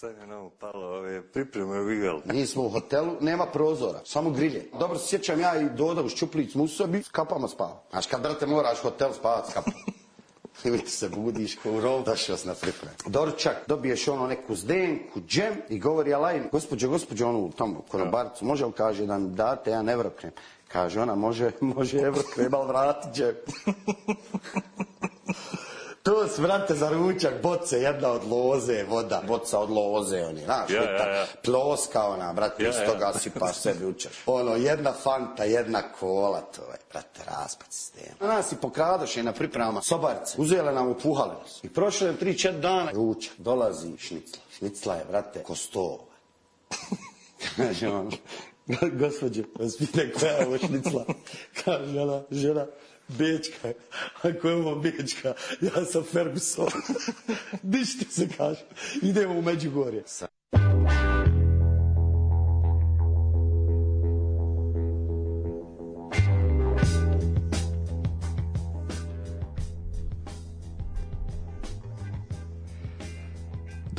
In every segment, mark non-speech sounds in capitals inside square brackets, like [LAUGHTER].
Sad je nam palo ove pripreme u igal. Mi smo u hotelu, nema prozora, samo grilje. Dobro se sjećam ja i Doda u Ščuplić smo u sobi, s kapama spava. Znaš kad, brate, moraš hotel spavat s kapama. [LAUGHS] I se budiš ko u rov, došao na pripremu. Doručak, dobiješ ono neku zdenku, džem i govori Alajn, gospođo, gospođo, onu tamo konobarcu, može li kaže da mi date jedan evrokrem? Kaže ona, može, [LAUGHS] može evrokrem, ali vrati džem. [LAUGHS] To su, brate, za ručak, boce, jedna od loze, voda, boca od loze, oni, znaš, Ja, ja, ja. ploska ona, brate, Ja, iz ja. toga sipaš sebi učaš. Ono, jedna fanta, jedna kola, to je, brate, raspad sistema. A nas i pokradoše na pripremama sobarice, uzele nam upuhale nas. I prošlo je tri, četiri dana, ručak, dolazi šnicla. Šnicla je, brate, ko sto. Kaže on, gospođo, vas pita koja je ovo šnicla? Kaže ona, žena, Bečka. Ako je ovo Bečka, ja sam Ferguson. [LAUGHS] Dišti se kaže. Idemo u Međugorje.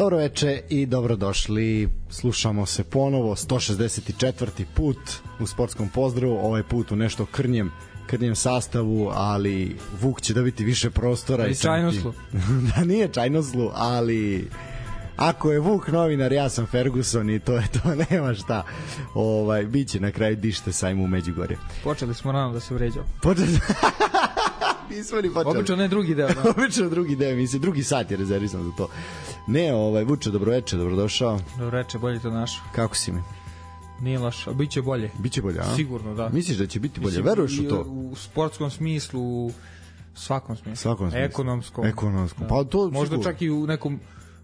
Dobro veče i dobrodošli. Slušamo se ponovo 164. put u sportskom pozdravu, ovaj put u nešto krnjem krnjem sastavu, ali Vuk će dobiti više prostora. Ali i samim tim- Čajnoslu. [LAUGHS] da nije Čajnoslu, ali ako je Vuk novinar, ja sam Ferguson i to je to, [LAUGHS] nema šta. Ovaj, biće na kraju dište sajmu u Međugorje. Počeli smo rano da se vređao. Počeli... [LAUGHS] Nismo ni počeli. Obično ne drugi deo. Da. Obično drugi deo emisije, drugi sat je rezervisan za to. Ne, ovaj, Vuče, dobroveče, dobrodošao. Dobro reče, bolje to našo. Kako si mi? Nije loš, a bit će bolje. Biće bolje, a? Sigurno, da. Misliš da će biti bolje? Mislim, Veruješ u to? U sportskom smislu, u svakom smislu. Svakom smislu. Ekonomskom. Ekonomskom. Pa to Možda sigurno. čak i u nekom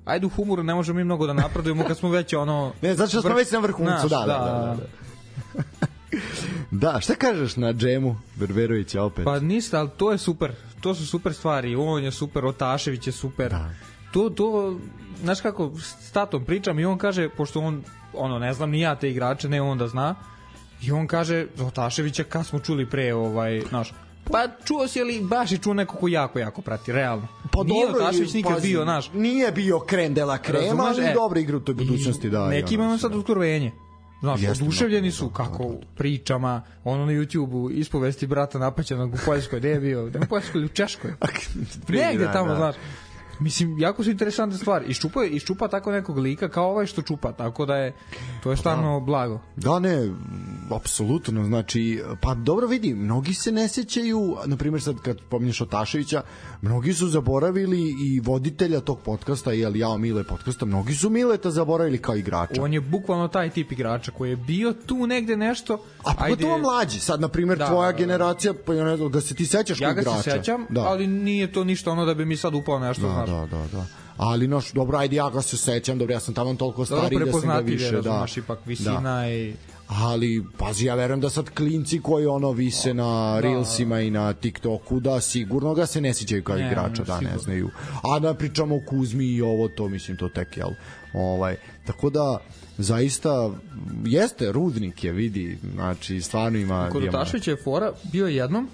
Ajde u humoru ne možemo mi mnogo da napredujemo kad smo već ono... [LAUGHS] Ne, zato što smo već na vrhuncu, Znaš, da, da, da, [LAUGHS] Da, šta kažeš na džemu Berberovića opet? Pa ništa, ali to je super. To su super stvari. On je super, Otašević je super. Da. To, to, znaš kako, s tatom pričam i on kaže, pošto on, ono, ne znam ni ja te igrače, ne on da zna, i on kaže, za Otaševića kad smo čuli pre, ovaj, znaš, Pa čuo si ali baš je čuo neko ko jako, jako prati, realno. Pa Nije dobro, Otašević nikad pazi, bio, znaš, Nije bio krem dela krema, Razumeš? ali E, dobra igra u toj budućnosti, da. Neki imaju sad otkrovenje. Znaš, Jeste, oduševljeni da, su da, kako da, da. pričama, ono na YouTube-u, ispovesti brata napaćenog u Poljskoj, gde je bio? U Poljskoj ili u Češkoj? [LAUGHS] Negde tamo, da. znaš. Mislim, jako su interesantne stvari. Iščupa, iščupa tako nekog lika kao ovaj što čupa, tako da je, to je stvarno blago. Da, ne, apsolutno, znači, pa dobro vidi, mnogi se ne sećaju, na primjer sad kad pominješ Otaševića, mnogi su zaboravili i voditelja tog podcasta, jel ja Mile podcasta, mnogi su Mileta zaboravili kao igrača. On je bukvalno taj tip igrača koji je bio tu negde nešto. A pogotovo mlađi, sad na primjer Da, tvoja da, da. generacija, pa ja ne znam, da se ti sećaš Ja kao ga igrača. se sećam, da. ali nije to ništa ono da bi mi sad upao nešto, Da, znaš. Da, da, da. Ali noš, dobro, ajde ja ga se sećam, dobro, ja sam tamo toliko Dobro, stariji da sam ga više, da. razumeš, ipak visina i... Ali, pazi, ja verujem da sad klinci koji ono vise na Reelsima i na TikToku, da sigurno ga se ne sjećaju kao Ne, igrača, da ne znaju. A da pričamo o Kuzmi i ovo, to mislim, to tek, jel? Ovaj, tako da, zaista, jeste, rudnik je, vidi, znači, stvarno ima... Kod. Otaševića je fora bio jednom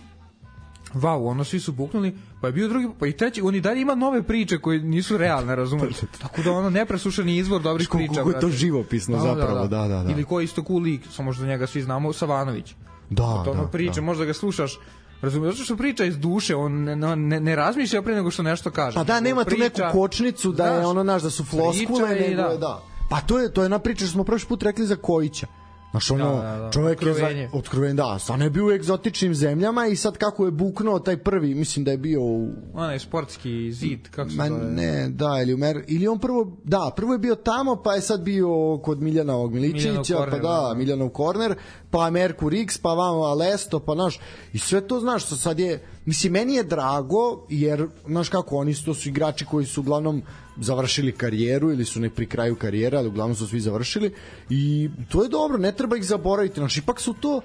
Wow, ono svi su buknuli, pa je bio drugi, pa i treći, on i dalje ima nove priče koje nisu realne, razumeš? [LAUGHS] Tako da ono nepresušeni izvor dobrih Kako- priča. kako je to živopisno zapravo, da, da, da. Ili ko je isto cool lik, samo što njega svi znamo, Savanović. Da, to ono da, priče, da. možda ga slušaš, razumeš, zato što priča iz duše, on ne, ne, ne razmišlja pre nego što nešto kaže. Pa da, nema tu Priča- neku kočnicu da je ono naš da su floskule, nego je da. Pa to je to je jedna priča što smo prošli put rekli za Kojića. Znaš, ono, Da, da, da. čovjek je za, otkroven, da, stvarno je bio u egzotičnim zemljama i sad kako je buknuo taj prvi, mislim da je bio u, Onaj sportski zid, kako se zove? ne, da, ili, u Mer, ili on prvo, da, prvo je bio tamo, pa je sad bio kod Miljana ovog Miljanov pa korner, da, da. Miljanov korner, pa Merkur X, pa vamo Alesto, pa naš, i sve to, znaš, što sad je, mislim, meni je drago, jer, znaš kako, oni su, to su igrači koji su uglavnom završili karijeru ili su ne pri kraju karijere, ali uglavnom su svi završili i to je dobro, ne treba ih zaboraviti, znači, ipak su to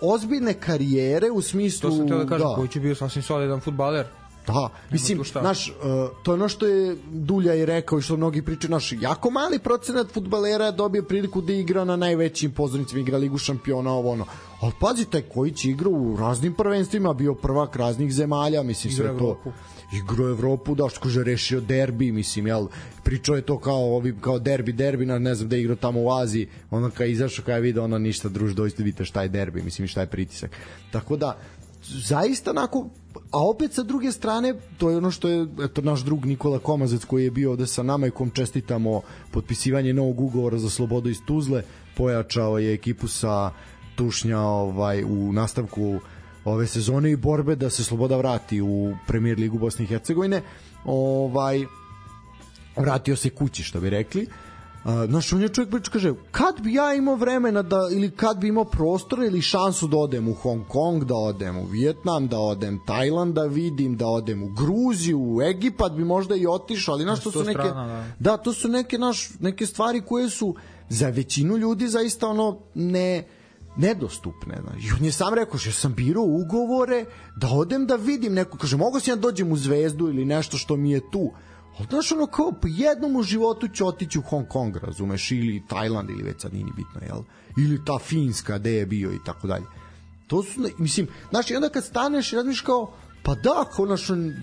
ozbiljne karijere u smislu, To sam teo da kažem, da. koji će bio sasvim solidan futbaler. Da, mislim, naš, uh, to je ono što je Dulja i rekao i što mnogi pričaju, naš, jako mali procenat futbalera dobije priliku da igra na najvećim pozornicima, igra Ligu šampiona, ovo ono. Ali pazi, taj koji će igra u raznim prvenstvima, bio prvak raznih zemalja, mislim, Igra sve to Evropu. igrao Evropu, da što kaže rešio derbi, mislim, jel, pričao je to kao ovi kao derbi, derbi, na ne znam da je igrao tamo u Aziji, ono kad je izašao, kad je video, ono ništa, druž, dođite, vidite šta je derbi, mislim, šta je pritisak. Tako da, zaista onako, a opet sa druge strane, to je ono što je eto, naš drug Nikola Komazac koji je bio ovde sa nama i kom čestitamo potpisivanje novog ugovora za slobodu iz Tuzle, pojačao je ekipu sa Tušnja ovaj, u nastavku ove sezone i borbe da se Sloboda vrati u Premier ligu Bosne i Hercegovine. Ovaj vratio se kući što bi rekli. Uh, znaš, on je čovjek priča, kaže, kad bi ja imao vremena da, ili kad bi imao prostor ili šansu da odem u Hong Kong, da odem u Vijetnam, da odem Tajland da vidim, da odem u Gruziju, u Egipat bi možda i otišao, ali znaš, to su neke, strana, da. da, to su neke, naš, neke stvari koje su za većinu ljudi zaista ono ne nedostupne. Znaš. I on je sam rekao, što sam birao ugovore da odem da vidim neko, kaže, mogu si ja da dođem u zvezdu ili nešto što mi je tu. Ali znaš ono kao, pa jednom u životu ću otići u Hong Kong, razumeš, ili Tajland, ili već sad nije ni bitno, jel? Ili ta Finska, gde je bio i tako dalje. To su, mislim, znaš, i onda kad staneš i razmišljaš kao, pa da, on,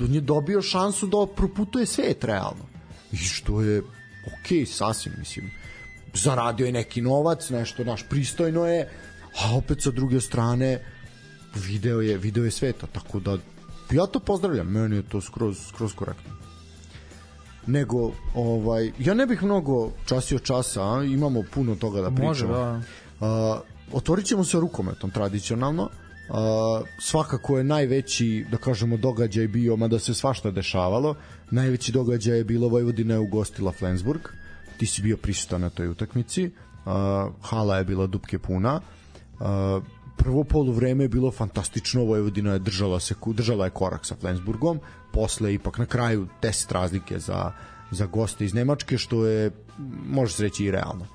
on je dobio šansu da proputuje svet, realno. I što je, okej, okay, sasvim, mislim, zaradio je neki novac, nešto, naš, pristojno je, a opet sa druge strane, video je, video je sveta, tako da, ja to pozdravljam, meni je to skroz, skroz korektno nego ovaj ja ne bih mnogo časio časa, a? imamo puno toga da pričamo. Može, da. Uh, otvorit ćemo se rukometom tradicionalno. Uh, svakako je najveći, da kažemo, događaj bio, mada se svašta dešavalo, najveći događaj je bilo Vojvodina je ugostila Flensburg, ti si bio prisutan na toj utakmici, uh, hala je bila dupke puna, uh, prvo poluvreme je bilo fantastično, Vojvodina je držala se držala je korak sa Flensburgom, posle ipak na kraju 10 razlike za za goste iz Nemačke što je može se reći i realno.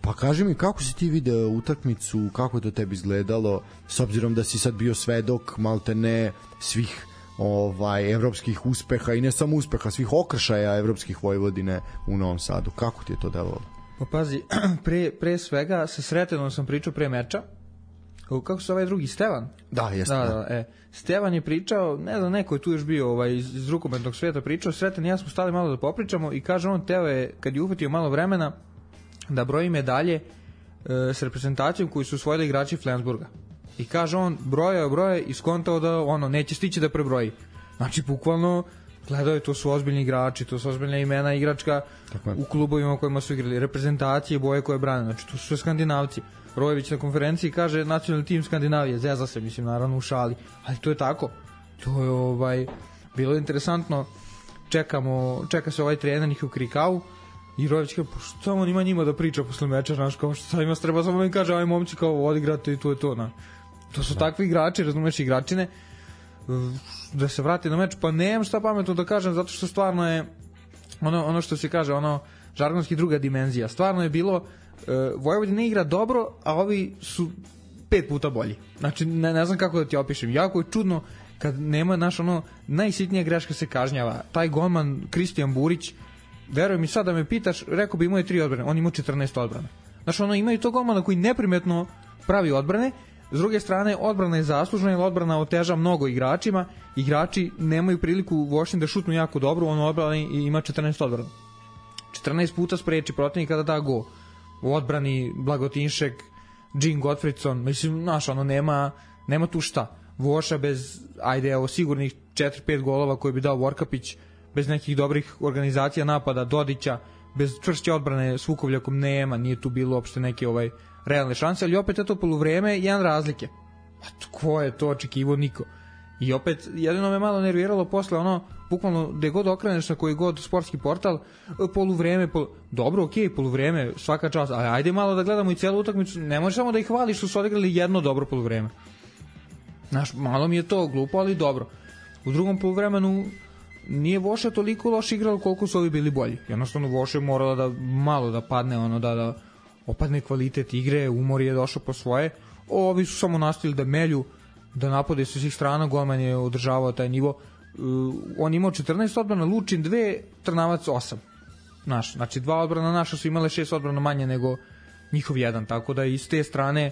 Pa kaži mi kako si ti video utakmicu, kako je to tebi izgledalo s obzirom da si sad bio svedok malte ne svih ovaj evropskih uspeha i ne samo uspeha, svih okršaja evropskih Vojvodine u Novom Sadu. Kako ti je to delovalo? Pa pazi, [CLEARS THROAT] pre, pre svega sa Sretenom sam pričao pre meča. O, Kako se ovaj drugi, Stevan? Da, jeste. Da, da, e. Stevan je pričao, ne znam, neko je tu još bio ovaj, iz, iz rukometnog sveta pričao, Sreten i ja smo stali malo da popričamo i kaže on, teo je, kad je uhvatio malo vremena, da broji medalje e, s reprezentacijom koju su osvojili igrači Flensburga. I kaže on, brojao, broje i skontao da ono, neće stići da prebroji. Znači, bukvalno, gledao je, to su ozbiljni igrači, to su ozbiljna imena igračka u klubovima u kojima su igrali, reprezentacije, boje koje brane, znači to su sve skandinavci. Rojević na konferenciji kaže nacionalni tim Skandinavije, zeza se, mislim, naravno u šali, ali to je tako. To je ovaj, bilo je interesantno, čekamo, čeka se ovaj trener njih u Krikau, I Rojević kaže, pa šta on ima njima da priča posle meča, znaš, kao što sad ima treba samo da im kaže, aj momci kao odigrate i to je to, na. To su takvi igrači, razumeš, igračine, da se vrati na meč, pa nemam šta pametno da kažem, zato što stvarno je, ono, ono što se kaže, ono, žargonski druga dimenzija. Stvarno je bilo, uh, Vojvodina igra dobro, a ovi su pet puta bolji. Znači, ne, ne znam kako da ti opišem. Jako je čudno kad nema, naš ono, najsitnija greška se kažnjava. Taj golman, Kristijan Burić, veruj mi sad da me pitaš, rekao bi imao je tri odbrane, on imao 14 odbrana. Znači, ono, imaju to golmana koji neprimetno pravi odbrane, S druge strane, odbrana je zaslužna, jer odbrana oteža mnogo igračima. Igrači nemaju priliku uopšte da šutnu jako dobro, on i ima 14 odbrana. 14 puta spreči protivnika da da go. U odbrani Blagotinšek, Jean Gottfriedson, mislim, znaš, ono, nema, nema tu šta. Voša bez, ajde, evo, sigurnih 4-5 golova koje bi dao Vorkapić, bez nekih dobrih organizacija napada, Dodića, bez čvršće odbrane s Vukovljakom nema, nije tu bilo uopšte neke ovaj realne šanse, ali opet eto poluvreme jedan razlike. Pa ko je to očekivo niko. I opet, jedino me malo nerviralo posle ono, bukvalno, gde god okreneš na koji god sportski portal, e, poluvreme, pol... dobro, okej, okay, poluvreme, svaka čast, ali ajde malo da gledamo i celu utakmicu, ne možeš samo da ih hvališ što su odigrali jedno dobro poluvreme. Znaš, malo mi je to glupo, ali dobro. U drugom poluvremenu nije Voša toliko loš igrao koliko su ovi bili bolji. Jednostavno Voša je morala da malo da padne, ono da, da opadne kvalitet igre, umor je došao po svoje. Ovi su samo nastavili da melju, da napade sa svih strana, golman je održavao taj nivo. uh, on imao 14 odbrana, Lučin 2, Trnavac 8. Naš, znači dva odbrana naša su imale šest odbrana manje nego njihov jedan, tako da iz te strane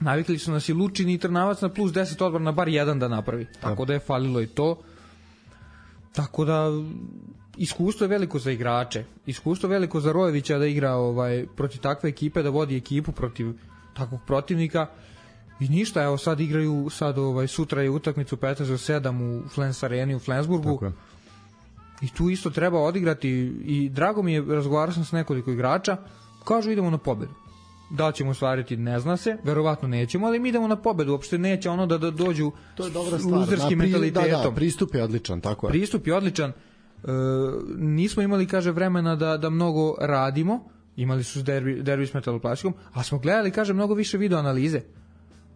navikli su nas i Lučin i Trnavac na plus 10 odbrana bar jedan da napravi. Tako da je falilo i to. Tako da iskustvo je veliko za igrače. Iskustvo je veliko za Rojevića da igra ovaj protiv takve ekipe, da vodi ekipu protiv takvog protivnika. I ništa, evo sad igraju sad ovaj sutra je utakmicu 15 do 7 u Flens Areni u Flensburgu. Tako je. I tu isto treba odigrati i drago mi je, razgovarao sam s nekoliko igrača, kažu idemo na pobedu. Da li ćemo ostvariti, ne zna se, verovatno nećemo, ali mi idemo na pobedu, uopšte neće ono da, da dođu To je dobra s stvar. luzerskim Da, pri- mentalitetom. Da, da, pristup je odličan, tako je. Pristup je odličan. E, nismo imali, kaže, vremena da, da mnogo radimo, imali su derbi, derbi s metaloplastikom, a smo gledali, kaže, mnogo više video analize.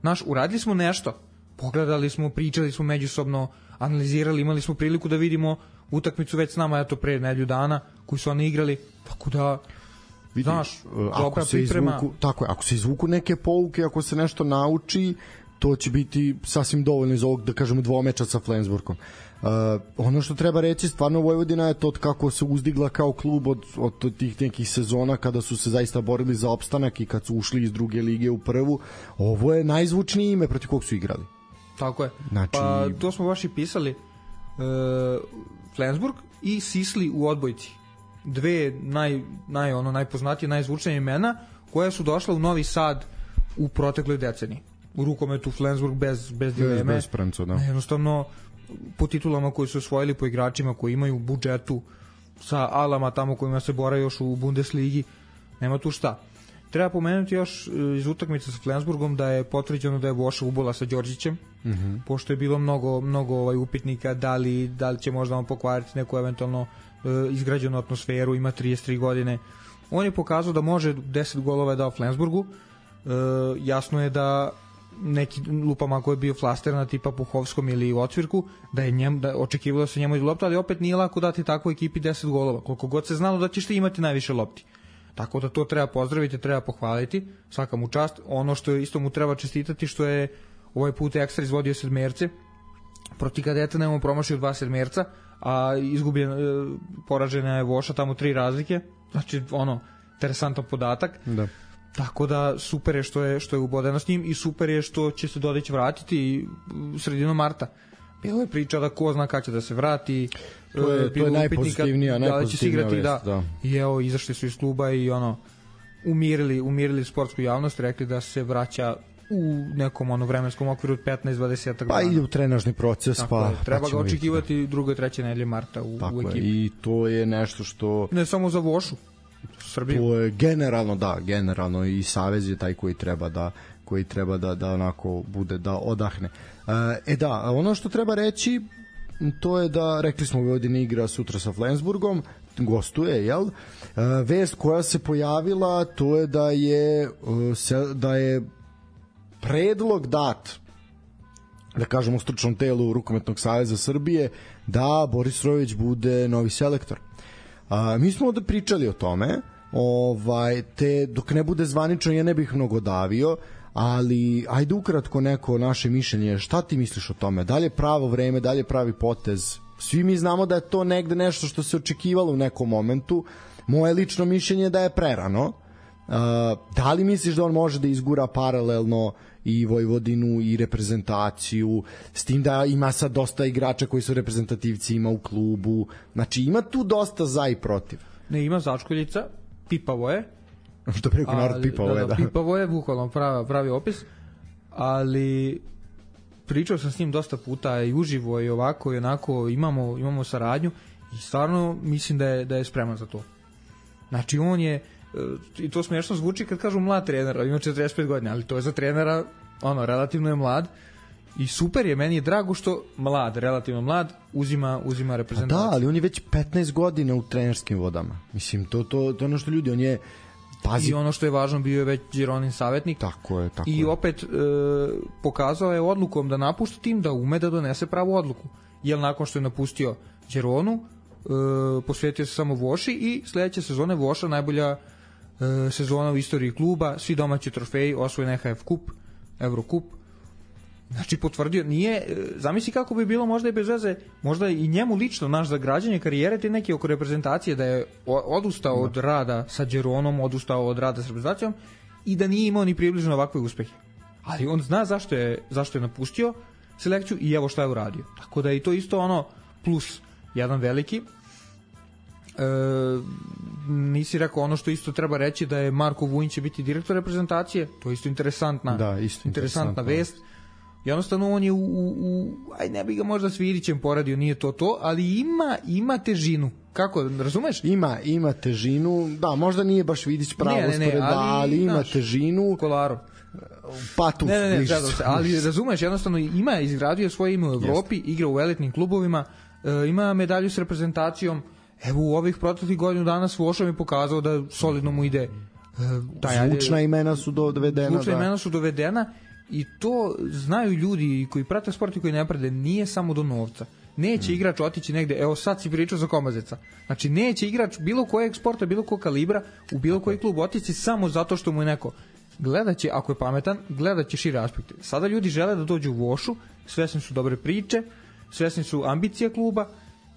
Naš, uradili smo nešto, pogledali smo, pričali smo međusobno, analizirali, imali smo priliku da vidimo utakmicu već s nama, eto, pre nedlju dana, koju su oni igrali, tako da, Vidi, znaš, e, ako se priprema. izvuku, tako je, ako se izvuku neke pouke, ako se nešto nauči, to će biti sasvim dovoljno iz ovog, da kažemo, dvomeča sa Flensburgom. Uh, ono što treba reći, stvarno Vojvodina je to kako se uzdigla kao klub od, od tih nekih sezona kada su se zaista borili za opstanak i kad su ušli iz druge lige u prvu. Ovo je najzvučnije ime protiv kog su igrali. Tako je. Znači- Pa to smo baš i pisali. E, Flensburg i Sisli u odbojci. Dve naj, naj, ono, najpoznatije, najzvučnije imena koja su došla u Novi Sad u protekloj deceniji. U rukometu Flensburg bez, bez dileme. bez premca, da. Jednostavno, po titulama koji su osvojili, po igračima koji imaju budžetu sa alama tamo kojima se bora još u Bundesligi, nema tu šta. Treba pomenuti još e, iz utakmice sa Flensburgom da je potvrđeno da je Voša ubola sa Đorđićem, mm -hmm. pošto je bilo mnogo, mnogo ovaj upitnika da li, da li će možda on pokvariti neku eventualno e, izgrađenu atmosferu, ima 33 godine. On je pokazao da može 10 golova je dao Flensburgu. E, jasno je da neki lupama ako je bio flaster na tipa Puhovskom ili u Ocvirku, da je njem, da očekivalo da se njemu ide lopta, ali opet nije lako dati takvoj ekipi 10 golova, koliko god se znalo da ćeš ti imati najviše lopti. Tako da to treba pozdraviti, treba pohvaliti, svaka mu čast. Ono što isto mu treba čestitati što je ovaj put ekstra izvodio sedmerce, proti kadeta nemamo promašio dva sedmerca, a izgubljen, e, poražena je Voša tamo tri razlike, znači ono, interesantan podatak. Da. Tako da super je što je što je ubodeno s njim i super je što će se Dodić vratiti sredinom marta. Bilo je priča da ko zna kada će da se vrati. To je- e, to je upitnika najpozitivnija- Da će se najpozitivnija igrati, da. vest, da. I evo, izašli su iz kluba i ono, umirili, umirili sportsku javnost, rekli da se vraća u nekom ono vremenskom okviru od 15-20 Pa dana. ide u trenažni proces, Tako pa... je, treba pa ga vidjeti, očekivati druge, treće nedelje marta u, da. u Tako je, ekipi. i to je nešto što... Ne samo za Vošu, Srbiju. To je generalno da, generalno i savez je taj koji treba da koji treba da da onako bude da odahne. E, E da, ono što treba reći to je da rekli smo Vojvodina igra sutra sa Flensburgom, gostuje, jel? E, Vest koja se pojavila to je da je e, da je predlog dat da kažemo stručnom telu Rukometnog saveza Srbije da Boris Rojević bude novi selektor. A, mi smo ovde pričali o tome, ovaj, te dok ne bude zvanično ja ne bih mnogo davio, ali ajde ukratko neko naše mišljenje, šta ti misliš o tome? Da li je pravo vreme, da li je pravi potez? Svi mi znamo da je to negde nešto što se očekivalo u nekom momentu. Moje lično mišljenje je da je prerano. Uh, da li misliš da on može da izgura paralelno i Vojvodinu i reprezentaciju s tim da ima sad dosta igrača koji su reprezentativci ima u klubu znači ima tu dosta za i protiv Ne, ima začkoljica, pipavo je, [LAUGHS] što preko narod ali- pipa ove da, Pipavo je, bukvalno pravi, pravi opis, ali pričao sam s njim dosta puta i uživo i ovako i onako, imamo, imamo saradnju i stvarno mislim da je, da je spreman za to. Znači on je, e, i to smiješno zvuči kad kažu mlad trener, ali ima 45 godina, ali to je za trenera, ono, relativno je mlad i super je, meni je drago što mlad, relativno mlad, uzima, uzima Pa reprezentaciju. da, ali on je već 15 godina u trenerskim vodama mislim to, to, to je ono što ljudi on je pazi I ono što je važno, bio je već Gironin savjetnik, tako je tako I je. opet e, pokazao je odlukom da napušta tim da ume da donese pravu odluku. Jer nakon što je napustio Đeronu, e, posvetio se samo Voši i sledeće sezone Voša najbolja e, sezona u istoriji kluba, svi domaći trofeji, osvojen EHF kup, Eurokup. Znači potvrdio, nije, e, zamisli kako bi bilo možda i bez veze, možda i njemu lično, naš za građanje karijere, te neke oko reprezentacije, da je odustao od rada sa Đeronom, odustao od rada s reprezentacijom i da nije imao ni približno ovakve uspehe. Ali on zna zašto je, zašto je napustio selekciju i evo šta je uradio. Tako da je i to isto ono plus jedan veliki. E, nisi rekao ono što isto treba reći da je Marko Vujin će biti direktor reprezentacije, to je isto interesantna, Da, isto interesantna interesantno. vest. Jednostavno on je u, u, u aj ne bi ga možda s Virićem poradio, nije to to, ali ima ima težinu. Kako, razumeš? Ima, ima težinu, da, možda nije baš Vidić pravo Ne, ne, ne, spored, ali, ali, ima znaš, težinu, Kolaro. patu. Ne, ne, ne, zezam se. ali [LAUGHS] razumeš, jednostavno ima izgradio svoje ime u Evropi, igra u elitnim klubovima, e, ima medalju s reprezentacijom. Evo u ovih proteklih godinu dana s Vošom je pokazao da solidno mu ide e, taj, Zvučna imena su dovedena. Zvučna da. imena su dovedena i to znaju ljudi koji prate sport i koji ne prate, nije samo do novca. Neće igrač otići negde, evo sad si pričao za Komazeca. Znači neće igrač bilo kojeg sporta, bilo kog kalibra, u bilo koji klub otići samo zato što mu je neko gledaće, ako je pametan, gledaće šire aspekte. Sada ljudi žele da dođu u Vošu, svesni su dobre priče, svesni su ambicije kluba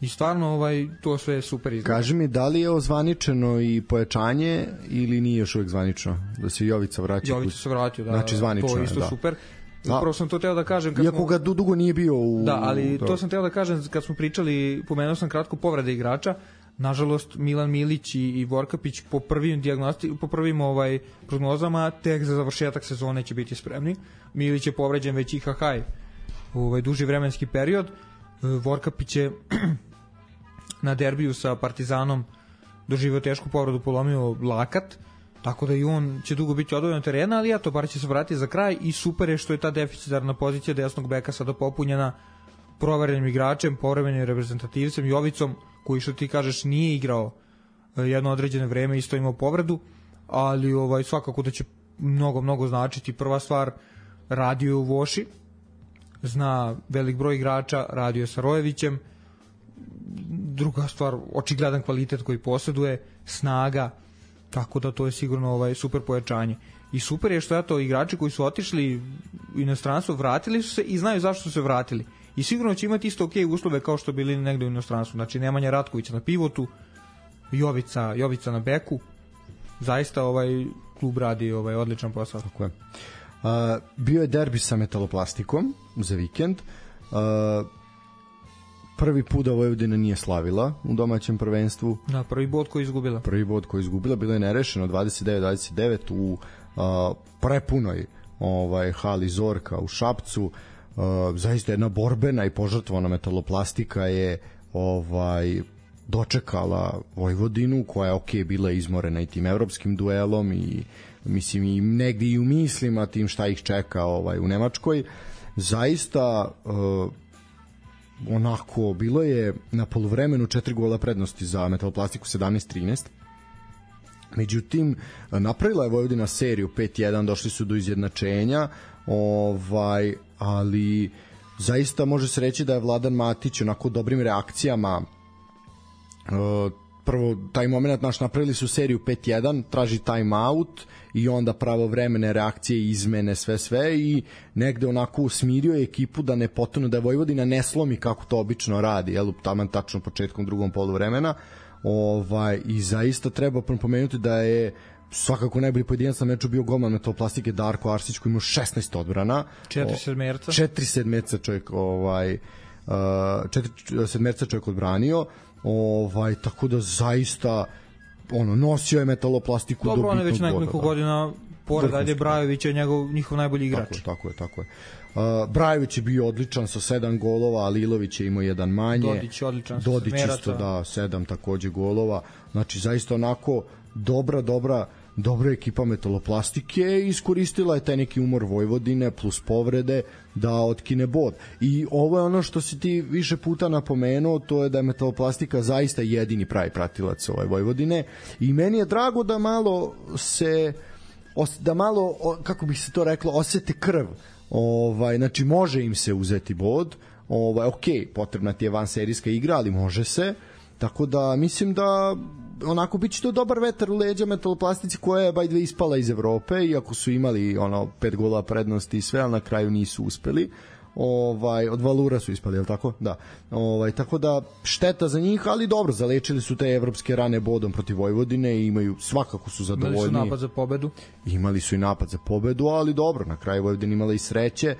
i stvarno ovaj, to sve super izgleda. Kaži mi, da li je ozvaničeno i pojačanje ili nije još uvijek zvanično? Da se Jovica vraća Jovica se vratio, da, Znači, zvanično to je je, isto da. super. Da. Upravo sam to teo da kažem. Kad Iako smo... ga du- dugo nije bio u... Da, ali da. to sam teo da kažem kad smo pričali, pomenuo sam kratko povrede igrača. Nažalost Milan Milić i, i Vorkapić po prvim dijagnosti, po prvim ovaj prognozama tek za završetak sezone će biti spremni. Milić je povređen već i Hahaj ovaj duži vremenski period. Vorkapić je [CLEARS THROAT] na derbiju sa Partizanom doživio tešku povredu, polomio lakat, tako da i on će dugo biti odvojen od terena, ali eto, bar će se vratiti za kraj i super je što je ta deficitarna pozicija desnog beka sada popunjena proverenim igračem, povremenim reprezentativcem, Jovicom, koji što ti kažeš nije igrao e, jedno određeno vreme, isto imao povredu, ali ovaj svakako da će mnogo, mnogo značiti. Prva stvar, radio u Voši, zna velik broj igrača, radio je sa Rojevićem, druga stvar, očigledan kvalitet koji posjeduje, snaga, tako da to je sigurno ovaj super pojačanje. I super je što eto igrači koji su otišli u inostranstvo vratili su se i znaju zašto su se vratili. I sigurno će imati isto ok uslove kao što bili negde u inostranstvu. Znači Nemanja Ratković na pivotu, Jovica, Jovica na beku. Zaista ovaj klub radi ovaj odličan posao. Tako je. Uh, bio je derbi sa metaloplastikom za vikend. Uh, prvi put da Vojvodina nije slavila u domaćem prvenstvu. Na prvi bod koji izgubila. Prvi bod koji izgubila bilo je nerešeno 29-29 u uh, prepunoj ovaj hali Zorka u Šapcu. Uh, zaista jedna borbena i požrtvovana metaloplastika je ovaj dočekala Vojvodinu koja je ok bila izmorena i tim evropskim duelom i mislim i negdje i u mislima tim šta ih čeka ovaj u Nemačkoj. Zaista uh, onako bilo je na poluvremenu četiri gola prednosti za metaloplastiku 17-13 Međutim, napravila je Vojvodina seriju 5-1, došli su do izjednačenja, ovaj, ali zaista može se reći da je Vladan Matić onako dobrim reakcijama uh, prvo taj moment naš napravili su seriju 5-1, traži time out i onda pravovremene reakcije, izmene, sve sve i negde onako smirio je ekipu da ne potonu, da je Vojvodina ne slomi kako to obično radi, jel, taman tačno početkom drugom poluvremena ovaj, i zaista treba pomenuti da je svakako najbolji pojedinac na meču bio golman metoplastike Darko Arsić koji ima 16 odbrana. Četiri sedmerca. Četiri sedmerca čovjek ovaj uh, četiri sedmerca čovjek odbranio. Ovaj tako da zaista ono nosio je metaloplastiku Dobro, do on je već nekoliko da. godina pored. Ajde Brajović je njegov, njihov najbolji igrač. Tako je, tako je, tako je. Uh, Brajević je bio odličan sa sedam golova, a Lilović je imao jedan manje. Dodić je odličan Dodić isto, da, sedam takođe golova. Znači, zaista onako dobra, dobra dobra ekipa metaloplastike iskoristila je taj neki umor Vojvodine plus povrede da otkine bod. I ovo je ono što si ti više puta napomenuo, to je da je metaloplastika zaista jedini pravi pratilac ove Vojvodine i meni je drago da malo se da malo, kako bi se to reklo, osete krv. Ovaj, znači, može im se uzeti bod. Ovaj, ok, potrebna ti je van serijska igra, ali može se. Tako da, mislim da onako biće to dobar vetar u leđa metaloplastici koja je by the way ispala iz Evrope iako su imali ono pet gola prednosti i sve al na kraju nisu uspeli ovaj od Valura su ispali, je tako? Da. Ovaj tako da šteta za njih, ali dobro, zalečili su te evropske rane bodom protiv Vojvodine i imaju svakako su zadovoljni. Imali su napad za pobedu. Imali su i napad za pobedu, ali dobro, na kraju Vojvodina imala i sreće.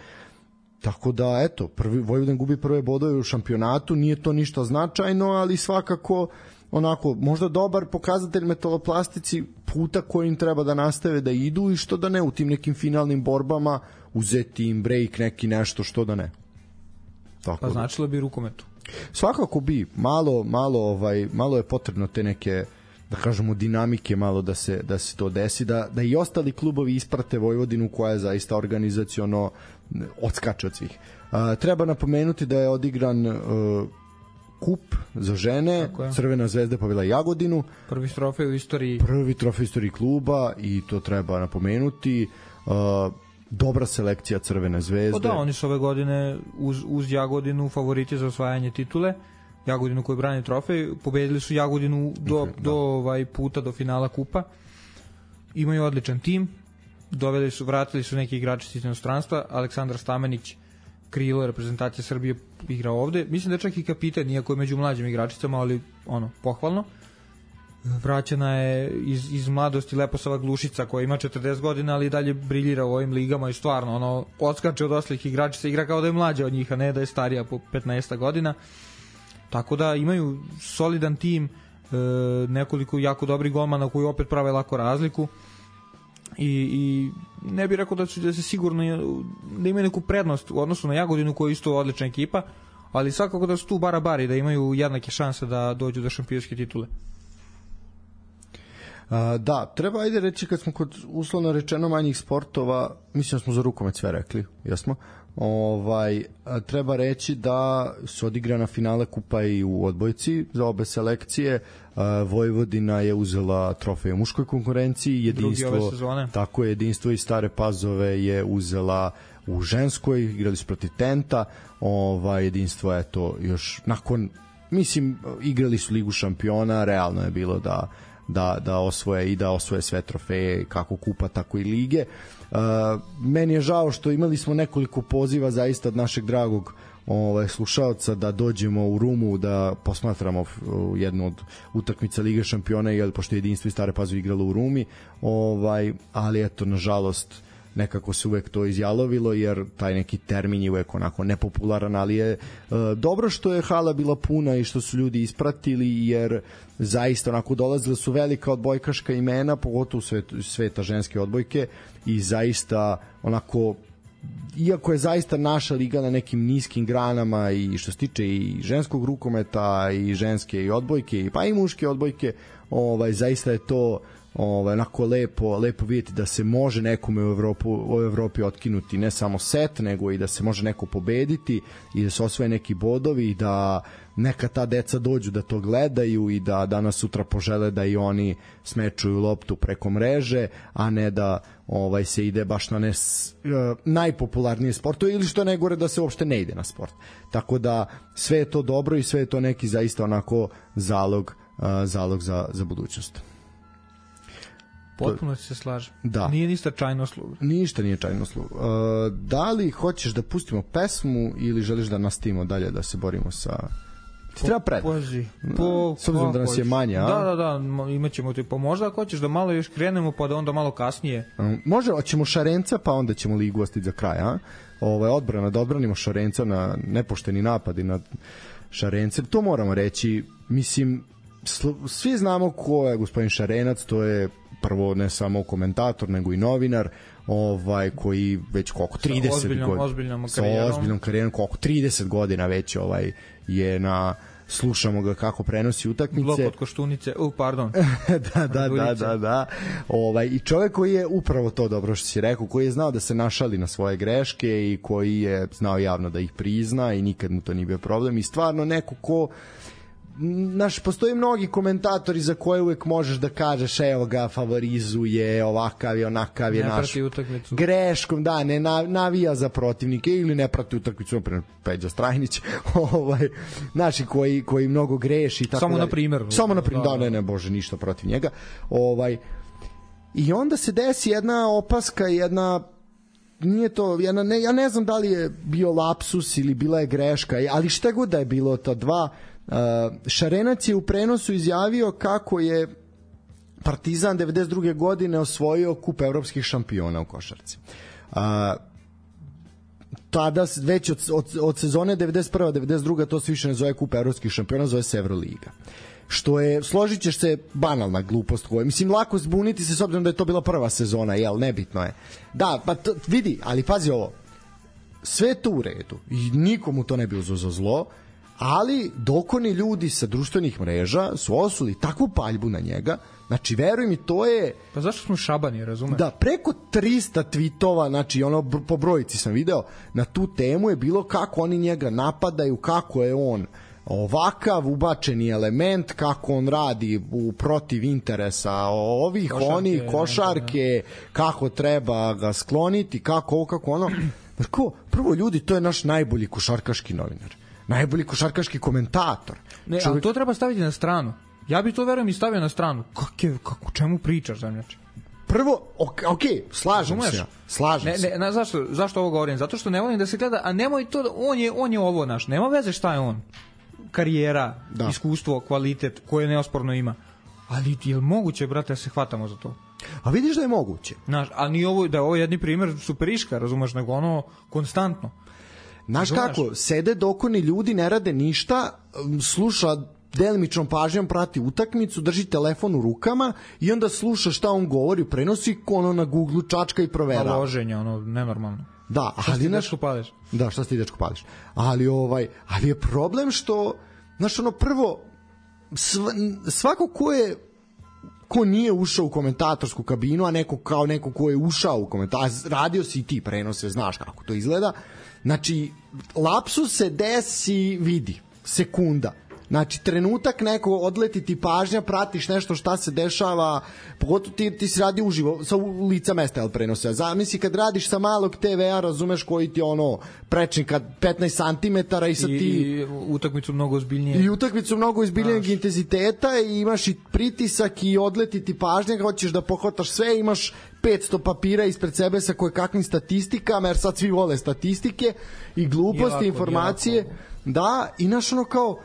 Tako da, eto, prvi, Vojvodin gubi prve bodove u šampionatu, nije to ništa značajno, ali svakako onako, možda dobar pokazatelj metaloplastici puta kojim treba da nastave da idu i što da ne u tim nekim finalnim borbama uzeti im break neki nešto što da ne. Tako pa da. značilo bi rukometu. Svakako bi, malo, malo, ovaj, malo je potrebno te neke da kažemo dinamike malo da se da se to desi da da i ostali klubovi isprate Vojvodinu koja je zaista organizaciono odskače od svih. Uh, treba napomenuti da je odigran uh, kup za žene, Crvena zvezda pobila Jagodinu. Prvi trofej u istoriji. Prvi trofej u istoriji kluba i to treba napomenuti. Uh, dobra selekcija Crvene zvezde. Pa da, oni su ove godine uz, uz Jagodinu favoriti za osvajanje titule. Jagodinu koji brani trofej, pobedili su Jagodinu do, da. do ovaj puta do finala kupa. Imaju odličan tim, doveli su, vratili su neki igrači iz inostranstva, Aleksandar Stamenić, krilo reprezentacije Srbije igra ovde. Mislim da je čak i kapitan, iako je među mlađim igračicama, ali ono, pohvalno. Vraćena je iz, iz mladosti Leposava Glušica koja ima 40 godina, ali dalje briljira u ovim ligama i stvarno ono, odskače od oslih igračica, igra kao da je mlađa od njih, a ne da je starija po 15 godina. Tako da imaju solidan tim, e, nekoliko jako dobrih golmana koji opet prave lako razliku i, i ne bih rekao da su da se sigurno da imaju neku prednost u odnosu na Jagodinu koja je isto odlična ekipa, ali svakako da su tu bara-bari, da imaju jednake šanse da dođu do šampionske titule. A, da, treba ajde reći kad smo kod uslovno rečeno manjih sportova, mislim da smo za rukomet sve rekli, jesmo? Ovaj, treba reći da su odigrana finale kupa i u odbojci za obe selekcije. Vojvodina je uzela trofej u muškoj konkurenciji, jedinstvo tako je jedinstvo i stare pazove je uzela u ženskoj, igrali su protiv Tenta. Ovaj jedinstvo je to još nakon mislim igrali su ligu šampiona, realno je bilo da da da osvoje i da osvoje sve trofeje kako kupa tako i lige. Meni je žao što imali smo nekoliko poziva zaista od našeg dragog ovaj slušaoca da dođemo u Rumu da posmatramo jednu od utakmica Lige šampiona jer pošto je jedinstvo i Stare Pazove igralo u Rumi ovaj ali eto nažalost nekako se uvek to izjalovilo jer taj neki termin je uvek onako nepopularan ali je e, dobro što je hala bila puna i što su ljudi ispratili jer zaista onako dolazile su velika odbojkaška imena pogotovo sveta, sveta ženske odbojke i zaista onako iako je zaista naša liga na nekim niskim granama i što se tiče i ženskog rukometa i ženske i odbojke pa i muške odbojke ovaj zaista je to ovaj onako lepo lepo videti da se može nekome u Evropu u Evropi otkinuti ne samo set nego i da se može neko pobediti i da se osvoje neki bodovi i da neka ta deca dođu da to gledaju i da danas sutra požele da i oni smečuju loptu preko mreže, a ne da ovaj se ide baš na ne uh, najpopularnije sportove ili što ne gore da se uopšte ne ide na sport. Tako da sve je to dobro i sve je to neki zaista onako zalog uh, zalog za za budućnost. Potpuno se slažem. Da. Nije ništa čajnoslov. Ništa nije čajnoslov. Uh, da li hoćeš da pustimo pesmu ili želiš da nastavimo dalje da se borimo sa Ti treba pred. Poži. Po, S obzirom da nas je manje, a? Da, da, da, imaćemo ti. Pa možda ako hoćeš da malo još krenemo, pa da onda malo kasnije. Um, može, hoćemo Šarenca, pa onda ćemo ligu ostiti za kraj, a? Ovaj, odbrana, da odbranimo Šarenca na nepošteni napadi na Šarence. To moramo reći. Mislim, svi znamo ko je gospodin Šarenac, to je prvo ne samo komentator, nego i novinar, ovaj koji već koliko 30 sa ozbiljnom, godina ozbiljnom karijerom. sa ozbiljnom karijerom koliko 30 godina već ovaj je na slušamo ga kako prenosi utakmice. Blok od Koštunice, u, uh, pardon. [LAUGHS] da, da, da, da, da. Ovaj, I čovek koji je upravo to dobro što si rekao, koji je znao da se našali na svoje greške i koji je znao javno da ih prizna i nikad mu to nije bio problem i stvarno neko ko naš, postoji mnogi komentatori za koje uvek možeš da kažeš evo ga favorizuje, ovakav je, onakav je Ne naš. prati utakmicu. Greškom, da, ne na, navija za protivnike ili ne prati utakmicu, naprimjer Peđa Strajnić, [LAUGHS] ovaj, naši koji, koji mnogo greši tako Samo dalje. na primer. Samo na primer, Da, da, da. ne, ne, bože, ništa protiv njega. Ovaj, I onda se desi jedna opaska, jedna nije to, ja ne, ja ne znam da li je bio lapsus ili bila je greška, ali šta god da je bilo to dva, Šarenac je u prenosu izjavio kako je Partizan 92. godine osvojio kup evropskih šampiona u košarci. Uh, tada već od, od, od sezone 91. 92. to se više ne zove kup evropskih šampiona, zove se Euroliga što je, složit ćeš se, banalna glupost koja, mislim, lako zbuniti se s obzirom da je to bila prva sezona, jel, nebitno je. Da, pa t, vidi, ali pazi ovo, sve to u redu i nikomu to ne bi uzeo za zlo, ali dokoni ljudi sa društvenih mreža su osuli takvu paljbu na njega, znači veruj mi to je Pa zašto smo šabani, razumeš? da preko 300 tvitova, znači ono po brojici sam video, na tu temu je bilo kako oni njega napadaju, kako je on ovakav ubačeni element, kako on radi u protiv interesa ovih, Košarke, onih, da, košarke, kako treba ga skloniti, kako ovo, kako ono. Ko, prvo ljudi, to je naš najbolji košarkaški novinar. Najbolji košarkaški komentator. Ne, ali to treba staviti na stranu. Ja bi to verujem i stavio na stranu. Kake, kako, čemu pričaš, zemljače? Prvo, ok, okay slažem Razumeš? se. ja, Slažem Ne, se. ne, na, zašto, zašto ovo govorim? Zato što ne volim da se gleda, a nemoj to, da- on je, on je ovo naš, nema veze šta je on. Karijera, Da. da. iskustvo, kvalitet, koje neosporno ima. Ali je li moguće, brate, da se hvatamo za to? A vidiš da je moguće. Znaš, a ni ovo, da je ovo jedni primer superiška, razumeš, nego ono konstantno. Znaš kako, sede dokoni ljudi, ne rade ništa, sluša delimičnom pažnjom prati utakmicu, drži telefon u rukama i onda sluša šta on govori, prenosi ono na Google čačka i Pa provera. loženje, ono, nenormalno. Da, Šta ali ti naš, nešto pališ? Da, šta ti dečko pališ? Ali ovaj, ali je problem što znaš ono prvo sv, svako ko je ko nije ušao u komentatorsku kabinu, a neko kao neko ko je ušao u komentar, radio si i ti prenose, znaš kako to izgleda. Znači, lapsus se desi, vidi, sekunda. Znači, trenutak neko odleti ti pažnja, pratiš nešto šta se dešava, pogotovo ti, ti si radi uživo, sa lica mesta, jel prenose. Zamisli kad radiš sa malog TV-a, razumeš koji ti je ono prečnik kad 15 cm i sa ti... i utakmicu mnogo ozbiljnije. I utakmicu mnogo izbiljenog intenziteta i imaš i pritisak i odleti ti pažnja, hoćeš da pohvataš sve, imaš 500 papira ispred sebe sa koje kakvim statistikama, jer sad svi vole statistike i gluposti, Jako, informacije. jako. Da, i naš ono kao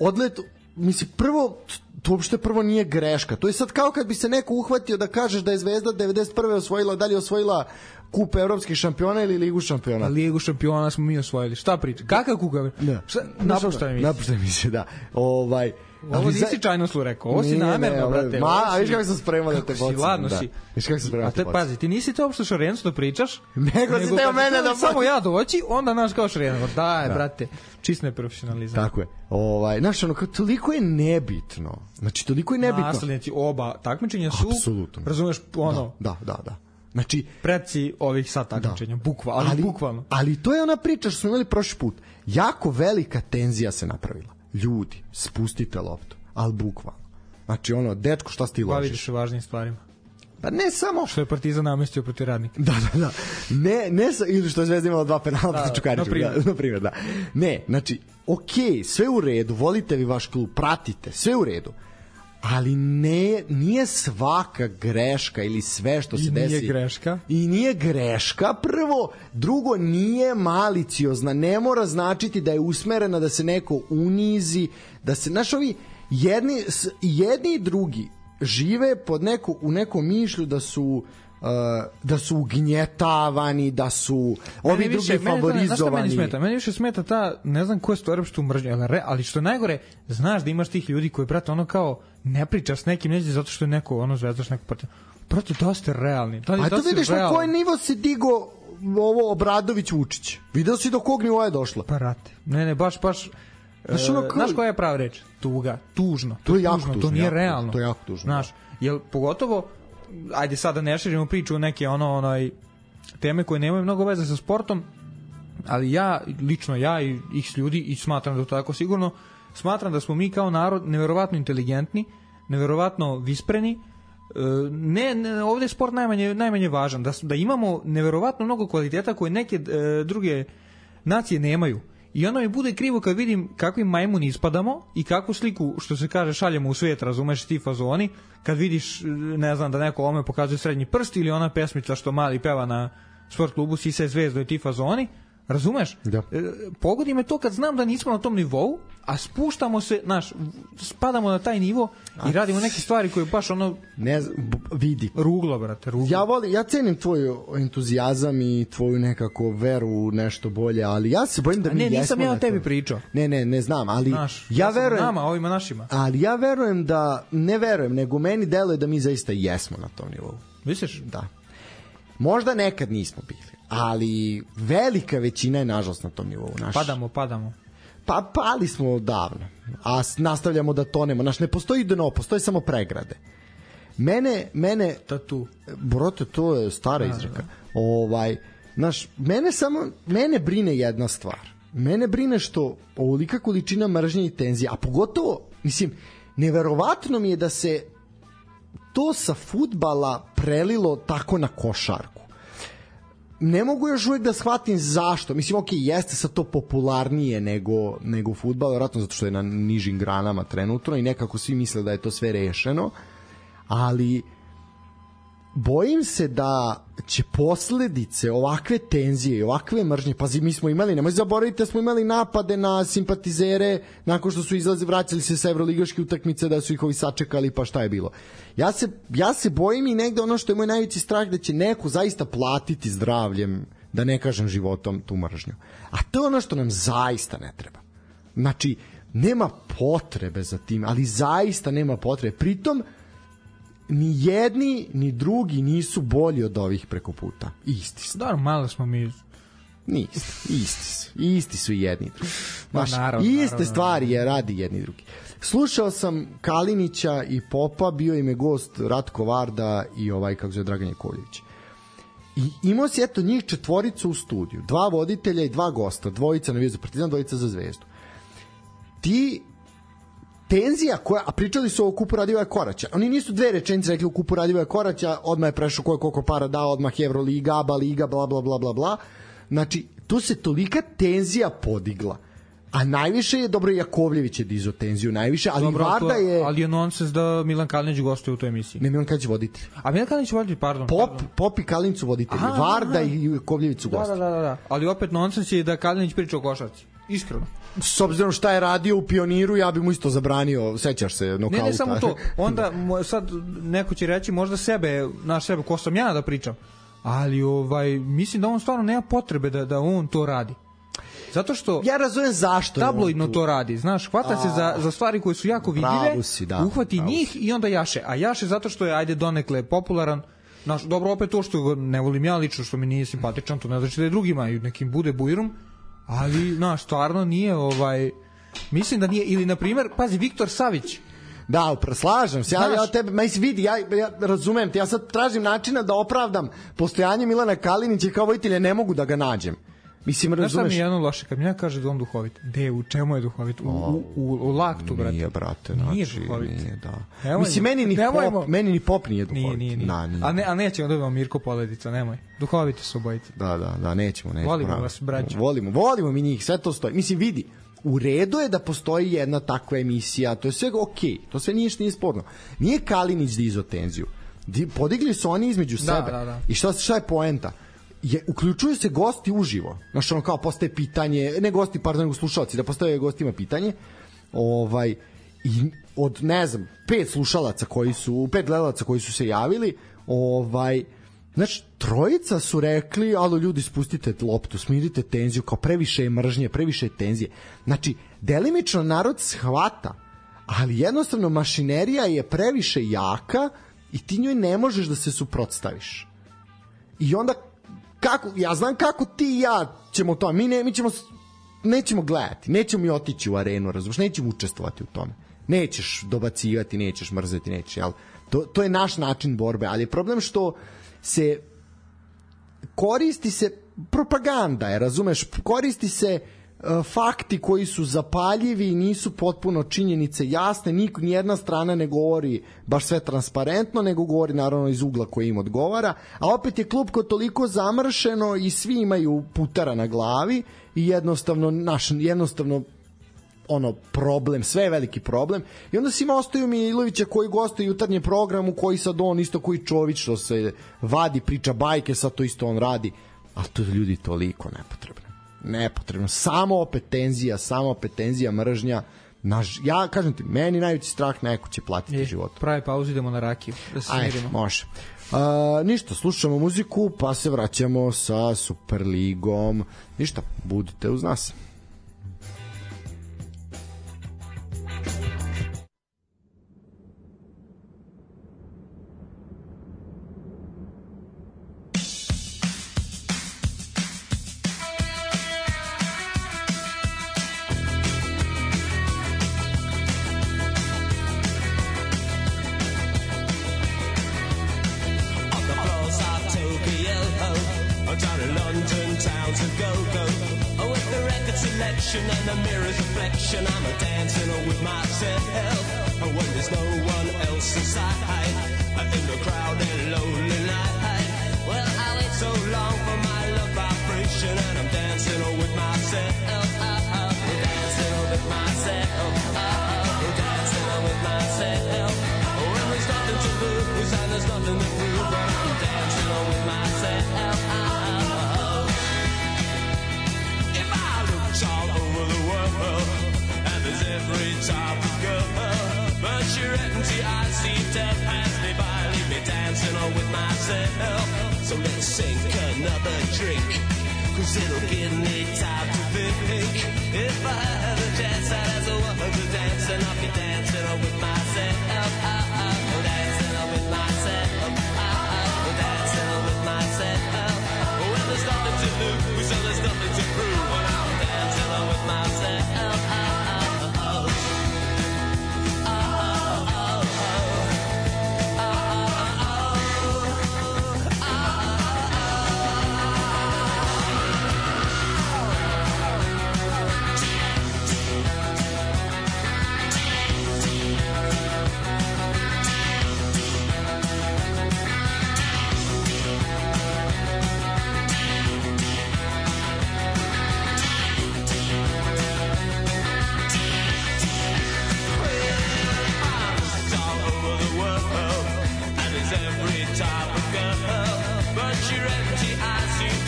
odlet, mislim, prvo, to uopšte prvo nije greška. To je sad kao kad bi se neko uhvatio da kažeš da je Zvezda 91. osvojila, da li je osvojila kup evropskih šampiona ili ligu šampiona. A Ligu šampiona smo mi osvojili. Šta priča? Kakav kuka? Da. Šta, napuštaj mi. Napuštaj mi se, da. Ovaj, Ovo nisi čajno slu rekao, ovo si Nije, namerno, brate. Ma, a viš kako sam spremao da te bocam, ladno da. si. Viš kako sam spremao A da te te, bocam. pazi, ti nisi te uopšte šarencu da pričaš, [LAUGHS] Nego si teo mene da Samo ja doći, onda naš kao šarencu. Daj, brate, čist neprofesionalizam. Tako je. Ovaj, znaš, ono, kao, toliko je nebitno. Znači, toliko je nebitno. Naslednici oba takmičenja su, Apsolutno. razumeš, ono, Da, da, da. Znači, preci ovih sad takmičenja, bukva, ali, ali, bukvalno. Ali to je ona priča što smo imali prošli put. Jako velika tenzija se napravila. Ljudi, spustite loptu. Ali bukvalno. Znači, ono, dečko, šta ti ložiš? se važnim stvarima. Pa ne samo Što je Partizan namestio protiv radnika. Da, da, da. Ne, ne sa, ili što je Zvezda imala dva penala Da, protiv Čukariča. na primjer. Da, na primjer, da. Ne, znači, okej, sve u redu, volite vi vaš klub, pratite, sve u redu. Ali ne, nije svaka greška ili sve što I se nije desi. greška. I nije greška, prvo. Drugo, nije maliciozna. Ne mora značiti da je usmerena da se neko unizi, da se, znaš, ovi jedni, jedni i drugi žive pod neko, u nekom mišlju da su uh, da su ugnjetavani, da su ovi Meni drugi više- favorizovani. Meni, smeta? meni više smeta ta, ne znam ko je stvorio tu mržnju, ali, re, ali što najgore, znaš da imaš tih ljudi koji, brate, ono kao, ne pričaš s nekim neđe zato što je neko, ono, zvezdaš neko partija. Brate, da ste realni. Da, A da to vidiš na realni. koji nivo se digo ovo Obradović Vučić. Video si do kog nivoa je došla. Brate, ne, ne, baš, baš, Znaš, e, ono kao- znaš koja je prava reč? Tuga, tužno. To je jako tužno, To nije jako realno. to je jako tužno, Znaš, jel pogotovo, ajde sad da ne širimo priču o neke ono, onaj, teme koje nemaju mnogo veze sa sportom, ali ja, lično ja i x ljudi, i smatram da to tako sigurno, smatram da smo mi kao narod neverovatno inteligentni, neverovatno vispreni, e, ne, ne ovde je sport najmanje, najmanje važan, da, da imamo neverovatno mnogo kvaliteta koje neke e, druge nacije nemaju. I onda mi bude krivo kad vidim kakvim majmun ispadamo i kakvu sliku, što se kaže, šaljemo u svijet, razumeš ti fazoni, kad vidiš, ne znam, da neko ome pokazuje srednji prst ili ona pesmica što mali peva na sport klubu Sise zvezdo i ti fazoni, razumeš? Da. E, pogodi me to kad znam da nismo na tom nivou, a spuštamo se, znaš, spadamo na taj nivo i radimo neke stvari koje baš ono Ne znam, vidi. ruglo, brate, ruglo. Ja volim, ja cenim tvoj entuzijazam i tvoju nekako veru u nešto bolje, ali ja se bojim da mi ne, nisam ja o tebi pričao. Ne, ne, ne znam, ali Znaš, ja sam verujem, Nama, ovima našima. ali ja verujem da, ne verujem, nego meni deluje da mi zaista jesmo na tom nivou. Misliš? Da. Možda nekad nismo bili, ali velika većina je nažalost na tom nivou. Naš, Padamo, padamo. Pa pali smo davno, a nastavljamo da tonemo. Naš, ne postoji dno, postoje samo pregrade. Mene, mene, Tatu. brote, to je stara izreka. Ovaj, znaš, mene samo, mene brine jedna stvar. Mene brine što ovolika količina mržnje i tenzije, a pogotovo, mislim, neverovatno mi je da se to sa futbala prelilo tako na košarku ne mogu još uvek da shvatim zašto. Mislim, ok, jeste sad to popularnije nego, nego futbal, vjerojatno zato što je na nižim granama trenutno i nekako svi misle da je to sve rešeno, ali bojim se da će posledice ovakve tenzije i ovakve mržnje, pazi, mi smo imali, nemoj zaboraviti da smo imali napade na simpatizere nakon što su izlazi, vraćali se sa evroligaške utakmice da su ih ovi sačekali, pa šta je bilo. Ja se, ja se bojim i negde ono što je moj najveći strah da će neko zaista platiti zdravljem, da ne kažem životom, tu mržnju. A to je ono što nam zaista ne treba. Znači, nema potrebe za tim, ali zaista nema potrebe. Pritom, ni jedni ni drugi nisu bolji od ovih preko puta. Isti su. Da, malo smo mi... Nisu. Isti su. Isti su i jedni drugi. Ma, Znaš, naravno, iste naravno. stvari je radi jedni drugi. Slušao sam Kalinića i Popa, bio im je gost Ratko Varda i ovaj, kako zove, Dragan Jakovljević. I imao si eto njih četvoricu u studiju, dva voditelja i dva gosta, dvojica navija za Partizan, dvojica za Zvezdu. Ti tenzija koja, a pričali su o kupu Radivoja Koraća. Oni nisu dve rečenice rekli o kupu Radivoja Koraća, odmah je prešao ko je koliko para dao, odmah je Euroliga, ABA liga, bla bla bla bla bla. Znači, tu se tolika tenzija podigla. A najviše je, dobro, Jakovljević je dizo tenziju najviše, ali Dobro, Varda je... Ali je nonsens da Milan Kalinić gostuje u toj emisiji. Ne, Milan Kalinić voditelj. A Milan Kalinić vodi, pardon. Pop, pardon. Pop i Kalinić su voditelji. Aha, Varda aha. i Jakovljević su Da, gosti. da, da, da. Ali opet nonsens je da Kalinić priča o košarci. Iskreno. S obzirom šta je radio u Pioniru, ja bi mu isto zabranio, sećaš se, nokauta. Ne, ne samo to. [LAUGHS] Onda sad neko će reći možda sebe, naš sebe, ko sam ja da pričam. Ali ovaj mislim da on stvarno nema potrebe da da on to radi. Zato što Ja razumem zašto. tabloidno to radi, znaš, hvata se za, za stvari koje su jako vidljive, si, da, uhvati njih i onda jaše. A jaše zato što je, ajde, donekle popularan, Znaš, dobro, opet to što ne volim ja lično, što mi nije simpatičan, to ne znači da je drugima i nekim bude bujrum, ali, znaš, stvarno nije, ovaj, mislim da nije, ili, na primjer, pazi, Viktor Savić, Da, slažem se. Ja, ja tebe, ma isi vidi, ja, ja razumem te. Ja sad tražim načina da opravdam postojanje Milana Kalinića kao vojitelja ne mogu da ga nađem. Mislim, Znaš šta mi razumeš? je jedno loše? Kad mi ja kaže da on duhovit. De, u čemu je duhovit? U, u, u, u laktu, brate. Nije, brate, Nije znači, duhovit. nije, da. Nemojmo. Mislim, meni ni, Nemojmo. pop, meni ni pop nije duhovit. Nije, nije, nije. Da, nije. A, ne, a nećemo da imamo Mirko Poledica, nemoj. Duhoviti su obojice. Da, da, da, nećemo, nećemo. Volimo bravo. vas, braćo. Volimo, volimo mi njih, sve to stoji. Mislim, vidi, u redu je da postoji jedna takva emisija, to je sve okej, to sve nije, nije sporno. Nije Kalinić dizo tenziju. Di, podigli su oni između sebe. da, da. I šta, šta je poenta? Je, uključuju se gosti uživo. Znaš, ono kao postaje pitanje, ne gosti, pardon, nego slušalci, da postaje gostima pitanje. Ovaj, i od, ne znam, pet slušalaca koji su, pet gledalaca koji su se javili, ovaj, Znači, trojica su rekli, alo ljudi, spustite loptu, smirite tenziju, kao previše je mržnje, previše je tenzije. Znači, delimično narod shvata, ali jednostavno mašinerija je previše jaka i ti njoj ne možeš da se suprotstaviš. I onda kako ja znam kako ti i ja ćemo to mi ne mi ćemo nećemo gledati nećemo mi otići u arenu razumeš nećemo učestvovati u tome. Nećeš dobacivati nećeš mrzeti nećeš jel? To to je naš način borbe ali je problem što se koristi se propaganda je razumeš? Koristi se e, fakti koji su zapaljivi nisu potpuno činjenice jasne, nik, nijedna strana ne govori baš sve transparentno, nego govori naravno iz ugla koji im odgovara, a opet je klub ko toliko zamršeno i svi imaju putara na glavi i jednostavno, naš, jednostavno ono problem, sve je veliki problem. I onda si ima ostaju Milovića koji gostuje jutarnji program u koji sad on isto koji Čović što se vadi, priča bajke, sad to isto on radi. A to ljudi toliko nepotrebno. Nepotrebno. Samo opet tenzija, samo opet tenzija, mržnja. Naš, ja kažem ti, meni najveći strah neko će platiti E, život. Pravi pauzu, idemo na rakiju. Da se Ajde, smirimo. može. A, ništa, slušamo muziku, pa se vraćamo sa Superligom. Ništa, budite uz nas. Every type of girl, but your empty eyes seem to pass me by, leave me dancing on with myself. So let's sink another drink, cause it'll give me time to think. If I had a chance, I'd ask a woman to dance, and I'll be dancing on with myself.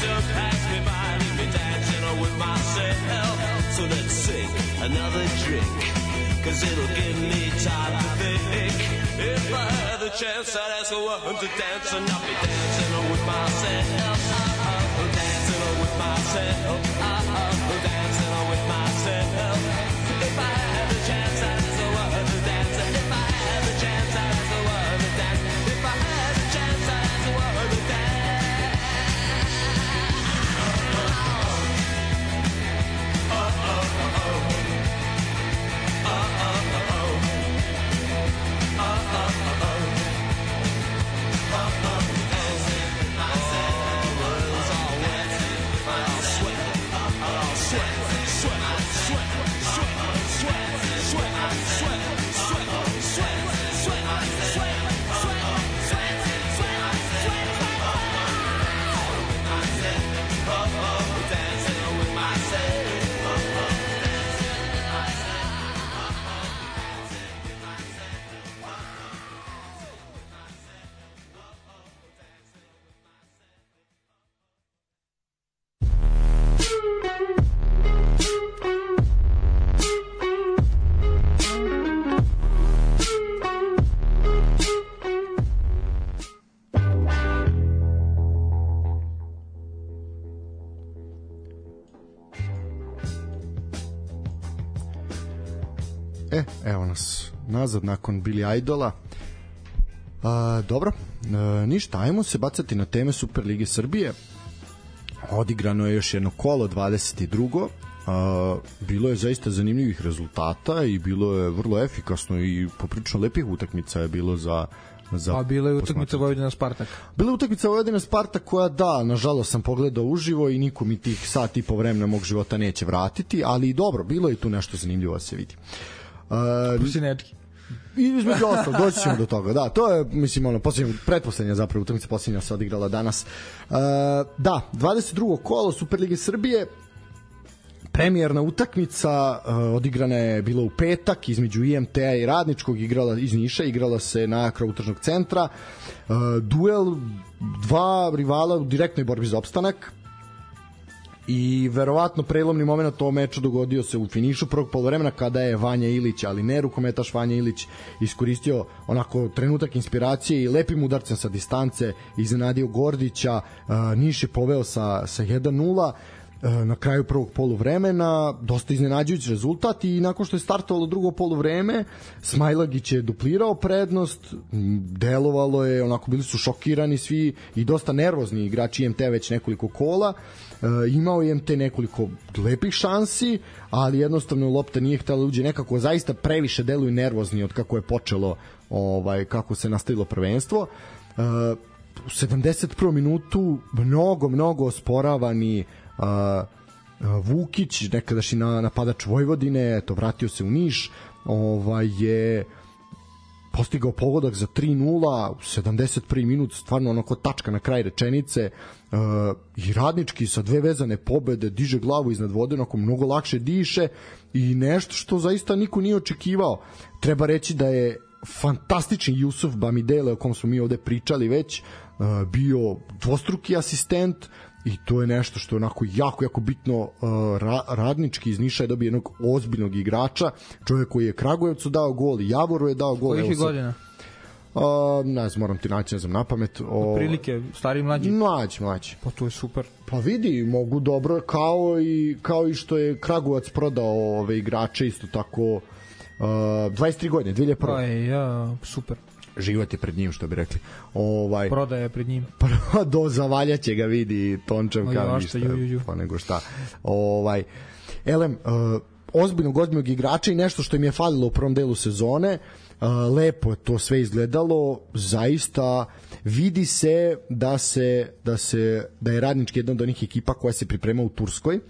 To pass me by, leave me dancing with myself. So let's sing another drink, cause it'll give me time to think. If I had the chance, I'd ask a woman to dance, and I'll be dancing with myself. Dancing with myself. Dancing nazad nakon Billy Idola. A, dobro, e, ništa, ajmo se bacati na teme Superlige Srbije. Odigrano je još jedno kolo, 22. A, bilo je zaista zanimljivih rezultata i bilo je vrlo efikasno i poprično lepih utakmica je bilo za za A bila je utakmica Vojvodina Spartak. Bila je utakmica Vojvodina Spartak koja da, nažalost sam pogledao uživo i niko mi tih sat i po vremena mog života neće vratiti, ali dobro, bilo je tu nešto zanimljivo da se vidi. Uh, Pusinečki. Između ostalo, doći ćemo do toga. Da, to je, mislim, ono, posljednja, pretposlednja zapravo utakmica posljednja se odigrala danas. Uh, da, 22. kolo Superlige Srbije, premijerna utakmica uh, odigrana je bila u petak između IMT-a i Radničkog igrala iz Niša, igrala se na kraju centra. Uh, duel dva rivala u direktnoj borbi za opstanak i verovatno prelomni moment to meču dogodio se u finišu prvog polovremena kada je Vanja Ilić, ali ne rukometaš Vanja Ilić, iskoristio onako trenutak inspiracije i lepim udarcem sa distance iznenadio Gordića, uh, Niš je poveo sa, sa 1-0 na kraju prvog poluvremena, dosta iznenađujući rezultat i nakon što je startovalo drugo poluvreme, Smajlagić je duplirao prednost, delovalo je, onako bili su šokirani svi i dosta nervozni igrači IMT već nekoliko kola, e, imao je IMT nekoliko lepih šansi, ali jednostavno lopta nije htela da uđe nekako zaista previše deluju nervozni od kako je počelo ovaj kako se nastavilo prvenstvo. E, u 71. minutu mnogo, mnogo osporavani uh, Vukić, nekadašnji na, napadač Vojvodine, eto, vratio se u Niš, ovaj, je postigao pogodak za 3-0 u 71. minut, stvarno onako tačka na kraj rečenice uh, i radnički sa dve vezane pobede diže glavu iznad vode, onako mnogo lakše diše i nešto što zaista niko nije očekivao. Treba reći da je fantastični Jusuf Bamidele o kom smo mi ovde pričali već uh, bio dvostruki asistent i to je nešto što je onako jako, jako bitno uh, ra, radnički iz Niša je dobio jednog ozbiljnog igrača čovjek koji je Kragujevcu dao gol Javoru je dao gol Kojih je godina? Uh, ne znam, moram ti naći, ne znam, na pamet. O, Prilike, stari i mlađi. Mlađi, mlađi. Pa to je super. Pa vidi, mogu dobro, kao i, kao i što je Kragujevac prodao ove igrače, isto tako uh, 23 godine, 2001. Pa je, ja, super. Život je pred njim, što bi rekli. Ovaj, Prodaje pred njim. [LAUGHS] prva doza valjaće ga vidi Tončev kao ništa, šta, ju, ju, ju. pa nego šta. Ovaj, elem, uh, ozbiljnog, ozbiljnog igrača i nešto što im je falilo u prvom delu sezone, uh, lepo je to sve izgledalo, zaista vidi se da se da se da je radnički jedna od onih ekipa koja se priprema u Turskoj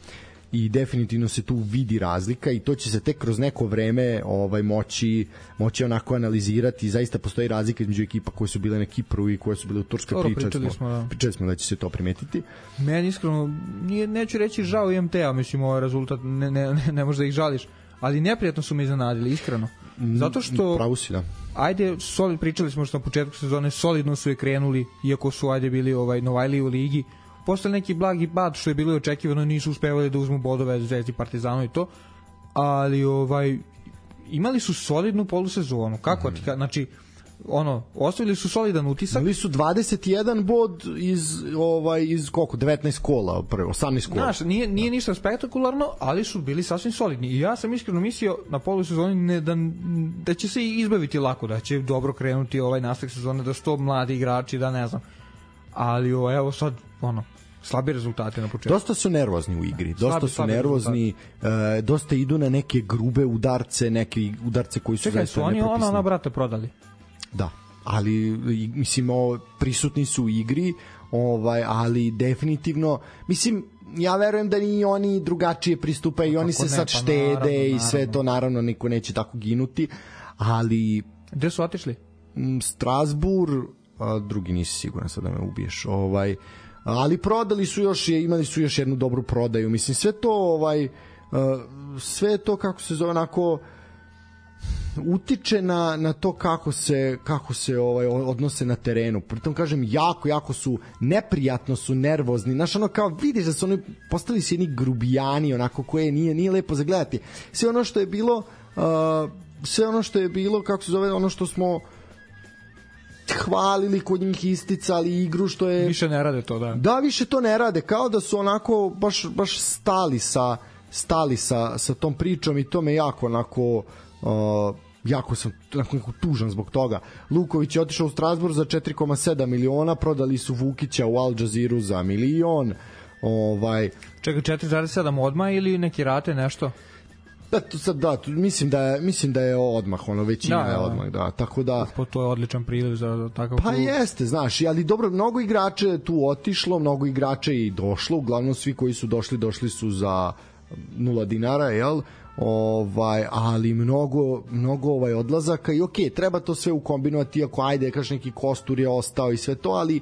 i definitivno se tu vidi razlika i to će se tek kroz neko vreme ovaj moći moći onako analizirati. Zaista postoji razlika između ekipa koje su bile na Kipru i koje su bile u Turskoj pričali, pričali smo, da. pričali smo da će se to primetiti. Meni iskreno, nije, neću reći žao IMT-a, mislim ovaj rezultat, ne, ne, ne, ne možeš da ih žališ, ali neprijatno su me iznenadili, iskreno. Zato što, pravo si da. Ajde, solid, pričali smo što na početku sezone, solidno su je krenuli, iako su ajde bili ovaj, Novajli u ligi, posle neki blagi pad što je bilo očekivano, nisu uspevali da uzmu bodove Zvezdi Partizanu i to, ali ovaj imali su solidnu polusezonu. Kako ti ka, znači ono, ostavili su solidan utisak. Imali su 21 bod iz ovaj iz koliko 19 kola, prvo 18 kola. Znaš, nije, nije ništa spektakularno, ali su bili sasvim solidni. I ja sam iskreno mislio na polusezoni ne, da, da će se izbaviti lako, da će dobro krenuti ovaj nastavak sezone, da što mladi igrači, da ne znam. Ali evo sad, ono, slabi rezultati na početku. Dosta su nervozni u igri, dosta Slabi, su slabi nervozni, e, dosta idu na neke grube udarce, neke udarce koji su Čekaj, zaista su oni ono nepropisni. na brata prodali. Da, ali mislim o, prisutni su u igri, ovaj ali definitivno mislim ja verujem da ni oni drugačije pristupaju i oni se ne, sad pa štede naravno, i sve naravno. to naravno niko neće tako ginuti, ali Gde su otišli? Strasbourg, a drugi nisi siguran sad da me ubiješ, ovaj ali prodali su još imali su još jednu dobru prodaju. Mislim sve to ovaj uh, sve to kako se zove onako utiče na, na to kako se kako se ovaj odnose na terenu. Pritom kažem jako jako su neprijatno su nervozni. Znaš ono kao vidiš da su oni postali se jedni grubijani onako koje nije nije lepo zagledati. Sve ono što je bilo uh, sve ono što je bilo kako se zove ono što smo hvalili kod njih isticali igru što je Više ne rade to, da. Da, više to ne rade, kao da su onako baš, baš stali sa stali sa, sa tom pričom i to me jako onako uh, jako sam onako nekako tužan zbog toga. Luković je otišao u Strasbourg za 4,7 miliona, prodali su Vukića u Al Jazeera za milion. Ovaj Čekaj, 4,7 odma ili neki rate, nešto? Da, to sad, da, mislim da je, mislim da je odmah, ono, većina Da, je da. odmah, da, tako da... Po to je odličan priliv za, takav Pa klub. jeste, znaš, ali dobro, mnogo igrača tu otišlo, mnogo igrača je i došlo, uglavnom svi koji su došli, došli su za nula dinara, jel? Ovaj, ali mnogo, mnogo ovaj odlazaka i okej, treba to sve ukombinovati, ako ajde, kaš neki kostur je ostao i sve to, ali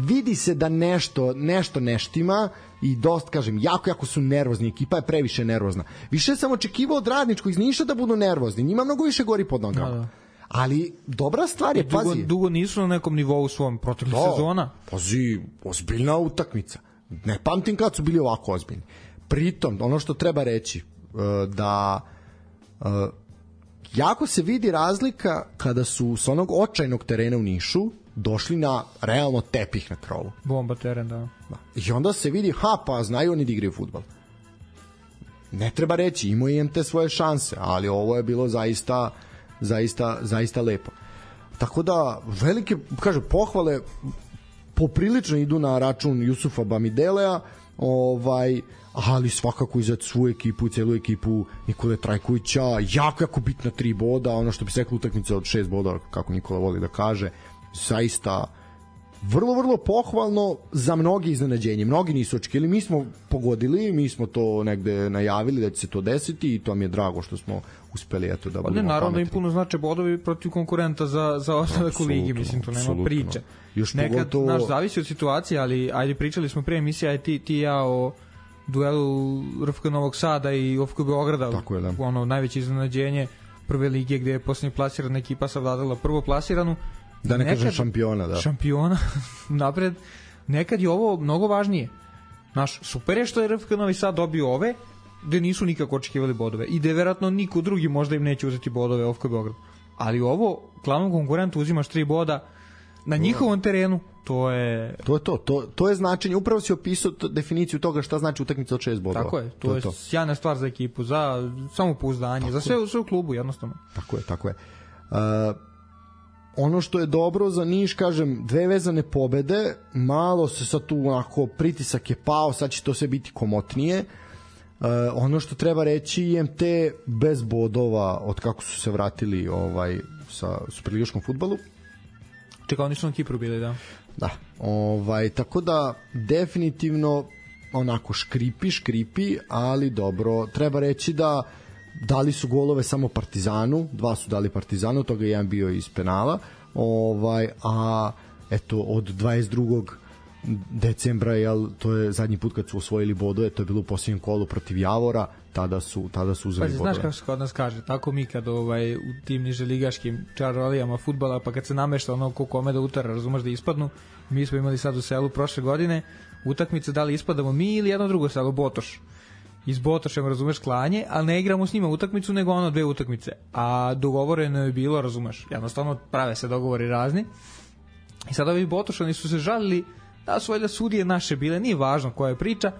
vidi se da nešto nešto neštima i dosta kažem jako jako su nervozni ekipa je previše nervozna više sam očekivao od radničkog iz Niša da budu nervozni njima mnogo više gori pod nogama Da, da. ali dobra stvar je Dugo, pazi dugo nisu na nekom nivou svom proteklih Da. sezona. Pazi, ozbiljna utakmica. Ne pamtim kad su bili ovako ozbiljni. Pritom, ono što treba reći, e, da e, jako se vidi razlika kada su s onog očajnog terena u Nišu došli na realno tepih na krovu. Bomba teren, da. Da. I onda se vidi, ha, pa znaju oni da igraju futbal. Ne treba reći, imao je te svoje šanse, ali ovo je bilo zaista, zaista, zaista lepo. Tako da, velike, kaže, pohvale poprilično idu na račun Jusufa Bamidelea, ovaj, ali svakako i za svu ekipu, celu ekipu Nikole Trajkovića, jako, jako bitna tri boda, ono što bi se rekla utakmica od šest boda, kako Nikola voli da kaže, zaista vrlo, vrlo pohvalno za mnogi iznenađenje. Mnogi nisu očekili, mi smo pogodili, mi smo to negde najavili da će se to desiti i to mi je drago što smo uspeli eto da Pa ne, budemo naravno da im puno znače bodovi protiv konkurenta za, za ostanak u ligi, mislim, to nema apsolutno. priče. Još Nekad, pogotovo- znaš, zavisi od situacije, ali ajde, pričali smo pre emisije, aj ti, ti ja o duelu RFK Novog Sada i OFK Beograda, Tako je, da. ono, najveće iznenađenje prve lige gde je poslednji plasirana ekipa savladala prvo plasiranu. Da ne kažem šampiona, da. Šampiona [LAUGHS] napred. Nekad je ovo mnogo važnije. Naš, super je što je RFK Novi Sad dobio ove, gde nisu nikako očekivali bodove. I je verovatno niko drugi možda im neće uzeti bodove OFK Beograd. Ali ovo, glavnom konkurentu uzimaš tri boda na njihovom terenu, to je... To je to, to, to je značenje, upravo si opisao to, definiciju toga šta znači utakmica od šest bodova. Tako je, to, je, sjajna stvar za ekipu, za samopouzdanje, za sve, sve u klubu, jednostavno. Tako je, tako je. Uh, ono što je dobro za Niš, kažem, dve vezane pobede, malo se sad tu onako pritisak je pao, sad će to sve biti komotnije. Uh, ono što treba reći, IMT bez bodova od kako su se vratili ovaj sa superligaškom futbalu. Čekaj, oni su na Kipru bili, da. Da, ovaj, tako da definitivno onako škripi, škripi, ali dobro, treba reći da dali su golove samo Partizanu, dva su dali Partizanu, toga je jedan bio iz penala, ovaj, a eto od 22 decembra, jel, to je zadnji put kad su osvojili bodove, to je bilo u posljednjem kolu protiv Javora, tada su, tada su uzeli Pazi, bodove. znaš kako se kod nas kaže, tako mi kad ovaj, u tim niželigaškim čarolijama futbala, pa kad se namešta ono ko kome da utara, razumeš da ispadnu, mi smo imali sad u selu prošle godine utakmice da li ispadamo mi ili jedno drugo selo, Botoš. Iz Botošem, razumeš, klanje, ali ne igramo s njima utakmicu, nego ono dve utakmice. A dogovoreno je bilo, razumeš, jednostavno prave se dogovori razni. I sad ovi Botošani su se žalili da su valjda sudije naše bile, nije važno koja je priča,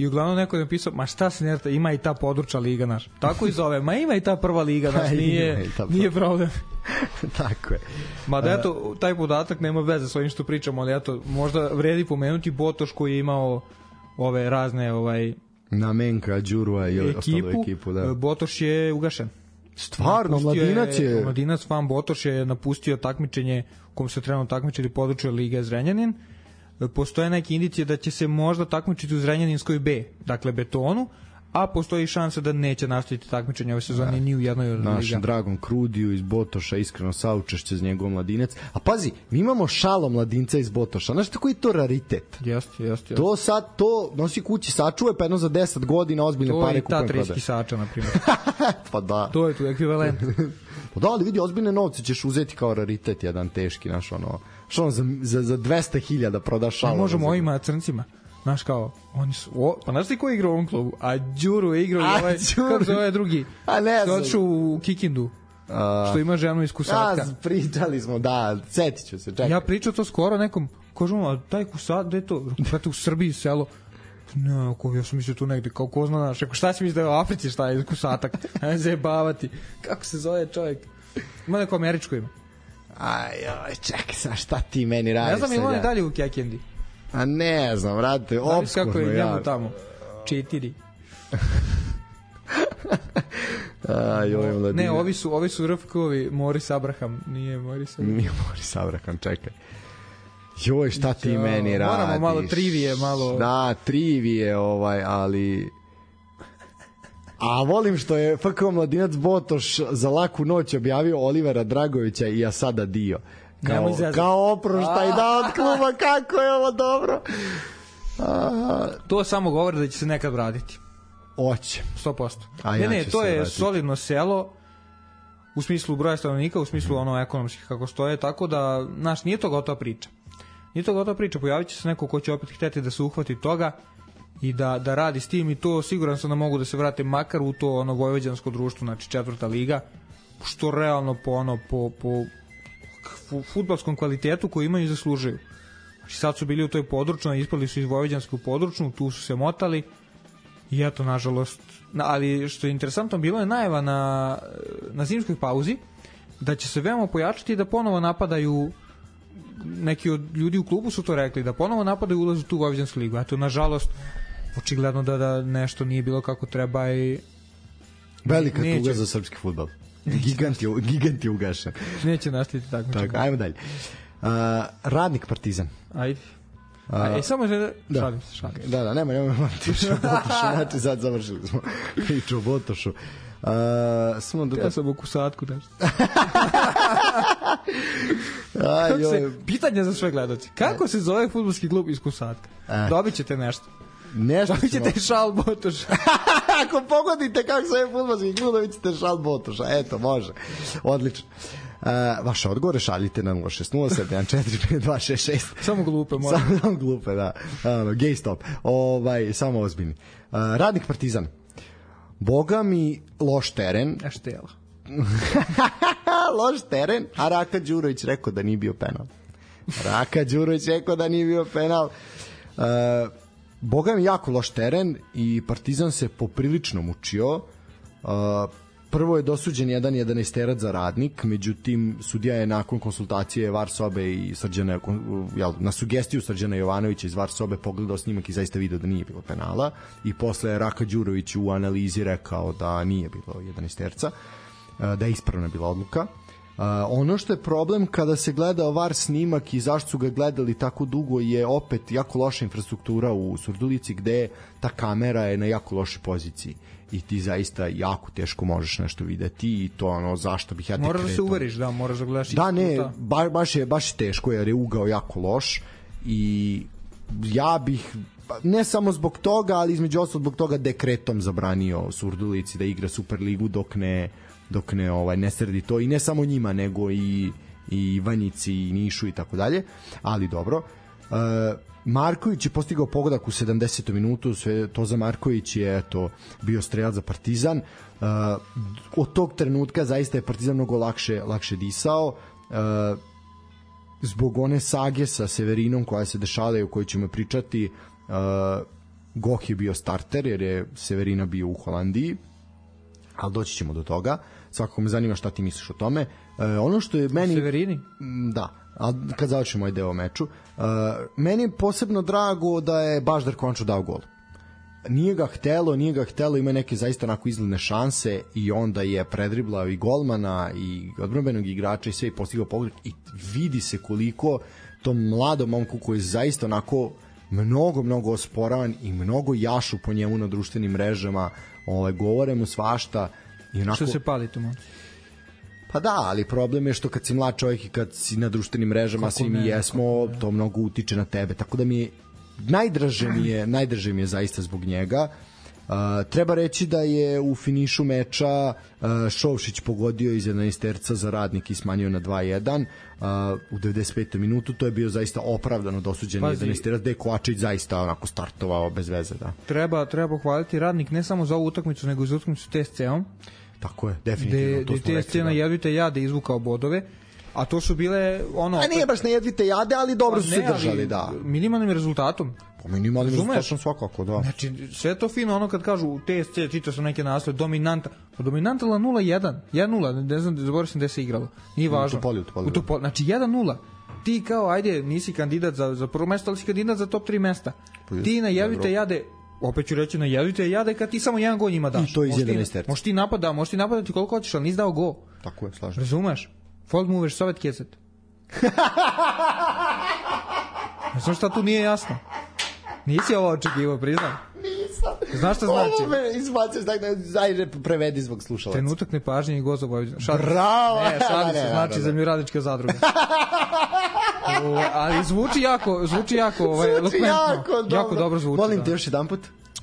I uglavnom neko je napisao, ma šta se ne rata, ima i ta područna liga naš. Tako i zove, ma ima i ta prva liga [LAUGHS] naš, nije, nije problem. [LAUGHS] tako je. Ma da eto, taj podatak nema veze s ovim što pričamo, ali eto, možda vredi pomenuti Botoš koji je imao ove razne ovaj Namenka, Đurua i ekipu, ekipu, ekipu da. Botoš je ugašen. Stvarno, Napustio mladinac je... Mladinac Fan Botoš je napustio takmičenje u kom se trenutno takmičili područje Lige Zrenjanin. E, Postoje neke indicije da će se možda takmičiti u Zrenjaninskoj B, dakle betonu, a postoji šansa da neće nastaviti takmičenje ove sezone ni u jednoj od našem liga. dragom Krudiju iz Botoša, iskreno saučešće z njegov mladinac. A pazi, mi imamo šalo mladinca iz Botoša. Znaš koji je to raritet? Jeste, jeste, jeste. To sad, to nosi kući, sačuvaj pa jedno za 10 godina ozbiljne To je pare i ta kupujem 30 prodaje. kisača, na primjer. [LAUGHS] Pa da. to je tu ekvivalent. [LAUGHS] Pa da, ali vidi, ozbiljne novce ćeš uzeti kao raritet jedan teški, naš ono, što ono, za, za, za 200.000 prodaš šalo. A možemo ovima crncima. Znaš kao, oni su, o, pa znaš ti ko je igrao u ovom klubu? A Đuru je igrao ovaj, kako zove drugi? A ne znam. otišao u Kikindu, A, što ima ženu iz Kusatka. a, pričali smo, da, setit ću se, čekaj. Ja pričao to skoro nekom, kažem, a taj Kusat, gde je to? Brate, u Srbiji selo. Ne, ako ja sam mislio tu negde, kao ko zna naš. Ako šta si mislio da je u Africi šta je Kusatak? [LAUGHS] Ajde zajebavati. Kako se zove čovjek? Ima neko američko ime. Aj, aj, čekaj, sa šta ti meni radiš Ne znam ima on dalje u Kekendi. A ne znam, brate, Znaš kako obskurno je njemu tamo? Četiri. A, joj, mladine. Ne, ovi su, ovi su RFK-ovi Moris Abraham, nije Moris Abraham. Nije Moris Abraham, čekaj. Joj, šta ti Jo, meni radiš? moramo malo trivije, malo- Da, trivije, ovaj, ali... A volim što je FK Mladinac Botoš za laku noć objavio Olivera Dragovića i ja sada dio. Kao, kao oproštaj da od kluba, kako je ovo dobro. A, To samo govori da će se nekad vratiti. oće. 100%. A ne, ja ne, ću to je vratiti. solidno selo u smislu broja stanovnika, u smislu ono ekonomski kako stoje, tako da, znaš, nije to gotova priča. Nije to gotova priča, pojavit će se neko ko će opet hteti da se uhvati toga i da, da radi s tim i to siguran sam da mogu da se vrate makar u to ono vojvođansko društvo, znači četvrta liga, što realno po ono po, po fu- fudbalskom kvalitetu koji imaju zaslužuju. Znači sad su bili u toj područnoj, ispali su iz Vojvođanske u područnu, tu su se motali i eto, nažalost, na, ali što je interesantno bilo je najava na, na zimskoj pauzi da će se veoma pojačati i da ponovo napadaju neki od ljudi u klubu su to rekli, da ponovo napadaju ulaz u tu Vojvođansku ligu. Eto, nažalost, očigledno da, da nešto nije bilo kako treba i Velika Neće. tuga za srpski futbal. Gigant je, gigant je ugašen. neće nastaviti tako. Tako, ajmo dalje. Uh, radnik Partizan. Ajde. A, e, samo da, Da. šalim se, šalim se. Da, da, nema, nema, priča o Botošu, znači [LAUGHS] sad završili smo priču o Botošu. Uh, samo da... Ja sam u kusatku nešto. [LAUGHS] Aj, se, joj, pitanje za sve gledaoci. Kako se zove fudbalski klub iz Kusatka? E. Dobit ćete nešto. nešto Dobit ćete šal Botoš. [LAUGHS] Ako pogodite kako se zove futbolski klub, dobit ćete šal Botoša. Eto, može. Odlično. Uh, vaše odgovore šaljite na 060 714 Samo glupe, moram. Samo, samo glupe, da. Ano, gay stop. Ovaj, samo ozbiljni. Uh, radnik Partizan. Boga mi loš teren, Eštela. [LAUGHS] loš teren, a Raka Đurović rekao da nije bio penal. Raka Đurović rekao da nije bio penal. Uh, Boga mi jako loš teren i Partizan se poprilično mučio. Prvo je dosuđen jedan 11 za radnik, međutim sudija je nakon konsultacije VAR sobe i Srđana, jel, na sugestiju Srđana Jovanovića iz VAR sobe pogledao snimak i zaista video da nije bilo penala i posle je Raka Đurović u analizi rekao da nije bilo 11 terca da je ispravna bila odluka. Uh, ono što je problem kada se gleda VAR snimak i zašto su ga gledali tako dugo je opet jako loša infrastruktura u Surdulici gde ta kamera je na jako lošoj poziciji. I ti zaista jako teško možeš nešto videti i to ono zašto bih ja te Moraš da se uveriš, da, moraš da gledaš Da, ne, ba, baš, je, baš je teško jer je ugao jako loš i ja bih pa, ne samo zbog toga, ali između ostalog zbog toga dekretom zabranio Surdulici da igra Superligu dok ne dok ne ovaj ne sredi to i ne samo njima nego i i Ivanjici i Nišu i tako dalje, ali dobro. E, Marković je postigao pogodak u 70. minutu, sve to za Marković je eto bio strelac za Partizan. E, od tog trenutka zaista je Partizan mnogo lakše lakše disao. E, zbog one sage sa Severinom koja se dešala i o kojoj ćemo pričati uh, Goh je bio starter jer je Severina bio u Holandiji ali doći ćemo do toga svakako me zanima šta ti misliš o tome uh, ono što je meni Severini? Mm, Da, a kad završimo ovaj deo o meču. Uh, meni je posebno drago da je Baždar končno dao gol. Nije ga htelo, nije ga htelo, ima neke zaista onako izgledne šanse i onda je predriblao i golmana i odbranbenog igrača i sve i postigao pogled i vidi se koliko tom mladom momku koji je zaista onako mnogo, mnogo osporavan i mnogo jašu po njemu na društvenim mrežama, ovaj, govore mu svašta i onako... Što se pali tu momci? Pa da, ali problem je što kad si mlad čovjek i kad si na društvenim mrežama, Kako svi mi ne, jesmo, to mnogo utiče na tebe. Tako da mi je najdraže mi je, [CLEARS THROAT] najdraže mi je zaista zbog njega. Uh, treba reći da je u finišu meča uh, Šovšić pogodio iz 11 terca za radnik i smanjio na 2-1 uh, u 95. minutu to je bio zaista opravdano dosuđen Pazi. 11 terac gde je Kovačić zaista onako startovao bez veze da. Treba, treba pohvaliti radnik ne samo za ovu utakmicu, nego i za utakmicu TSC-om, tako je, definitivno gde, to smo rekli, TSC na da. jedvite jade izvukao bodove, a to su bile ono... A nije baš na jedvite jade, ali dobro Pa su se ali držali, da. Minimalnim rezultatom. Po minimalnim Razumeš? rezultatom svakako, da. Znači, sve to fino, ono kad kažu u TSC, čitao sam neke naslove, dominanta. Pa dominanta la 0-1, 1-0, ne znam, zaboravio sam gde se igralo. Nije važno. Topoli, u Topoli, U Topoli, znači 1-0. Ti kao, ajde, nisi kandidat za, za prvo mesto, ali si kandidat za top 3 mesta. Pa Ti najavite jade opet ću reći najedite jade kad ti samo jedan gol njima daš. I to iz Možeš ti- 11 terca. Možeš ti napada, možeš ti napadati koliko hoćeš, ali nisi dao gol. Tako je, slažem. Razumeš? Fold moveš Sovet Keset. [LAUGHS] Ne znam šta tu nije jasno. Nisi ovo očekivao, priznam. Nisam. Znaš šta znači? Ovo me izbaciš, tako da, ajde, prevedi zbog slušalaca. Trenutak nepažnje i se. Bravo! Ne, šalim se, [LAUGHS] znači zemljoradnička zadruga. [LAUGHS] O, ali zvuči jako, zvuči jako, ovaj, Zvuči jako dobro. Jako dobro zvuči. Molim da. te još jedan put.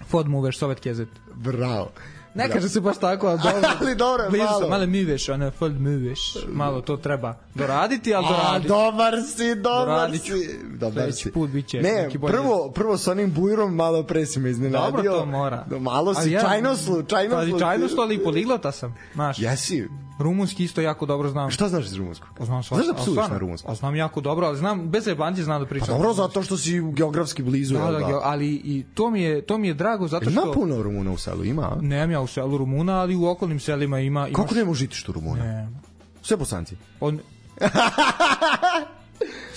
Fod moveš Sovet Kezet. Bravo. Ne kaže se baš tako, ali dobro. [LAUGHS] Ali dobro Blizu malo. sam, malo miveš, a ne fod miveš. Malo to treba doraditi, ali A, doraditi. dobar si, dobar Doradit ću. si. Dobar Sledeći si. put bit će Ne, prvo, prvo s onim bujrom malo pre si me iznenadio. Dobro, to mora. Malo si, ja- čajno slu, čajno Pa, slu. čajno slu, ali i poliglota sam. Znaš, Jesi. Rumunski isto jako dobro znam. Šta znaš iz rumunskog? Pa Znam Znaš da psuješ na rumunskom? Znam jako dobro, ali znam, bez jebanci znam da Pa pričam. dobro, zato što si geografski blizu. Da, da, da, ali i to mi je, to mi je drago zato Ima što... puno Rumuna u selu, ima. a? Nemam ja u selu Rumuna, ali u okolnim selima ima... Imaš, Kako nema u žitištu Rumuna? Ne. Sve bosanci. On...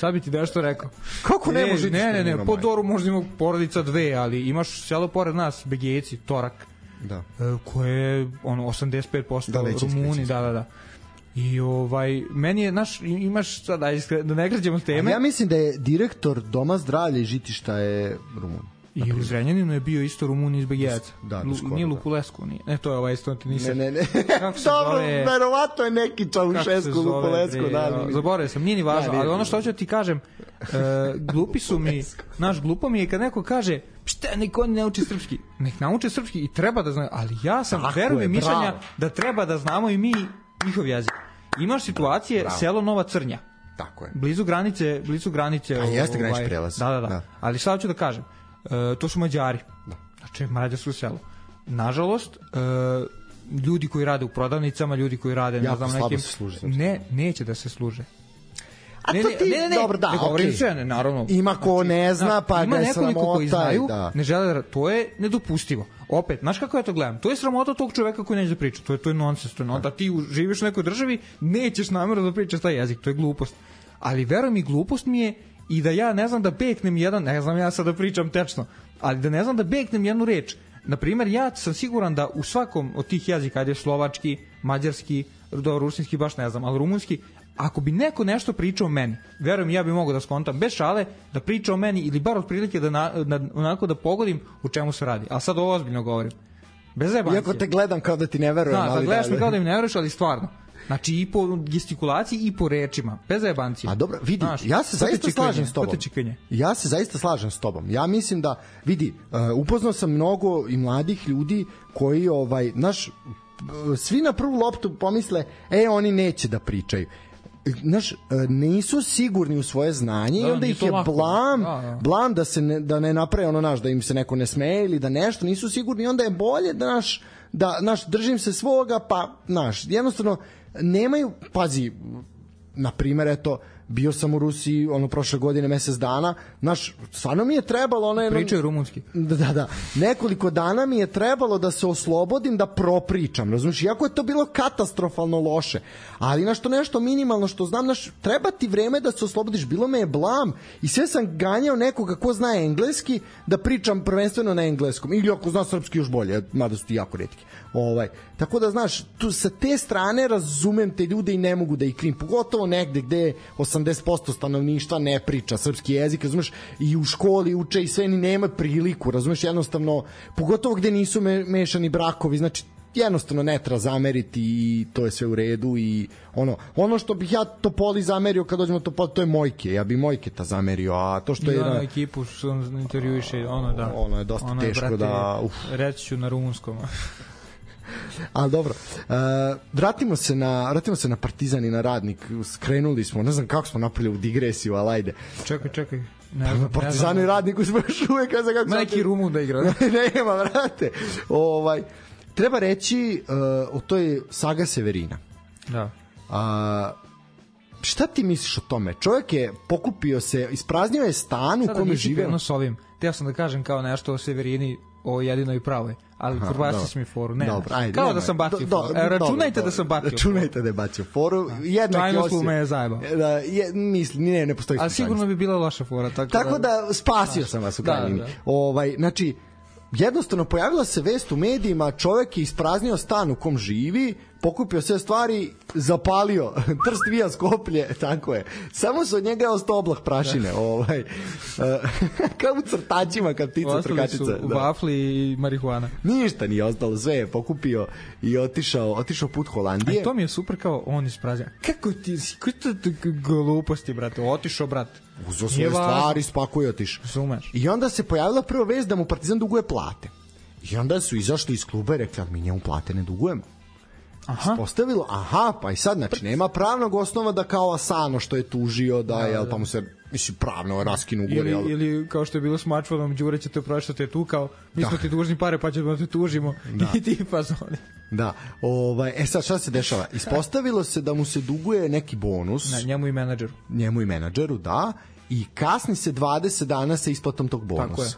Sad bi ti nešto rekao. Kako nema u žitištu Ne, ne, ne, po? Doru možda ima porodica dve, ali imaš selo pored nas, Begejci, Torak, Da. e, koje je ono 85% Da, većinski, Rumuni, većinski. da, da, da. I ovaj, meni je, naš, imaš sad, iskre- da ne krećemo s teme. Ja mislim da je direktor Doma zdravlja i žitišta je Rumun. I u Zrenjaninu je bio isto Rumun iz Begejaca. Da, Lu, skoro, nije da. Lukulesku, nije. Ne, to je ovaj isto, nisam. Ne, ne, ne. [LAUGHS] Kako se [LAUGHS] Dobro, zove? verovatno je neki Čaušesku, bre, da. ali- Zaboravio sam, nije ni važno, Da, ali ono što hoću da ti kažem, e, glupi su mi, naš glupo mi je kad neko kaže, šta, nek oni ne uče srpski. Nek nauče srpski i treba da znaju, ali ja sam, Tako verujem je, mi mišljenja bravo. da treba da znamo i mi njihov jezik. Imaš situacije, selo Nova Crnja, Tako je. blizu granice, blizu granice. A jeste ovaj, granični prelaz. Da, da, da, Da. Ali šta hoću da kažem? E, to su Mađari. Da. Znači, mađarsko selo. Nažalost, e, ljudi koji rade u prodavnicama, ljudi koji rade, ne Jako znam, nekim... služe srpskim. Ne, neće da se služe. A ne, to ti, ne, ne, ne, dobro, da, ne govorim okej. sve, ne, naravno. Ima ko ne zna, pa ima ga je koji sramota i znaju, da. ne žele da, to je nedopustivo. Opet, znaš kako ja to gledam? To je sramota tog čoveka koji neće da priča. To je to je nonsens, to je nonsens. Da ti živiš u nekoj državi, nećeš namjerno da pričaš taj jezik, to je glupost. Ali veruj mi, glupost mi je i da ja ne znam da beknem jedan, ne znam ja sad da pričam tečno, ali da ne znam da beknem jednu reč. Na primer, ja sam siguran da u svakom od tih jezika, ajde slovački, mađarski, do rusinski baš ne znam, ali rumunski, ako bi neko nešto pričao o meni, verujem ja bi mogao da skontam bez šale da priča o meni ili bar otprilike da, na, da onako da pogodim u čemu se radi. A sad ovo ozbiljno govorim. Bez zebancije. Iako te gledam kao da ti ne verujem, Da, da ali gledaš da, me kao da mi ne veruješ, ali stvarno. Znači i po gestikulaciji i po rečima, bez zajebancije. A dobro, vidi, Znaš, ja se zaista čikanje, slažem s tobom. Ja se zaista slažem s tobom. Ja mislim da, vidi, uh, upoznao sam mnogo i mladih ljudi koji, ovaj, naš, uh, svi na prvu loptu pomisle, e, oni neće da pričaju. Znaš, uh, nisu sigurni u svoje znanje Da, i onda ih je lako. blam, Da, da. blam da se ne, da ne naprave ono naš, da im se neko ne smeje ili da nešto nisu sigurni i onda je bolje da naš, da naš držim se svoga pa naš jednostavno nemaju pazi na primjer, eto, bio sam u Rusiji ono prošle godine mesec dana, naš, stvarno mi je trebalo ono jedno... Pričaju rumunski. Da, da, da. Nekoliko dana mi je trebalo da se oslobodim da propričam, razumiješ? Iako je to bilo katastrofalno loše, ali na što nešto minimalno što znam, naš, treba ti vreme da se oslobodiš, bilo me je blam i sve sam ganjao nekoga ko zna engleski da pričam prvenstveno na engleskom ili ako zna srpski još bolje, mada su ti jako retki. Ovaj, tako da, znaš, tu sa te strane razumem te ljude i ne mogu da ih krim, pogotovo negde gde 80% stanovništva ne priča srpski jezik, razumeš, i u školi uče i sve ni nema priliku, razumeš, jednostavno, pogotovo gde nisu me, mešani brakovi, znači jednostavno ne treba zameriti i to je sve u redu i ono ono što bih ja Topoli zamerio kad dođemo do Topoli to je Mojke ja bi Mojke ta zamerio a to što I je ono na, ekipu što intervjuiše, ono da. Ono je dosta teško da- uf. Reći ću na rumunskom. Ali dobro. Uh, vratimo se na vratimo se na Partizan i na Radnik. Skrenuli smo, ne znam kako smo napravili u digresiju, ali ajde. čekaj, čekaj. Ne ne Partizan i smo još uvek, znam kako Ima sam- neki Rumun da igra. [LAUGHS] Nema, vrate. Ovaj, treba reći uh, o toj saga Severina. Da. A, šta ti misliš o tome? Čovjek je pokupio se, ispraznio je stan u Sada kome nisi žive. krenuo s ovim. Teo sam da kažem kao nešto o Severini, o jedinoj pravoj. Ali probacio si mi foru. Ne, Dobro, ajde. kao da sam bacio Do- foru. do- E, računajte dobro, da sam bacio Računajte da je bacio foru. Jednak Tajno osje- me je zajebao. Da, je, misli, ne, ne postoji Ali sigurno bi bila loša fora. Tako, Tako da spasio sam vas u Da, da. Ovaj, znači, jednostavno pojavila se vest u medijima, čovek je ispraznio stan u kom živi, pokupio sve stvari, zapalio, [LAUGHS] trst vija skoplje, tako je. Samo se od njega je ostao oblak prašine, ovaj. e, [LAUGHS] kao u crtačima kad ptica Ostali trkačica. su vafli i marihuana. Ništa nije ostalo, sve je pokupio i otišao, otišao put Holandije. E, to mi je super kao on ispraznja. Kako ti si, koji to gluposti, brate, otišao, brate. Nije svoje stvari, spakuje otišao. Razumeš? I onda se pojavila prva vest da mu Partizan duguje plate. I onda su izašli iz kluba i rekli, ali mi njemu plate ne dugujemo. Aha. Postavilo, aha, pa i sad, znači, nema pravnog osnova da kao Asano što je tužio, da, jel, pa mu se, mislim, pravno raskinu ugovor, Ili, ili kao što je bilo s Mačvanom, Đure će te proći što te je tukao, mi smo ti dužni pare pa ćemo da te tužimo. [LAUGHS] I ti pa zoni. Da, ovaj, e sad šta se dešava? Ispostavilo se da mu se duguje neki bonus, Na njemu i menadžeru. njemu i menadžeru, da, i kasni se 20 dana sa isplatom tog bonusa. Tako je.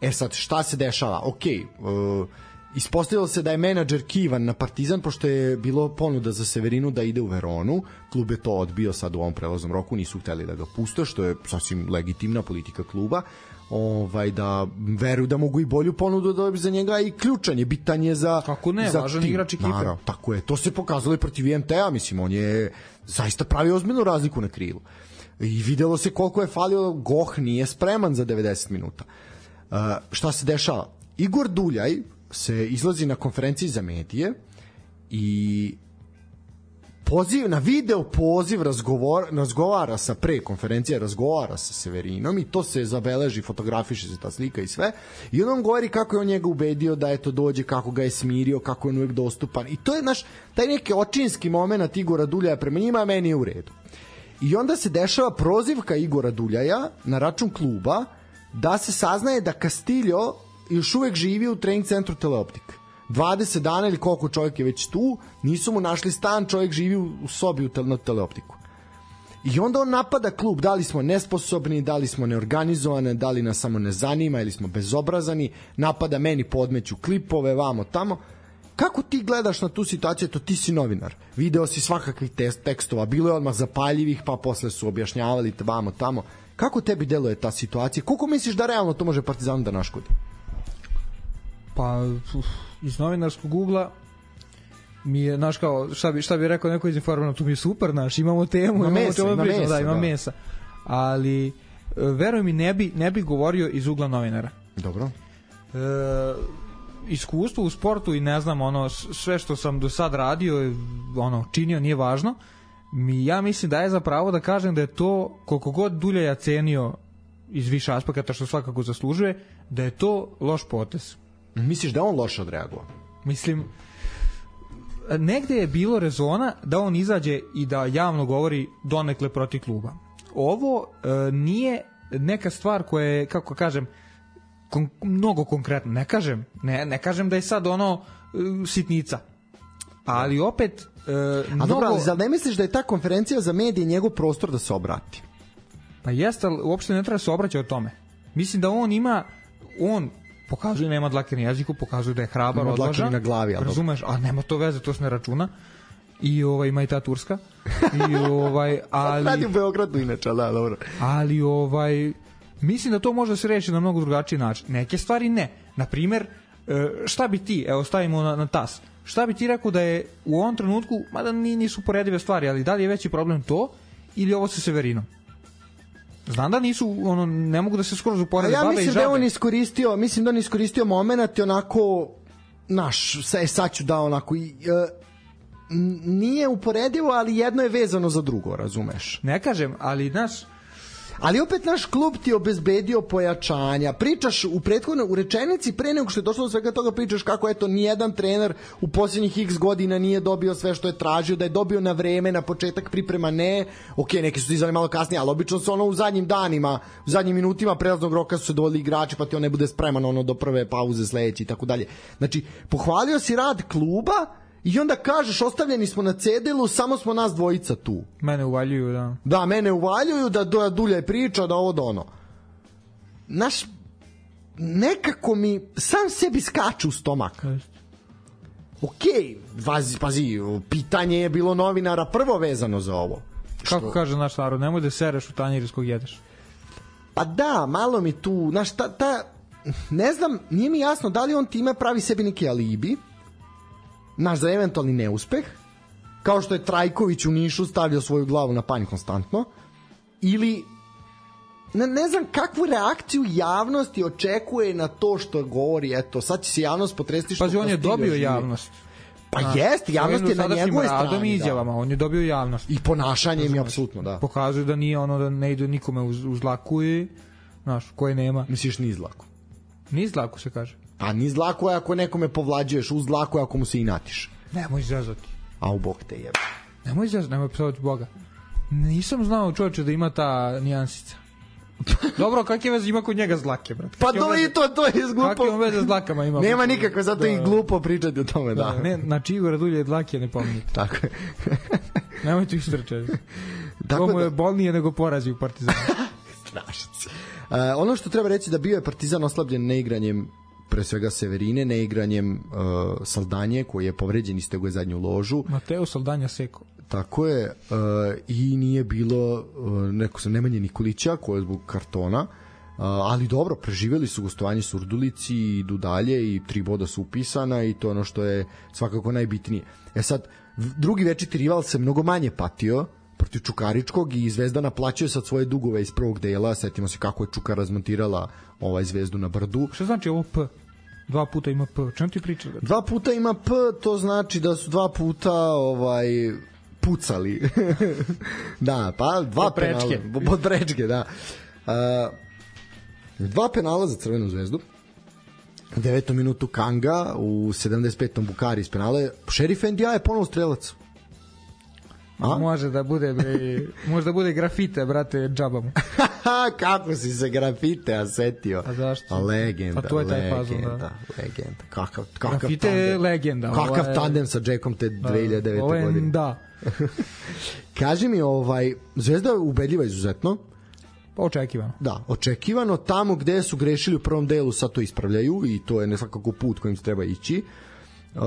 E sad, šta se dešava? Ok, uh, ispostavilo se da je menadžer kivan na Partizan, pošto je bilo ponuda za Severinu da ide u Veronu, klub je to odbio sad u ovom prelaznom roku, nisu hteli da ga puste, što je sasvim legitimna politika kluba, ovaj da veruju da mogu i bolju ponudu da za njega i ključan je bitan je za Kako ne, za važan tim. igrač ekipe. Naravno, tako je. To se pokazalo i protiv IMT-a, mislim, on je zaista pravi ozbiljnu razliku na krilu. I videlo se koliko je falio, Goh nije spreman za 90 minuta. Uh, šta se dešava? Igor Duljaj se izlazi na konferenciji za medije i poziv na video poziv razgovor, razgovara sa pre konferencije razgovara sa Severinom i to se zabeleži fotografiše se ta slika i sve. I on nam govori kako je on njega ubedio da eto dođe kako ga je smirio kako je on uvek dostupan. I to je naš taj neki očinski moment Igora Duljaja prema njima a meni je u redu. I onda se dešava prozivka Igora Duljaja na račun kluba da se saznaje da Castillo još uvek živi u trening centru Teleoptik. 20 dana ili koliko čovjek je već tu, nisu mu našli stan, čovjek živi u u sobi u tel, na Teleoptiku. I onda on napada klub, da li smo nesposobni, da li smo neorganizovane, da li nas samo ne zanima ili smo bezobrazani, napada meni podmeću klipove, vamo tamo. Kako ti gledaš na tu situaciju, to ti si novinar. Video si svakakvih te- tekstova, bilo je odmah zapaljivih, pa posle su objašnjavali te vamo tamo. Kako tebi deluje ta situacija? Koliko misliš da realno to može Partizanu da naškodi? Pa, uf, iz novinarskog ugla mi je, znaš kao, šta bi, šta bi rekao neko iz informera, to mi je super, znaš, imamo temu, Ima imamo mesa, ima mesa, da, ima da. mesa. Ali, e, veruj mi, ne bi, ne bi govorio iz ugla novinara. Dobro. E, iskustvo u sportu i ne znam ono sve što sam do sad radio i, ono činio nije važno mi ja mislim da je za pravo da kažem da je to koliko god Dulja ja cenio iz više aspekata što svakako zaslužuje da je to loš potez Misliš da on loše odreagovao? mislim negde je bilo rezona da on izađe i da javno govori donekle protiv kluba ovo e, nije neka stvar koja je kako kažem kon, mnogo konkretno ne kažem ne, ne kažem da je sad ono e, sitnica ali opet e, A mnogo, dobro, ali zar ne misliš da je ta konferencija za medije njegov prostor da se obrati? Pa jeste, ali uopšte ne treba se obraća o tome. Mislim da on ima, on pokazuje da nema dlake na jeziku, pokazuje da je hrabar, dlake odvažan. ni na glavi, ali Razumeš, a nema to veze, to se ne računa. I ovaj, ima i ta Turska. I ovaj, [LAUGHS] ali... Radi u Beogradu inače, da, dobro. ali ovaj mislim da to može da se reši na mnogo drugačiji način. Neke stvari ne. Na primer, e, šta bi ti, evo stavimo na, na tas, šta bi ti rekao da je u ovom trenutku, mada ni, nisu poredive stvari, ali da li je veći problem to ili ovo sa Severinom? Znam da nisu, ono, ne mogu da se skoro A uporede ja babe i mislim da je on iskoristio, mislim da on iskoristio moment i onako naš, sa, sad ću da onako i, e, n- nije uporedivo, ali jedno je vezano za drugo, razumeš? Ne kažem, ali, znaš, Ali opet naš klub ti obezbedio pojačanja. Pričaš u prethodnoj u rečenici pre nego što je došlo do svega toga pričaš kako eto nijedan trener u posljednjih x godina nije dobio sve što je tražio, da je dobio na vreme, na početak priprema ne. Ok, neki su stizali malo kasnije, ali obično se ono u zadnjim danima, u zadnjim minutima prelaznog roka su se dovoljili igrači, pa ti on ne bude spreman ono do prve pauze sledeće i tako dalje. Znači, pohvalio si rad kluba i onda kažeš ostavljeni smo na cedilu, samo smo nas dvojica tu. mene uvaljuju, da. Da, mene uvaljuju, da do, dulje priča, da ovo da ono. Naš, nekako mi sam sebi skače u stomak. Ok, vazi, pazi, pitanje je bilo novinara prvo vezano za ovo. Kako kaže naš narod, nemoj da sereš u tanjir iz kog jedeš. Pa da, malo mi tu, znaš, ta, ta, ne znam, nije mi jasno da li on time pravi sebi neki alibi, naš za eventualni neuspeh, kao što je Trajković u Nišu stavljao svoju glavu na panj konstantno, ili ne, ne znam kakvu reakciju javnosti očekuje na to što govori, eto, sad će se javnost potresti što Pazi, on je dobio živi. javnost. Pa Znaš, jeste, javnost je na radom strani. i da. izjavama, on je dobio javnost. I ponašanjem je apsolutno, da. Pokazuje da nije ono da ne ide nikome uz, uz laku i znaš, koje nema. Misliš niz lako. Ni zlaku se kaže. A niz lako je ako nekome povlađuješ, uz lako je ako mu se inatiš. Nemoj zezati. A u bog te jebe. Nemoj zezati, nemoj psovati Boga. Nisam znao čovječe da ima ta nijansica. Dobro, kakve veze ima kod njega zlake, brate? Pa to i to, to je glupo. Kakve on veze s dlakama ima? Nema nikako, zato Da, je i glupo pričati o tome, da. Da, ne, znači Igora Dulje dlake ne pominjite. Tako je. [LAUGHS] Nemojte ih strčati. Tako da- je bolnije nego porazi u Partizanu. [LAUGHS] Strašac. Uh, ono što treba reći da bio je Partizan oslabljen neigranjem pre svega Severine, neigranjem uh, Saldanje koji je povređen i stegao je zadnju ložu. Mateo Saldanja Seko. Tako je, uh, i nije bilo uh, neko sam Nemanje Nikolića koji je zbog kartona, uh, ali dobro, preživeli su gostovanje Surdulici i idu dalje i tri boda su upisana i to ono što je svakako najbitnije. E sad, drugi večiti rival se mnogo manje patio protiv Čukaričkog i Zvezda naplaćuje sad svoje dugove iz prvog dela, setimo se kako je Čuka razmontirala ovaj Zvezdu na brdu. Šta znači ovo P? Dva puta ima P. Čemu ti pričali? Dva puta ima P, to znači da su dva puta ovaj pucali. [LAUGHS] da, pa dva Pod prečke. penala. Pod prečke, da. Uh, dva penala za Crvenu zvezdu. U devetom minutu Kanga, u 75. Bukari iz penale. Šerif NDA je ponovo strelac. A? Može da bude, bre, može da bude grafite, brate, džaba mu. [LAUGHS] Kako si se grafite a setio? A zašto? A legenda, Pa to je taj legenda, fazon, da. legenda. Kakav, kakav Grafite je tandem. legenda, ovo Kakav je- tandem sa Jackom te 2009. Ovo je, godine. Da. [LAUGHS] Kaži mi, ovaj, Zvezda je ubedljiva izuzetno. Pa očekivano. Da, očekivano tamo gde su grešili u prvom delu sad to ispravljaju i to je nesvakako put kojim se treba ići. Uh,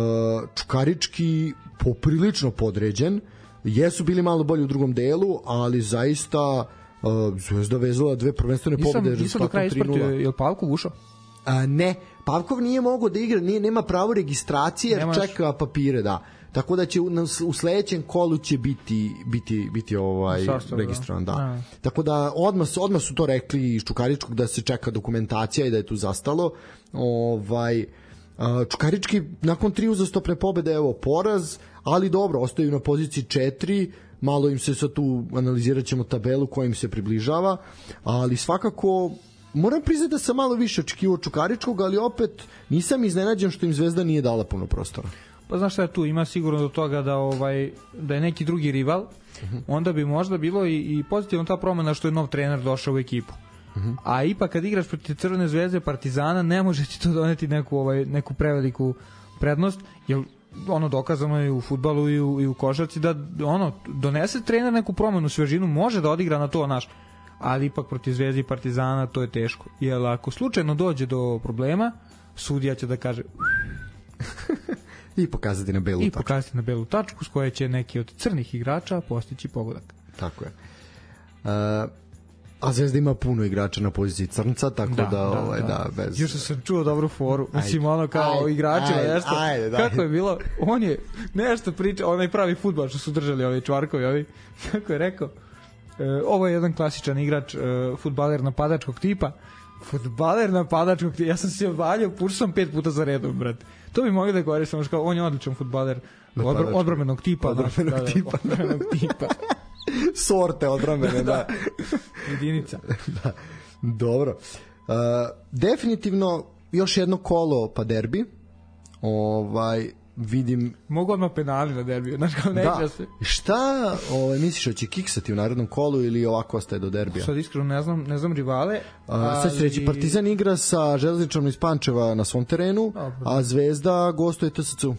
Čukarički poprilično podređen, jesu bili malo bolji u drugom delu, ali zaista uh, Zvezda vezala dve prvenstvene Nisam, pobede nisam do kraja ispratio, 3:0. je li Pavkov ušao? A, ne, Pavkov nije mogao da igra, nije, nema pravo registracije Nemaš- čeka papire, da. Tako da će u, u sledećem kolu će biti biti biti ovaj U sastavu, da. registrovan, da. Da. Tako da odmah su- odmah su to rekli iz Čukaričkog da se čeka dokumentacija i da je tu zastalo. Ovaj Čukarički nakon tri uzastopne pobede evo poraz, ali dobro, ostaju na poziciji 4 malo im se sad tu analizirat ćemo tabelu koja im se približava, ali svakako moram priznati da sam malo više očekivao Čukaričkog, ali opet nisam iznenađen što im Zvezda nije dala puno prostora. Pa znaš šta je tu, ima sigurno do toga da ovaj da je neki drugi rival, onda bi možda bilo i, i pozitivno ta promena što je nov trener došao u ekipu. A ipak kad igraš protiv Crvene zvezde Partizana, ne može ti to doneti neku ovaj neku preveliku prednost, jer ono dokazano je u fudbalu i u, i u košarci da ono donese trener neku promenu svežinu može da odigra na to naš ali ipak protiv Zvezde i Partizana to je teško jer ako slučajno dođe do problema sudija će da kaže [LAUGHS] I pokazati na belu i tačku. pokazati na belu tačku s koje će neki od crnih igrača postići pogodak. Tako je. Uh, a Zvezda ima puno igrača na poziciji crnca, tako da, da, ovaj, da, bez... Još sam čuo dobru foru. Mislim, ono kao Ajde, igračima, ajde, nešto. ajde, da. Kako je bilo? On je nešto pričao, onaj pravi futbol što su držali ovi čvarkovi, ovi, [LAUGHS] kako je rekao, e, ovo je jedan klasičan igrač, e, futbaler napadačkog tipa, futbaler napadačkog tipa, ja sam se valjao, pušao sam pet puta za redom, brate. To bi mogli da govori samo kao, on je odličan futbaler, odbr odbrambenog tipa. Odbrambenog znaš, da, da, tipa. Odbrambenog tipa. [LAUGHS] [LAUGHS] sorte odbrambene, da. [LAUGHS] Jedinica. [LAUGHS] da. Dobro. Uh, definitivno još jedno kolo pa derbi. Ovaj vidim Mogu odmah penali na derbiju, znaš kao neće da. se. Šta ovaj misliš da će kiksati u narednom kolu ili ovako ostaje do derbija? Sad iskreno ne znam, ne znam rivale. A, sad ali- reći Partizan igra sa Železničom iz Pančeva na svom terenu, Dobro. a Zvezda gostuje TSC-u.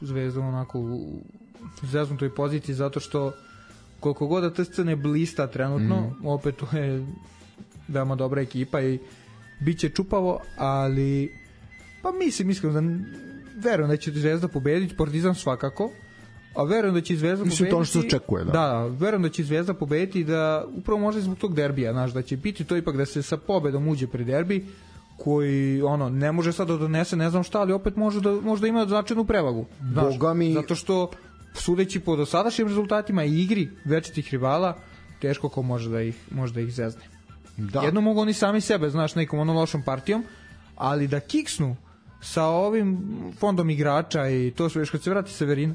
Zvezda onako u zeznutoj poziciji zato što koliko god da TSC ne blista trenutno, Mhm. opet to je veoma dobra ekipa i bit će čupavo, ali pa mislim, iskreno da verujem da će Zvezda pobediti, Partizan svakako, a verujem da će Zvezda Mislim, to ono što se očekuje, da. Da, verujem da će Zvezda pobediti i da upravo možda zbog tog derbija, znaš, da će biti to ipak da se sa pobedom uđe pri derbi koji ono ne može sad da donese ne znam šta, ali opet može da možda ima značajnu prevagu. Znaš, Boga mi- zato što sudeći po dosadašnjim rezultatima i igri večitih rivala, teško ko može da ih može da ih zezne. Da. Jedno mogu oni sami sebe, znaš, nekom onom lošom partijom, ali da kiksnu sa ovim fondom igrača i to sve još kad se vrati Severin,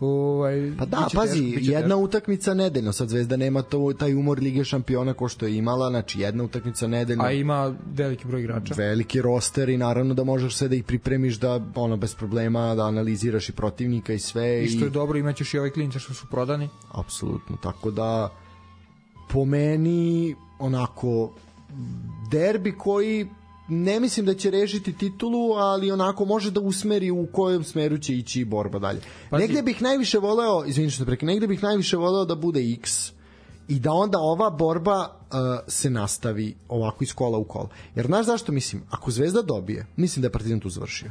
ovaj, Pa da, pazi, teško, jedna teško. utakmica nedeljno, sad Zvezda nema to, taj umor Lige šampiona ko što je imala, znači jedna utakmica nedeljno. A ima veliki broj igrača. veliki roster i naravno da možeš sve da ih pripremiš da ono bez problema da analiziraš i protivnika i sve I što je dobro, imaćeš i ove klince što su prodani. apsolutno tako da po meni onako derbi koji ne mislim da će rešiti titulu, ali onako može da usmeri u kojem smeru će ići borba dalje. Pazi. Negde bih najviše voleo, izvini što te prekinem, negde bih najviše voleo da bude X i da onda ova borba uh, se nastavi ovako iz kola u kola. Jer znaš zašto mislim? Ako Zvezda dobije, mislim da je Partizan tu završio.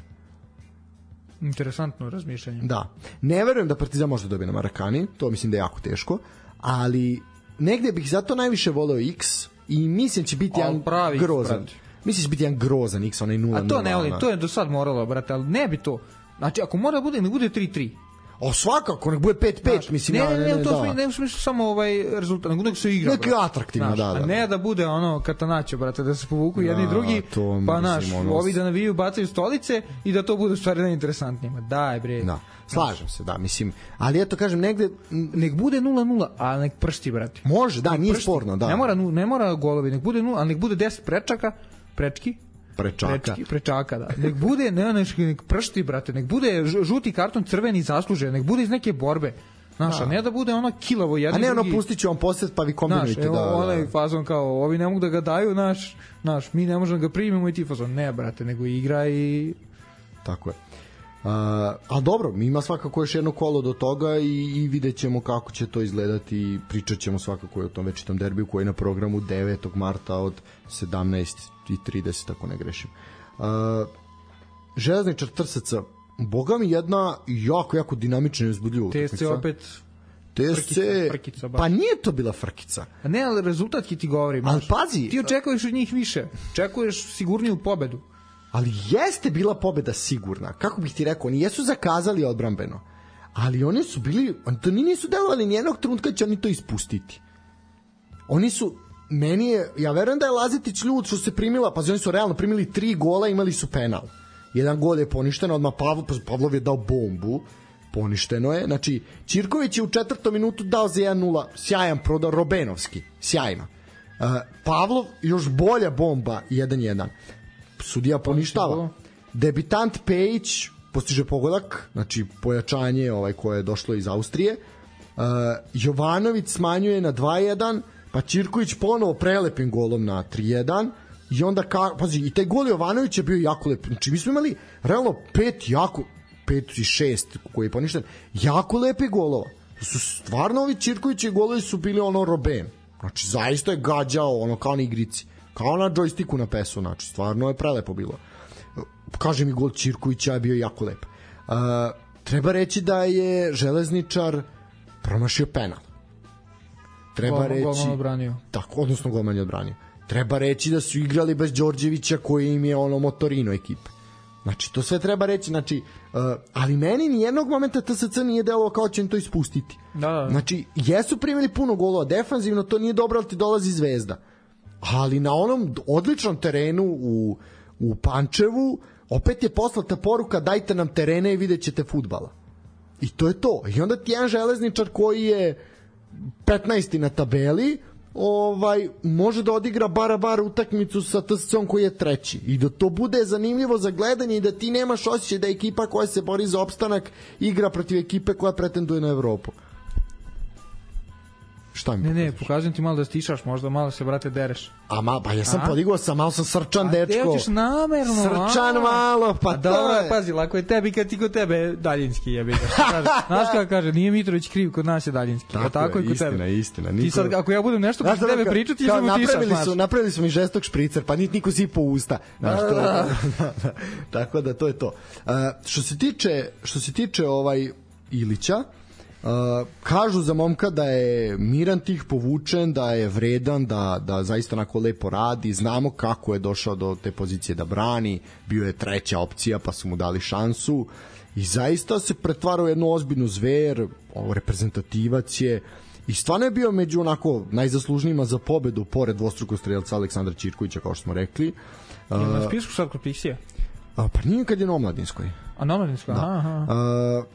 Interesantno razmišljanje. Da. Ne verujem da Partizan može da dobije na Marakani, to mislim da je jako teško, ali negde bih zato najviše voleo X i mislim će biti jedan pravi grozan. brate. Mislim da će biti jedan grozan X, onaj 0 A to ne volim, to je do sad moralo, brate, ali ne bi to. Znači, ako mora da bude, ne bude 3-3. O svakako, nek bude 5-5, mislim, ne, ja, ne, ne, ne, to da. ne u smislu samo ovaj rezultat, nego nek se igra. Neki atraktivno, Znaš, da, da. A ne da bude ono katanačo, brate, da se povuku jedni i Da, drugi, to, pa naš, ono- ovi da naviju, bacaju stolice i da to bude stvari najinteresantnije. Ma daj, bre. Da, slažem se, da, mislim, ali eto kažem, negde, Nek bude 0-0, a nek pršti, brate. može, da, nije Pršti. sporno, da. Ne mora, ne mora golovi, nek bude 0, a nek bude 10 prečaka, prečki, Prečaka. Prečki, prečaka, da. Nek bude, ne, ne, nek pršti, brate, nek bude žuti karton, crveni zasluže, nek bude iz neke borbe. Znaš, a ne da bude ono kilavo jedni A ne ono, drugi. pustit ću vam posjet, pa vi Znaš, kombinujte, evo, da, da. onaj fazon kao, ovi ne mogu da ga daju, naš, naš, mi ne možemo da ga primimo i ti fazon, ne, brate, nego igra i... Tako je. Uh, a dobro, ima svakako još jedno kolo do toga i, i vidjet ćemo kako će to izgledati i pričat ćemo svakako i o tom večitom derbiju koji je na programu 9. marta od 17.30 ako ne grešim. Uh, Železničar Trsaca Boga mi jedna jako, jako dinamična i uzbudljiva TSC utakmica. opet... TSC, frkica, frkica baš. pa nije to bila frkica. A ne, ali rezultatki ti govori. Ali pazi- Ti očekuješ od njih više. Očekuješ sigurniju pobedu. ali jeste bila pobeda sigurna. Kako bih ti rekao, oni jesu zakazali odbrambeno, ali oni su bili, oni nisu delovali nijednog trenutka da će oni to ispustiti. Oni su, meni je, ja verujem da je Lazetić ljud što se primila, pa oni su realno primili tri gola, imali su penal. Jedan gol je poništen, odmah Pavlov, Pavlov je dao bombu, poništeno je. Znači, Čirković je u četvrtom minutu dao za 1-0, sjajan prodao, Robenovski, sjajno. Uh, Pavlov, još bolja bomba, 1-1. Sudija poništava. Debitant Pejić postiže pogodak, znači pojačanje ovaj koje je došlo iz Austrije. Uh, Jovanović smanjuje na 2-1, pa Čirković ponovo prelepim golom na 3-1 i onda ka, pazi, i taj gol Jovanović je bio jako lep. Znači mi smo imali realno pet jako pet i šest koji je poništen, jako lepi golova. Su stvarno ovi Čirkovići golovi su bili ono Roben. Znači zaista je gađao ono kao na igrici. Kao na džojstiku na pesu, znači stvarno je prelepo bilo. Kaže mi gol Čirkovića je bio jako lep. Uh, treba reći da je železničar promašio penal. Treba Golman- reći... golman odbranio. Tako, odnosno golman je odbranio. Treba reći da su igrali bez Đorđevića koji im je ono motorino ekipe. Znači, to sve treba reći, znači, uh, ali meni ni jednog momenta TSC nije delovao kao će im to ispustiti. Da, da. Znači, jesu primili puno golova, defanzivno to nije dobro, ali ti dolazi zvezda. Ali na onom odličnom terenu u, u Pančevu, opet je poslata poruka dajte nam terene i vidjet ćete futbala. I to je to. I onda ti jedan železničar koji je 15. na tabeli, ovaj može da odigra bara bar utakmicu sa TSC-om koji je treći i da to bude zanimljivo za gledanje i da ti nemaš osjećaj da ekipa koja se bori za opstanak igra protiv ekipe koja pretenduje na Evropu. Šta mi Ne, ne, pokazuješ? pokazujem ti malo da stišaš, možda malo se, brate, dereš. A ma, pa ja sam A? podigao sam, malo sam srčan, A dečko. hoćeš namerno. Srčan a? malo, pa A dobro, to je. pazi, lako je tebi kad ti kod tebe daljinski jebi [LAUGHS] Znaš kako kaže, nije Mitrović kriv, kod nas je daljinski. Tako a tako je, i kod istina, tebe. istina, Ti niko- sad, ako ja budem nešto ono tebe pričati, ti samo utišaš, napravili su, napravili su mi žestok špricer, pa niti niko u usta. Znaš, to, [LAUGHS] [LAUGHS] Tako da to je to. Uh, što se tiče što se tiče ovaj Ilića, Uh, kažu za momka da je miran tih povučen, da je vredan, da, da zaista onako lepo radi, znamo kako je došao do te pozicije da brani, bio je treća opcija pa su mu dali šansu i zaista se pretvara u jednu ozbiljnu zver, ovo, reprezentativac je i stvarno je bio među onako najzaslužnijima za pobedu pored dvostrukog strelca Aleksandra Čirkovića kao što smo rekli. Uh, na spisku sad kod Pixija. A, pa nije kad je na omladinskoj. A na Omladinskoj, aha, aha. Uh,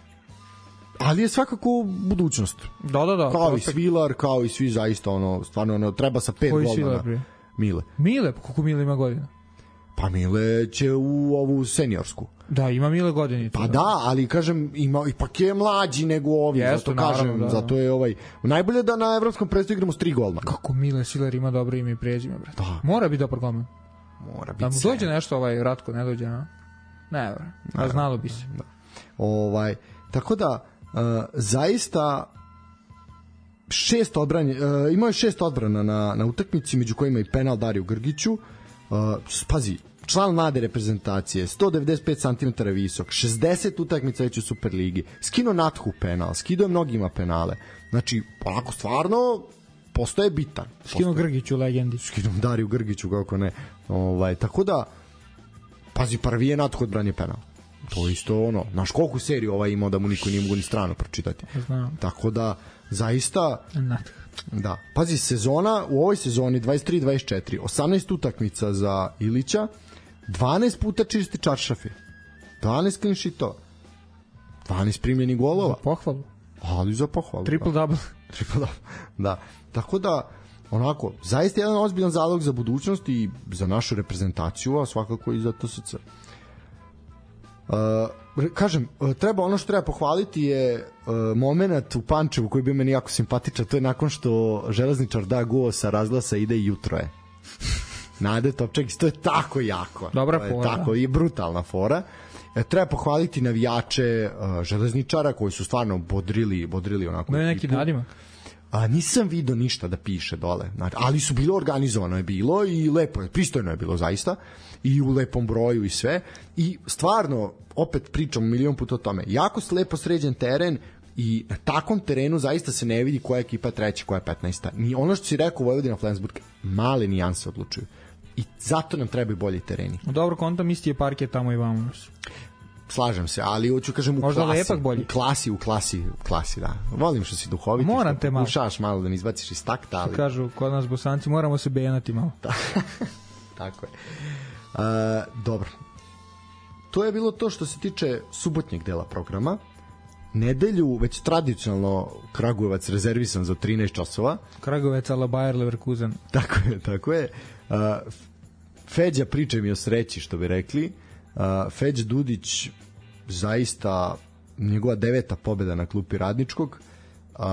ali je svakako budućnost. Da, da, da. Kao i. Svilar, kao i svi zaista ono, stvarno ono, treba sa pet golmana. Bre? Mile. Mile, koliko Mile ima godina? Pa Mile će u ovu seniorsku. Da, ima Mile godinicu. Pa da, ali kažem, ima, ipak je mlađi nego ovi, Jeste, zato naravno, kažem, da, da. zato je ovaj, najbolje da na evropskom predstavu igramo s tri golmana. Kako Mile Svilar ima dobro ime i prezime, brate. Da. Mora biti dobar golman. Mora Da mu biti dođe nešto ovaj Ratko, ne dođe, a? Ne, bre. A znalo bi se. Ovaj, tako da, uh, zaista šest odbranje, uh, imao je šest odbrana na, na utakmici, među kojima i penal Dariju Grgiću. Uh, pazi, član mlade reprezentacije, 195 cm visok, 60 utakmica već u Superligi, skino Nathu penal, skido je mnogima penale. Znači, onako stvarno postoje bitan. Skino Grgić u legendi. Skidom Dariju Grgiću, kako ne. Ovaj, tako da, pazi, prvi je Nathu odbranje penal. To je isto ono, znaš koliko seriju ovaj imao da mu niko nije mogu ni strano pročitati. Znam. Tako da, zaista, Nat. da. Pazi, sezona, u ovoj sezoni 23-24, 18 utakmica za Ilića, 12 puta čisti čaršafi, 12 clean sheetova, 12 primljenih golova, Pohvalu. ali za pohvalu. Triple double. [LAUGHS] Triple double. Da. Tako da, onako, zaista jedan ozbiljan zalog za budućnost i za našu reprezentaciju, a svakako i za TSC. Uh, kažem, uh, treba ono što treba pohvaliti je uh, moment u Pančevu koji bi meni jako simpatičan, to je nakon što železničar da go sa razglasa ide i jutro je. [LAUGHS] Nade Topčegić, to je tako jako. Dobra To je fora, Tako, i brutalna fora. E, treba pohvaliti navijače uh, železničara koji su stvarno bodrili, bodrili onako. Je neki ekipu. nadimak. A nisam video ništa da piše dole. Znači, ali su bilo organizovano je bilo i lepo je, pristojno je bilo zaista i u lepom broju i sve. I stvarno, opet pričam milion puta o tome, jako lepo sređen teren i na takvom terenu zaista se ne vidi koja je ekipa treća, koja je 15. Ni ono što si rekao Vojvodina Flensburg, male nijanse odlučuju. I zato nam trebaju bolji tereni. Dobro kontam isti je parket tamo i vamo. Slažem se, ali hoću kažem u Možda klasi. lepak bolji. U klasi, u klasi, u klasi, da. Volim što si duhovit. Moram što te malo. Pokušavaš malo da mi izbaciš iz takta, ali... Kažu kod nas bosanci moramo se benati malo. [LAUGHS] Tako je. E, dobro. To je bilo to što se tiče subotnjeg dela programa. Nedelju, već tradicionalno Kragujevac rezervisan za 13 časova. Kragovec, ala Bayer, Leverkusen. [LAUGHS] Tako je, tako je. Uh, Feđa priča mi o sreći, što bi rekli. Uh, Feđ Dudić zaista njegova deveta pobeda na klupi Radničkog. Uh,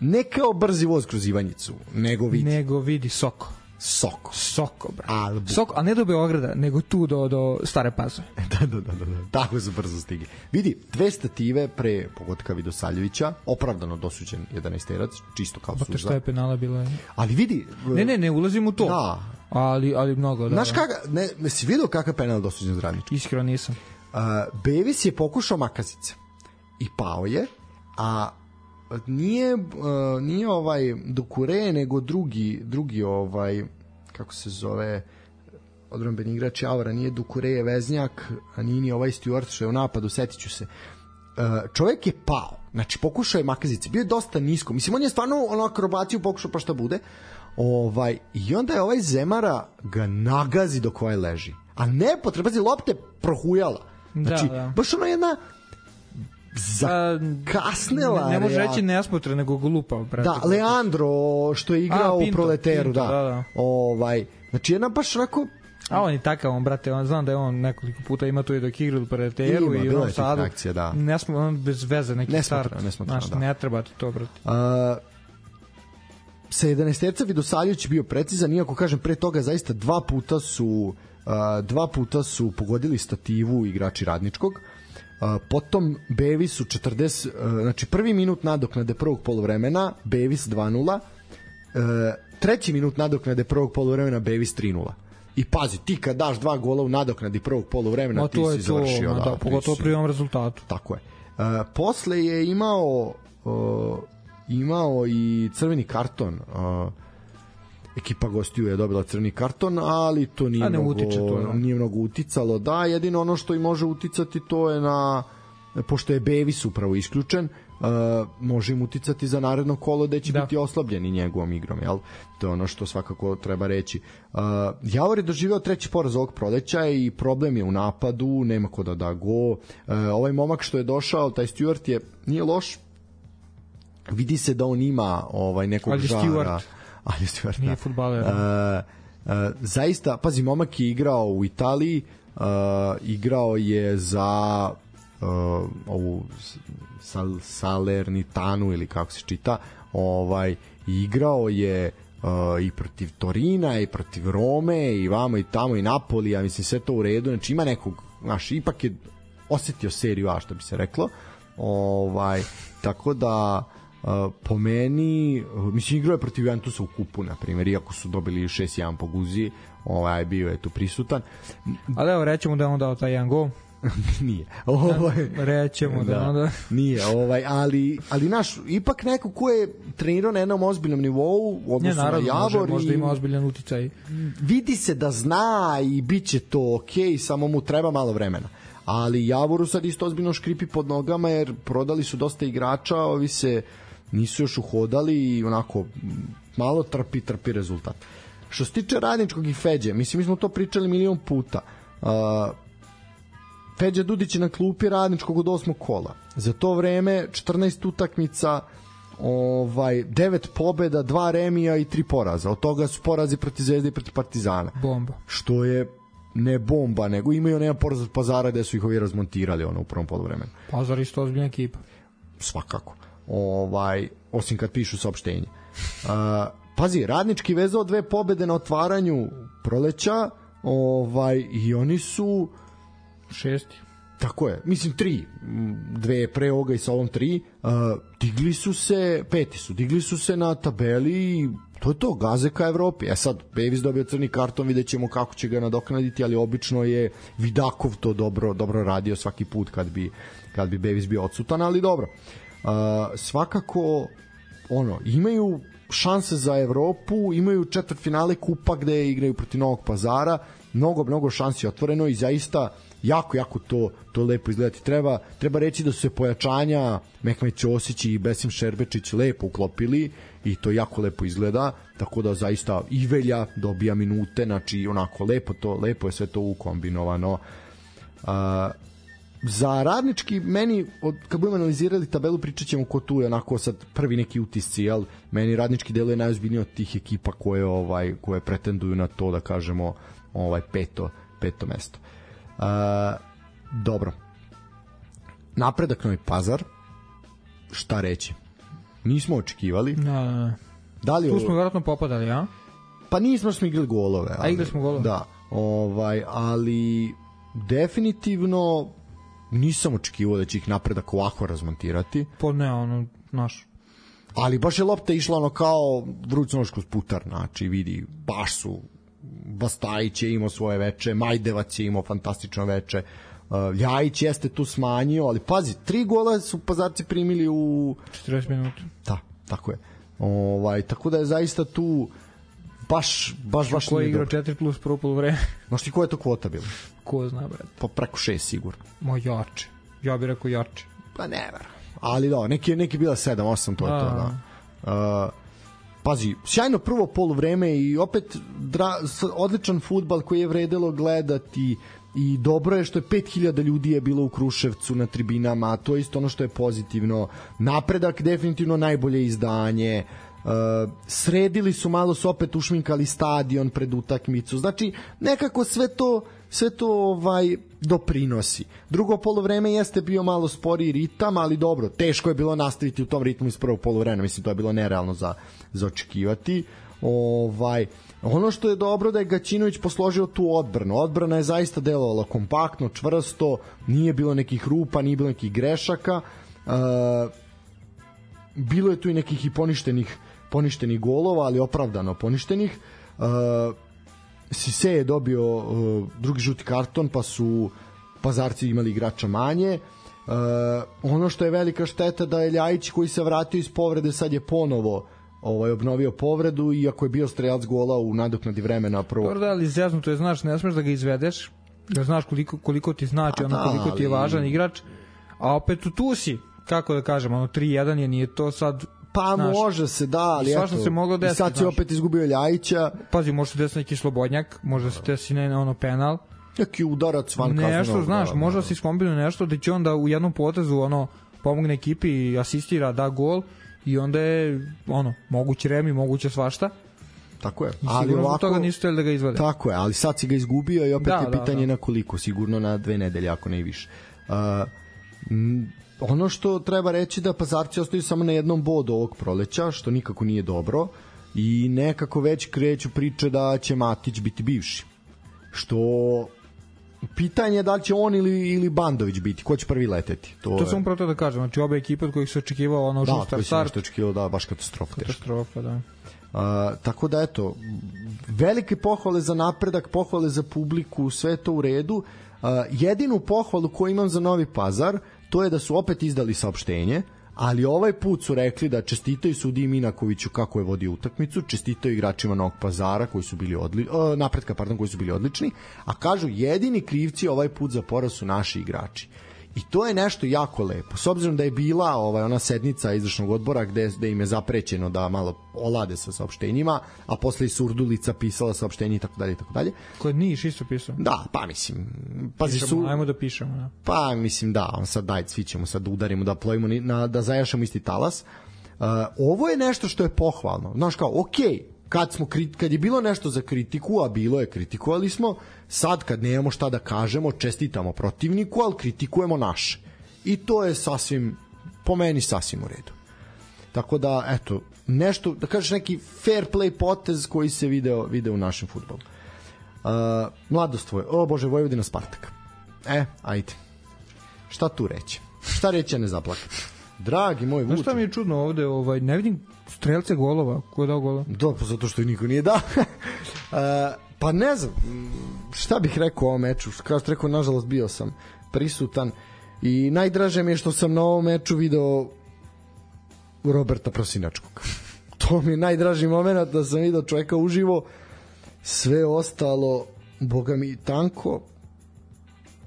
ne kao brzi voz kroz Ivanjicu, nego vidi Nego vidi Soko. Soko. Soko, bra. Al- Soko, a ne do Beograda, nego tu do, do Stare Pazove. [LAUGHS] da, da, da, da, da. Tako su brzo stigli. Vidi, dve stative pre pogotka Vidosaljevića, opravdano dosuđen 11 terac, čisto kao Pa te šta suza. je penala bila? Ali vidi... Ne, ne, ne ulazim u to. Da. Ali, ali mnogo, da. Znaš da. kakav, ne, ne si vidio kakav penal dosuđen za Radnički? Iskreno nisam. Uh, Bevis je pokušao makazice i pao je, a nije uh, nije ovaj Dukure nego drugi drugi ovaj kako se zove odbranbeni igrač Javora nije Dukure je veznjak a nije ni ovaj Stuart što je u napadu setiću se. Uh, čovjek je pao znači pokušao je makazice bio je dosta nisko mislim on je stvarno ono akrobaciju pokušao pa šta bude. Ovaj i onda je ovaj Zemara ga nagazi dok ovaj leži a ne potrebazi lopte prohujala. Znači Da, da. baš ono jedna zakasnela ne, ne može reći nesmotra, nego glupa. Brate. Da, Leandro što je igrao A, u Pinto, Proleteru, Pinto, da. da, da. Ovaj, znači jedna baš onako A on je takav, on, brate, on, znam da je on nekoliko puta ima tu i dok igra u Preteru Ima, i u Sadu. akcija, da. Ne smo, on bez veze, neki Nesmotreno, start. nesmotreno, Znaš, da. ne treba ti to, brate. A, sa 11 terca Vidosaljević bio precizan, iako kažem pre toga zaista dva puta su a, dva puta su pogodili stativu igrači Radničkog. A, potom Bevis su 40 a, znači prvi minut nadoknade prvog poluvremena Bevis 2:0. E, treći minut nadoknade prvog poluvremena Bevis 3:0. I pazi, ti kad daš dva gola u nadoknadi prvog poluvremena, Ma ti to si je to, završio. ma da, da, pogotovo pri ovom rezultatu. Tako je. posle je imao uh, imao i crveni karton uh, ekipa gostiju je dobila crveni karton, ali to nije mnogo, utiče to, da. nije mnogo uticalo. Da, jedino ono što i može uticati to je na pošto je Bevis upravo isključen, uh, može im uticati za naredno kolo da će Da. biti oslabljeni njegovom igrom, jel? To je ono što svakako treba reći. Uh, Javor je doživeo treći poraz ovog proleća i problem je u napadu, nema ko da da go. Uh, ovaj momak što je došao, taj Stuart je, nije loš, vidi se da on ima ovaj nekog Ali žara. Stewart. [LAUGHS] Ali Stewart, Nije da. fudbaler. Uh, uh, zaista, pazi, momak je igrao u Italiji, uh, igrao je za uh, ovu Sal, Salernitanu ili kako se čita, ovaj igrao je uh, i protiv Torina i protiv Rome i vamo i tamo i Napoli, ja mislim sve to u redu, znači ima nekog, znaš, ipak je osetio seriju A što bi se reklo. Ovaj tako da uh, po meni uh, mislim igrao je protiv Juventusa u kupu na primjer, iako su dobili 6-1 po guzi, ovaj bio je tu prisutan. Ali evo, rećemo da je on dao taj jedan gol. [LAUGHS] Nije. Ovaj Rećemo da, da, onda... [LAUGHS] nije, ovaj, ali, ali naš, ipak neko ko je trenirao na jednom ozbiljnom nivou u Ne, odnosu na naravno, može, Javor možda ima ozbiljan uticaj. vidi se da zna i bit će to okej, samo mu treba malo vremena. Ali Javoru sad isto ozbiljno škripi pod nogama jer prodali su dosta igrača, ovi se nisu još uhodali i onako malo trpi, trpi rezultat. Što se tiče radničkog i Feđe, mislim mi smo to pričali milion puta. Uh, Feđa Dudić je na klupi radničkog od osmog kola. Za to vreme 14 utakmica, ovaj 9 pobeda, 2 remija i 3 poraza. Od toga su porazi protiv Zvezde i protiv Partizana. Bomba. Što je ne bomba, nego imaju nema poraz od Pazara gde su ih ovi razmontirali ono u prvom poluvremenu Pazar isto ozbiljna ekipa. svakako. Ovaj osim kad pišu saopštenje. Uh, pazi, radnički vezao dve pobede na otvaranju proleća, ovaj i oni su Šesti. Tako je, mislim tri, dve pre ovoga i sa ovom tri, uh, digli su se, peti su, digli su se na tabeli i to je to, gaze ka Evropi. E sad, Bevis dobio crni karton, vidjet ćemo kako će ga nadoknaditi, ali obično je Vidakov to dobro, dobro radio svaki put kad bi, kad bi Bevis bio odsutan, ali dobro. Uh, svakako, ono, imaju šanse za Evropu, imaju četvrtfinale kupa gde igraju protiv Novog Pazara, mnogo, mnogo šansi otvoreno i zaista jako, jako to, to lepo izgledati. Treba, treba reći da su se pojačanja Mehmet Ćosić i Besim Šerbečić lepo uklopili i to jako lepo izgleda, tako da zaista i Velja dobija minute, znači onako lepo to, lepo je sve to ukombinovano. Uh, za radnički meni od, kad budemo analizirali tabelu pričat ćemo ko tu je onako sad prvi neki utisci jel meni radnički deluje najozbiljniji od tih ekipa koje ovaj koje pretenduju na to da kažemo ovaj peto peto mesto uh, dobro napredak Novi Pazar šta reći nismo očekivali Da, da, da. da li Tu ovo- smo vjerojatno popadali, a? Pa nismo smo igrali golove. Ali, igrali smo golove. Da, ovaj, ali definitivno nisam očekivao da će ih napredak ovako razmontirati, Po ne, ono, naš. ali baš je lopta išla ono kao vrućnoško putar, znači vidi, baš su Bastajić je imao svoje veče, Majdevac je imao fantastično veče, uh, Ljajić jeste tu smanjio, ali pazi, tri gola su pazarci primili u 40 minuta. Da, tako je. Ovaj, tako da je zaista tu baš, baš, baš Ko je igrao dobro. 4 plus prvo polovreme? Znaš ti koja je to kvota bila? Ko zna, bre. Pa preko šest sigurno. Ma jače. Ja bih rekao jače. Pa ne verujem. Ali da, neki, neki bila 7, 8, to je to, da. Uh, pazi, sjajno prvo poluvreme i opet dra, odličan futbal koji je vredelo gledati i dobro je što je 5000 ljudi je bilo u Kruševcu na tribinama, a to je isto ono što je pozitivno. Napredak definitivno najbolje izdanje. Uh, sredili su malo su opet ušminkali stadion pred utakmicu. Znači nekako sve to sve to ovaj doprinosi. Drugo poluvreme jeste bio malo sporiji ritam, ali dobro, teško je bilo nastaviti u tom ritmu iz prvog poluvremena, mislim to je bilo nerealno za za očekivati. Ovaj ono što je dobro da je Gaćinović posložio tu odbranu. Odbrana je zaista delovala kompaktno, čvrsto, nije bilo nekih rupa, nije bilo nekih grešaka. Uh, bilo je tu i nekih i poništenih poništenih golova, ali opravdano poništenih. Uh, Sise je dobio uh, drugi žuti karton, pa su pazarci imali igrača manje. ono što je velika šteta da je Ljajić koji se vratio iz povrede sad je ponovo ovaj obnovio povredu iako je bio strelac gola u nadoknadi vremena prvo. Dobro da, ali zjaznuto je, znaš, ne smeš da ga izvedeš, jer znaš koliko, koliko ti znači, A ono, da, koliko ti je važan igrač, a opet tu si, kako da kažem, ono, 3-1 je, nije to sad, Pa znaš, može se da, ali svašta eto. se moglo i desiti, Sad si znaš. opet izgubio Ljajića, pazi, može se desiti neki slobodnjak, može da se desi ne, ono penal, neki udarac van kaznenog. nešto, znaš, da, možda da. se iskombinuje nešto da će onda u jednom potezu ono pomogne ekipi i asistira, da gol i onda je ono, moguće remi, moguće svašta. Tako je. I Ali ovako, toga nisu da ga izvade. Tako je, ali sad si ga izgubio i opet Da, je da, pitanje da. na koliko, sigurno na dve nedelje, ako ne i više. Uh, ono što treba reći da pazarci ostaju samo na jednom bodu ovog proleća, što nikako nije dobro i nekako već kreću priče da će Matić biti bivši. Što pitanje je da li će on ili, ili Bandović biti, ko će prvi leteti. To, To je, sam upravo to da kažem, znači obe ekipe od kojih se očekivao ono da, žustar start, nešto očekivao da baš katastrofa. katastrofa, da. A, tako da eto velike pohvale za napredak pohvale za publiku sve to u redu A, jedinu pohvalu koju imam za Novi Pazar to je da su opet izdali saopštenje ali ovaj put su rekli da čestitaju sudi Minakoviću kako je vodio utakmicu, čestitaju igračima Novog Pazara koji su bili odli, o, napretka, pardon, koji su bili odlični, a kažu jedini krivci ovaj put za poraz su naši igrači. I to je nešto jako lepo. S obzirom da je bila ovaj ona sednica izvršnog odbora gde, gde im je zaprećeno da malo olade sa saopštenjima, a posle i Surdulica pisala saopštenje i tako dalje i tako dalje. Ko Niš isto pisao. Da, pa mislim, pazi Pišemo, su, Ajmo da pišemo, da. pa mislim da, on sad daj, svi ćemo sad da udarimo, da plojimo, na, da zajašamo isti talas. Uh, ovo je nešto što je pohvalno. Znaš kao, okej, kad, smo, kad je bilo nešto za kritiku, a bilo je, kritikovali smo, sad kad nemamo šta da kažemo, čestitamo protivniku, ali kritikujemo naše. I to je sasvim, po meni sasvim u redu. Tako da, eto, nešto, da kažeš neki fair play potez koji se video, video u našem futbolu. Uh, mladost tvoje, o bože, Vojvodina Spartak. E, ajde. Šta tu reći? Šta reći, a ne zaplakati? Dragi moj Znaš Vuče. šta mi je čudno ovde, ovaj, ne vidim strelce golova, ko je dao gola? Da, pa zato što ih niko nije dao. [LAUGHS] uh, pa ne znam, šta bih rekao o ovom meču? Kao što rekao, nažalost bio sam prisutan i najdraže mi je što sam na ovom meču video Roberta Prosinačkog. [LAUGHS] to mi je najdraži moment da sam video čoveka uživo. Sve ostalo, boga mi, tanko,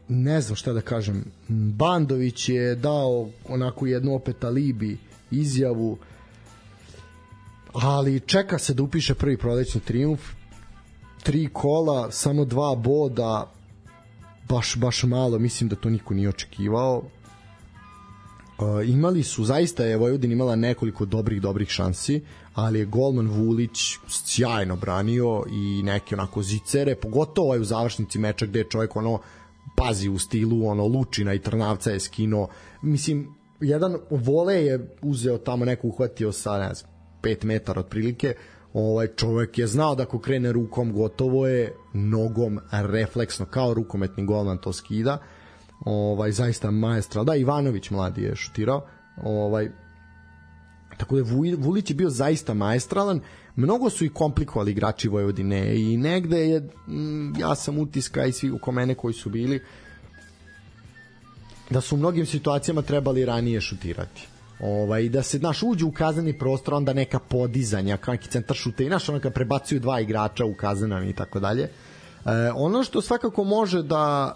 ne znam šta da kažem. Bandović je dao onako jednu opet alibi izjavu ali čeka se da upiše prvi prolećni triumf. Tri kola, samo dva boda. Baš, baš malo mislim da to niko nije očekivao. Uh, imali su, zaista je Vojvodina imala nekoliko dobrih, dobrih šansi, ali je golman Vulić sjajno branio i neke onako zicere, pogotovo ovaj u završnici meča gde je čovjek ono pazi u stilu, ono Lučina i Trnavca je skino. Mislim, jedan vole je uzeo tamo neko uhvatio sa, ne znam, 5 metara otprilike, ovaj čovjek je znao da ako krene rukom gotovo je nogom refleksno kao rukometni golman to skida. Ovaj zaista maestral. Da Ivanović mladi je šutirao. Ovaj tako da Vulić je bio zaista maestralan. Mnogo su i komplikovali igrači Vojvodine i negde je mm, ja sam utiska i svi oko mene koji su bili da su u mnogim situacijama trebali ranije šutirati ovaj, da se naš uđu u kazneni prostor onda neka podizanja kao neki centar šuta i naš ono kad prebacuju dva igrača u kazanom i tako dalje. E, ono što svakako može da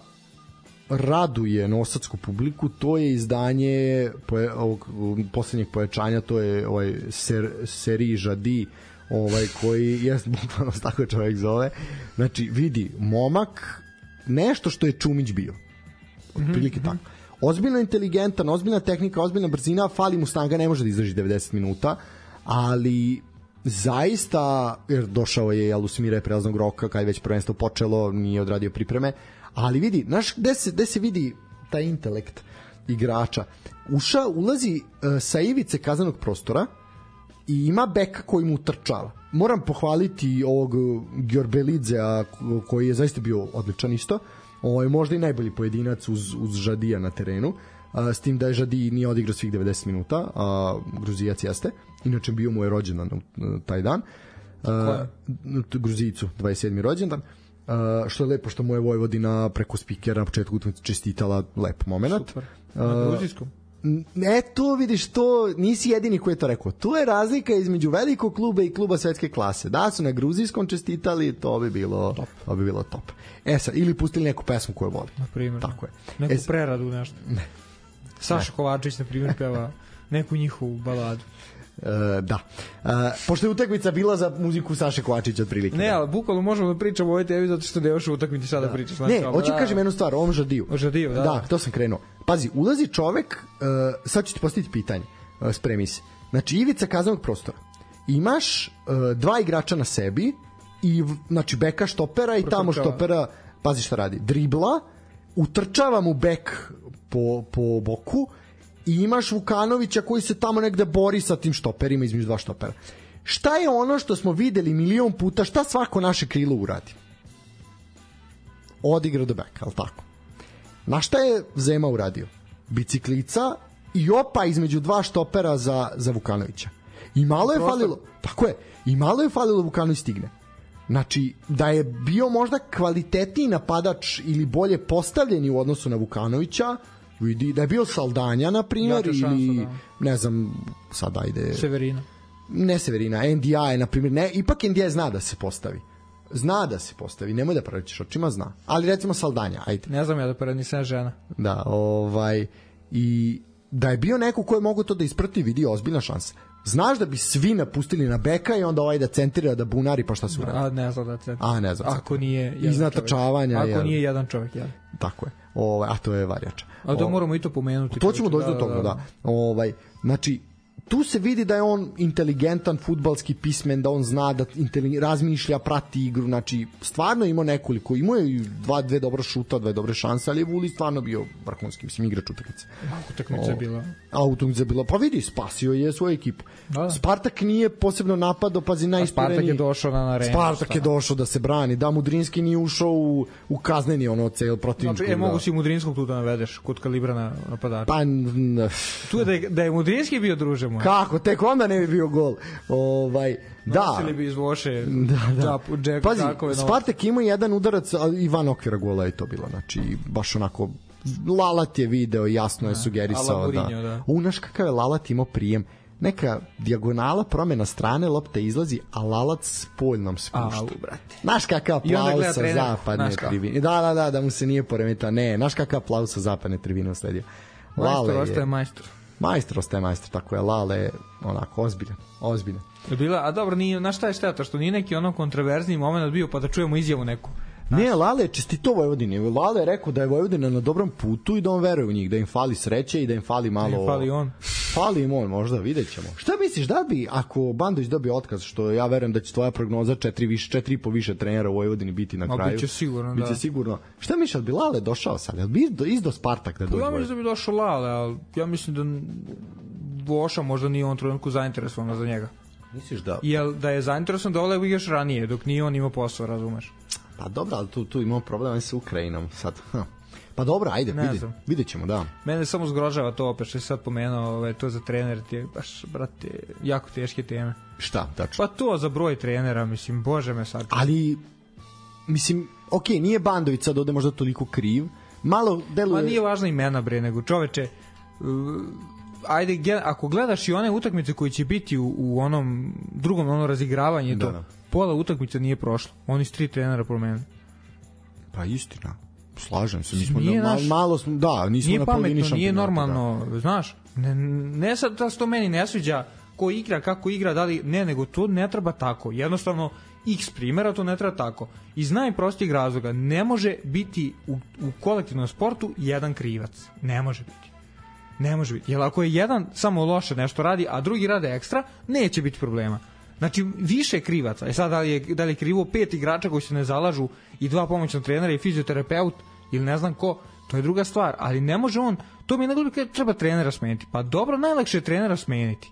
raduje nosadsku publiku to je izdanje poje, ovog poslednjeg pojačanja to je ovaj ser, Seri Žadi ovaj koji jest [LAUGHS] bukvalno tako čovjek zove. Znači vidi momak nešto što je Čumić bio. Otprilike tako ozbiljno inteligentan, ozbiljna tehnika, ozbiljna brzina, fali mu snaga, ne može da izdrži 90 minuta, ali zaista, jer došao je jel, u smire prelaznog roka, kad je već prvenstvo počelo, nije odradio pripreme, ali vidi, znaš, gde se, gde se vidi taj intelekt igrača? Uša, ulazi uh, sa ivice kazanog prostora, i ima beka koji mu trčava. Moram pohvaliti ovog Gjorbelidzea koji je zaista bio odličan isto. Ovo je možda i najbolji pojedinac uz, uz Žadija na terenu. A, s tim da je Žadi nije odigrao svih 90 minuta, a Gruzijac jeste. Inače bio mu je rođendan uh, taj dan. A, Gruzijicu, 27. rođendan. Uh, što je lepo što mu je Vojvodina preko spikera na početku utakmice čestitala lep moment. Super. Na gruzijskom. E, to vidiš, to nisi jedini koji je to rekao. Tu je razlika između velikog kluba i kluba svetske klase. Da su na gruzijskom čestitali, to bi bilo top. To bi bilo top. E sad, ili pustili neku pesmu koju voli. Na primjer. Tako je. Neku E, preradu nešto. Ne. Saša Kovačić, na primjer, peva [LAUGHS] neku njihovu baladu. E, da. E, pošto je utakmica bila za muziku Saše Kovačića otprilike. Ne, ali bukvalno možemo da pričamo o ovoj tebi zato što ne još utakmici sada da. pričaš. Ne, hoću da, kažem jednu stvar, o ovom žadiju. O Žadiju, da. Da, to sam krenuo. Pazi, ulazi čovek, uh, sad ću ti postaviti pitanje, uh, spremi se. Znači, ivica kaznenog prostora. Imaš uh, dva igrača na sebi i, znači, beka štopera i tamo štopera, pazi šta radi, dribla, utrčava mu bek po, po boku i imaš Vukanovića koji se tamo negde bori sa tim štoperima između dva štopera. Šta je ono što smo videli milion puta, šta svako naše krilo uradi? Odigra do beka, ali tako? Na šta je Zema uradio? Biciklica i opa između dva štopera za, za Vukanovića. I malo je falilo, tako je, i malo je falilo da Vukanović stigne. Znači, da je bio možda kvalitetniji napadač ili bolje postavljeni u odnosu na Vukanovića, vidi, da je bio Saldanja, na primjer, šansa, ili, da. ne znam, sad ajde, Severina. ne Severina, NDI je, na primjer, ne, ipak NDI zna da se postavi. Zna da se postavi, nemoj da pravićeš očima, zna. Ali recimo Saldanja, ajde. Ne znam ja da pred nisam žena. Da, ovaj i da je bio neko ko je mogo to da isprati, vidi ozbiljna šansa. Znaš da bi svi napustili na beka i onda ovaj da centrira da bunari pa šta se uradi. A ne znam da se. A, ne znam. Ako nije jedan Iznad čovjek. trčavanja, Ako jel? nije jedan čovjek, ja. Tako je. Ovaj a to je varjača. A da O- moramo i to pomenuti. To ćemo doći do toga, da. Ovaj, znači, tu se vidi da je on inteligentan, futbalski pismen, da on zna da razmišlja, prati igru, znači stvarno je imao nekoliko, imao je dva, dve dobra šuta, dve dobre šanse, ali je Vuli stvarno bio vrhunski, mislim, igrač utakmice. Utakmica je bila. A utakmica je bila, pa vidi, spasio je svoju ekipu. Da, da. Spartak nije posebno napadao, pazi, najistureniji. Spartak je došao na arenu, Spartak je šta? došao da se brani, da Mudrinski nije ušao u, u kazneni ono cel protivničku. Znači, e, mogu si Mudrinskog tu da navedeš, kod kalibra na napadača. Pa, Tu je da je, da je Mudrinski bio druže moj. Kako, tek onda ne bi bio gol. Ovaj, da. Nosili bi iz Voše [LAUGHS] Da, da. džapu, džek, Pazi, džakove na- Spartak ima jedan udarac, a i van okvira gola je to bilo. Znači, baš onako, Lalat je video, jasno je sugerisao. Da. Mourinho, da. U, znaš kakav je Lalat imao prijem? Neka dijagonala promena strane, lopta izlazi, a Lalat s poljnom spušta. Au, brate. Znaš kakav aplauz sa zapadne tribine. Da, da, da, da mu se nije poremetao. Ne, znaš kakav aplauz sa zapadne tribine usledio. Majstor Lale ostaje je, majstor. Majstor ostaje majstor, tako je. Lale onako ozbiljan, ozbiljan. Bila, a dobro, nije, na šta je šteta, što nije neki ono kontroverzni moment bio pa da čujemo izjavu neku. Ne, Lale je čestito Vojvodini. Lale je rekao da je Vojvodina na dobrom putu i da on veruje u njih, da im fali sreće i da im fali malo... im fali on. Fali im on, možda, vidjet ćemo. Šta misliš, da bi, ako Bandović dobije otkaz, što ja verujem da će tvoja prognoza četiri, više, četiri i po više trenera u Vojvodini biti na Ma, kraju? biće sigurno, Biće da. sigurno. Šta misliš, da bi Lale došao sad? Jel bi izdo, izdo Spartak da Pa dođe? ja mislim da bi došao Lale, ali ja mislim da Voša možda nije u ovom trenutku zainteresovana za njega. Misliš da... Jel da je zainteresovan dole bi još ranije, dok nije on imao posao, razumeš? Pa dobro, ali tu, tu imamo problem sa Ukrajinom sad. [LAUGHS] Pa dobro, ajde, Ne znam. vidjet ćemo, da. Mene samo zgrožava to opet što si sad pomenuo, ovaj, to za trener, ti je baš, brate, jako teške teme. Šta, tačno? Pa to za broj trenera, mislim, bože me sad. ali mislim, ok, nije Bandović sad ovde možda toliko kriv, malo deluje... Ma nije važna imena bre, nego čoveče, uh, ajde, ako gledaš i one utakmice koji će biti u, u onom drugom ono razigravanje, Da, to, da. Pola utakmica nije prošlo. Oni su tri trenera promenili. Pa istina. Slažem se, nismo Nije na, naš- malo smo, da, nismo Nije na pametno, nije normalno, znaš, ne, ne sad da se to meni ne sviđa ko igra, kako igra, da li, ne, nego to ne treba tako. Jednostavno, x primjera to ne treba tako. Iz najprostijeg razloga ne može biti u, u kolektivnom sportu jedan krivac. Ne može biti. Ne može biti. Jer ako je jedan samo loše nešto radi, a drugi rade ekstra, neće biti problema. Znači, više krivaca. E sad, da li je, da li je krivo pet igrača koji se ne zalažu i dva pomoćna trenera i fizioterapeut ili ne znam ko, to je druga stvar. Ali ne može on, to mi je kad treba trenera smeniti. Pa dobro, najlakše je trenera smeniti.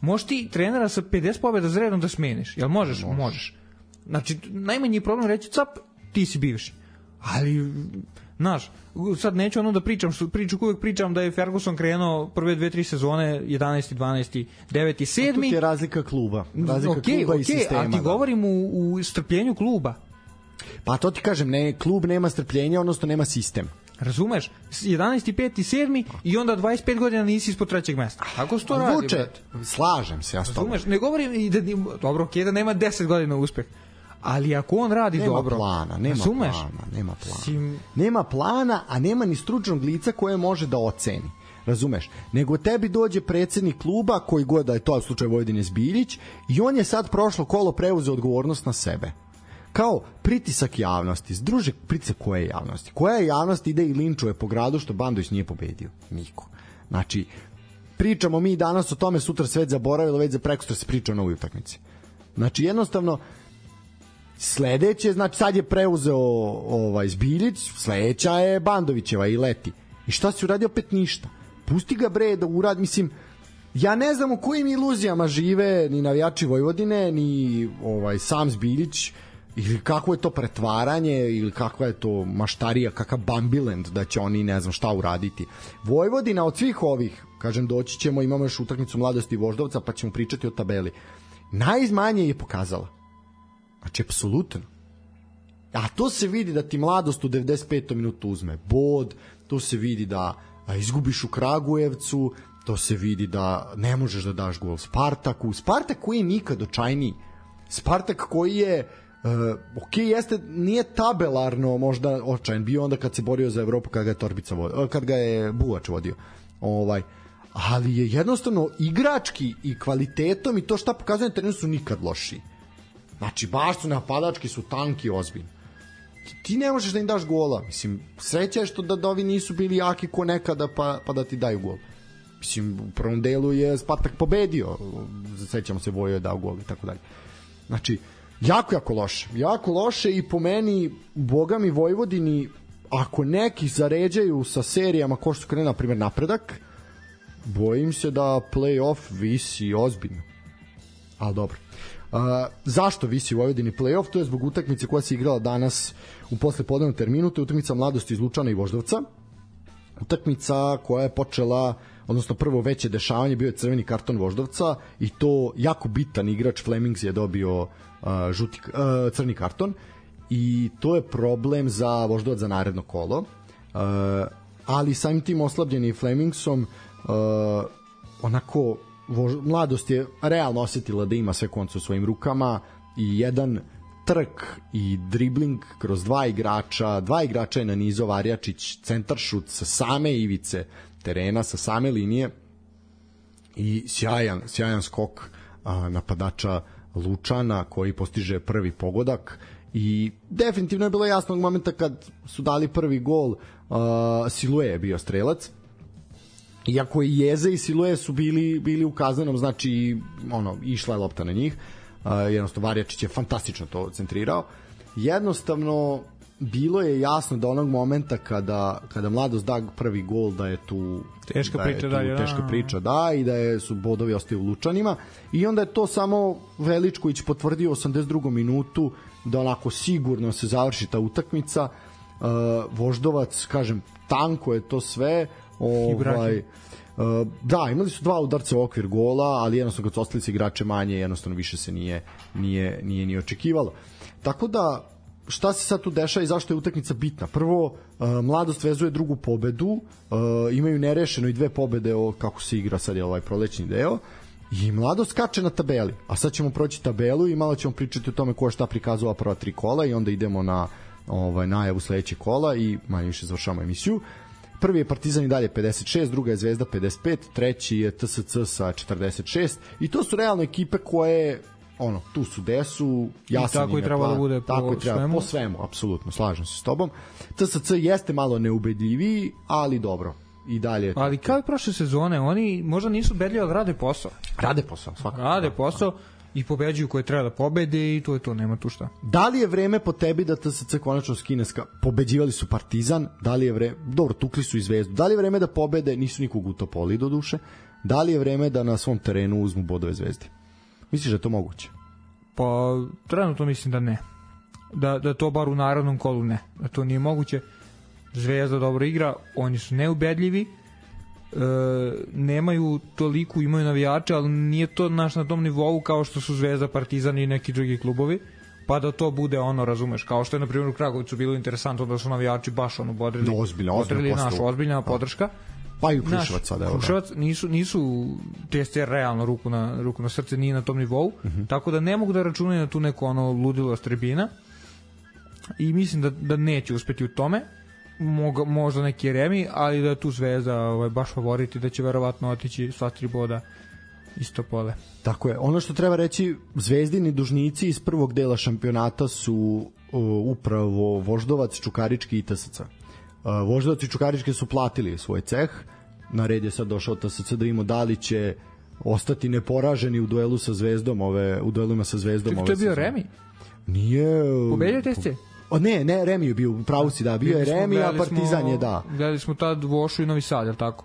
Možeš ti trenera sa 50 pobjeda za redom da smeniš. Jel možeš? Možeš. možeš. Znači, najmanji problem reći, cap, ti si bivši. Ali, znaš, sad neću ono da pričam, što priču uvek pričam da je Ferguson krenuo prve dve, tri sezone, 11. 12. 9. Tu 7. ti je razlika kluba. Razlika Okej, kluba i okej, sistema. ali ti da. govorim u, u strpljenju kluba. Pa to ti kažem, ne, klub nema strpljenja, odnosno nema sistem. Razumeš? 11. 5. 7. i onda 25 godina nisi ispod trećeg mesta. Tako se to radi, Vuče, slažem se ja s tobom. Razumeš? Ne govorim i da, dobro, okej da nema 10 godina uspeh. Ali ako on radi Nema dobro, plana, nema razumeš? plana, nema plana. Sim- Nema plana, a nema ni stručnog lica koje može da oceni. Razumeš? Nego tebi dođe predsednik kluba, koji god da je to u slučaju Vojvodine Zbiljić, i on je sad prošlo kolo preuzeo odgovornost na sebe. Kao pritisak javnosti. Druže, pritisak koje javnosti? Koja javnost ide i linčuje po gradu što Bandović nije pobedio? Niko. Znači, pričamo mi danas o tome, sutra svet zaboravilo, već za prekosutra se priča o novoj utakmici. Znači, jednostavno, sledeće, znači sad je preuzeo ovaj Zbiljić, sledeća je Bandovićeva i leti. I šta si uradio opet ništa? Pusti ga bre da uradi, mislim, ja ne znam u kojim iluzijama žive ni navijači Vojvodine, ni ovaj sam Zbiljić, ili kako je to pretvaranje ili kakva je to maštarija, kakav Bambiland da će oni ne znam šta uraditi. Vojvodina od svih ovih, kažem doći ćemo, imamo još utakmicu mladosti Voždovca pa ćemo pričati o tabeli. Najmanje je pokazala. Znači, apsolutno. A to se vidi da ti mladost u 95. minutu uzme bod, to se vidi da izgubiš u Kragujevcu, to se vidi da ne možeš da daš gol Spartaku. Spartak koji je nikad očajniji. Spartak koji je Uh, ok, jeste, nije tabelarno možda očajan bio onda kad se borio za Evropu kad ga je Torbica vodio, kad ga je Buvač vodio. Ovaj, ali je jednostavno igrački i kvalitetom i to šta pokazuje na terenu su nikad lošiji. Znači, baš su napadački, su tanki, ozbiljni. Ti, ne možeš da im daš gola. Mislim, sreća je što da, da ovi nisu bili jaki ko nekada pa, pa da ti daju gol. Mislim, u prvom delu je Spartak pobedio. Sećamo se, Vojo je dao gol i tako dalje. Znači, jako, jako loše. Jako loše i po meni, boga mi Vojvodini, ako neki zaređaju sa serijama ko što krene, na primjer, napredak, bojim se da play-off visi ozbiljno. Ali dobro. Uh, zašto visi Vojvodini play-off? To je zbog utakmice koja se igrala danas u poslepodnevnom terminu, to je utakmica mladosti iz Lučana i Voždovca. Utakmica koja je počela odnosno prvo veće dešavanje bio je crveni karton Voždovca i to jako bitan igrač Flemings je dobio uh, žuti, uh, crni karton i to je problem za Voždovac za naredno kolo. Uh, ali samim tim oslabljeni Flemingsom uh, onako vož, mladost je realno osetila da ima sve konce u svojim rukama i jedan trk i dribling kroz dva igrača, dva igrača je na nizo Varjačić, centaršut sa same ivice terena, sa same linije i sjajan, sjajan skok a, napadača Lučana koji postiže prvi pogodak. I definitivno je bilo jasnog momenta kad su dali prvi gol a, Silue je bio strelac iako i Jeze i Silue su bili bili u kaznenom, znači ono išla je lopta na njih. Uh, jednostavno Varjačić je fantastično to centrirao. Jednostavno bilo je jasno da onog momenta kada kada Mladost da prvi gol da je tu Teška da je priča tu dalje, da. teška priča da i da je su bodovi ostaju u Lučanima i onda je to samo Veličković potvrdio u 82. minutu da onako sigurno se završi ta utakmica uh, Voždovac kažem tanko je to sve ovaj. Uh, da, imali su dva udarca u okvir gola, ali jednostavno kad su ostali se igrače manje, jednostavno više se nije, nije, nije ni očekivalo. Tako da, šta se sad tu dešava i zašto je utakmica bitna? Prvo, uh, Mladost vezuje drugu pobedu, uh, imaju nerešeno i dve pobede o kako se igra sad je ovaj prolećni deo, i Mladost skače na tabeli. A sad ćemo proći tabelu i malo ćemo pričati o tome ko je šta prikazova prva tri kola i onda idemo na ovaj najavu sledećeg kola i manje više završavamo emisiju. Prvi je Partizan i dalje 56, druga je Zvezda 55, treći je TSC sa 46 i to su realno ekipe koje ono, tu su desu, jasan tako im i treba da plan, bude po tako i treba, svemu. po svemu, apsolutno, slažem se s tobom. TSC jeste malo neubedljiviji, ali dobro, i dalje. Ali kao i prošle sezone, oni možda nisu bedljivi, ali rade posao. Rade posao, svakako. Rade posao i pobeđuju koje treba da pobede i to je to, nema tu šta. Da li je vreme po tebi da TSC konačno skine ska... Pobeđivali su Partizan, da li je vreme... Dobro, tukli su i Zvezdu. Da li je vreme da pobede? Nisu nikog u Topoli do duše. Da li je vreme da na svom terenu uzmu bodove Zvezde? Misliš da je to moguće? Pa, trenutno mislim da ne. Da, da to bar u narodnom kolu ne. Da to nije moguće. Zvezda dobro igra, oni su neubedljivi, e, nemaju toliko, imaju navijače, ali nije to naš na tom nivou kao što su Zvezda, Partizan i neki drugi klubovi. pa da to bude ono, razumeš, kao što je na primjer u Kragovicu bilo interesantno da su navijači baš ono bodrili. No, ozbiljno, ozbiljno bodrili, naš, postao. ozbiljna podrška. Pa i Kruševac sada, evo da. Kruševac nisu, nisu TST realno ruku na, ruku na srce nije na tom nivou, Mhm. -huh. tako da ne mogu da računaju na tu neku ono ludilo tribina i mislim da, da neće uspeti u tome Moga, možda neki remi, ali da je tu Zvezda ovaj, baš favorit i da će verovatno otići sva tri boda isto pole. Tako je. Ono što treba reći, zvezdini dužnici iz prvog dela šampionata su o, upravo Voždovac, Čukarički i TSC. Uh, Voždovac i Čukarički su platili svoj ceh. Na red je sad došao TSC da ima da li će ostati neporaženi u duelu sa Zvezdom, ove u duelima sa Zvezdom Čekaj, ove to je bio sezone. remi? Nije Pobedio TSC? O ne, ne, Remi je bio, u pravu si, da, bio je smo- Remi, a smo- Partizan je, da. Gledali smo tad Vošu i Novi Sad, je tako?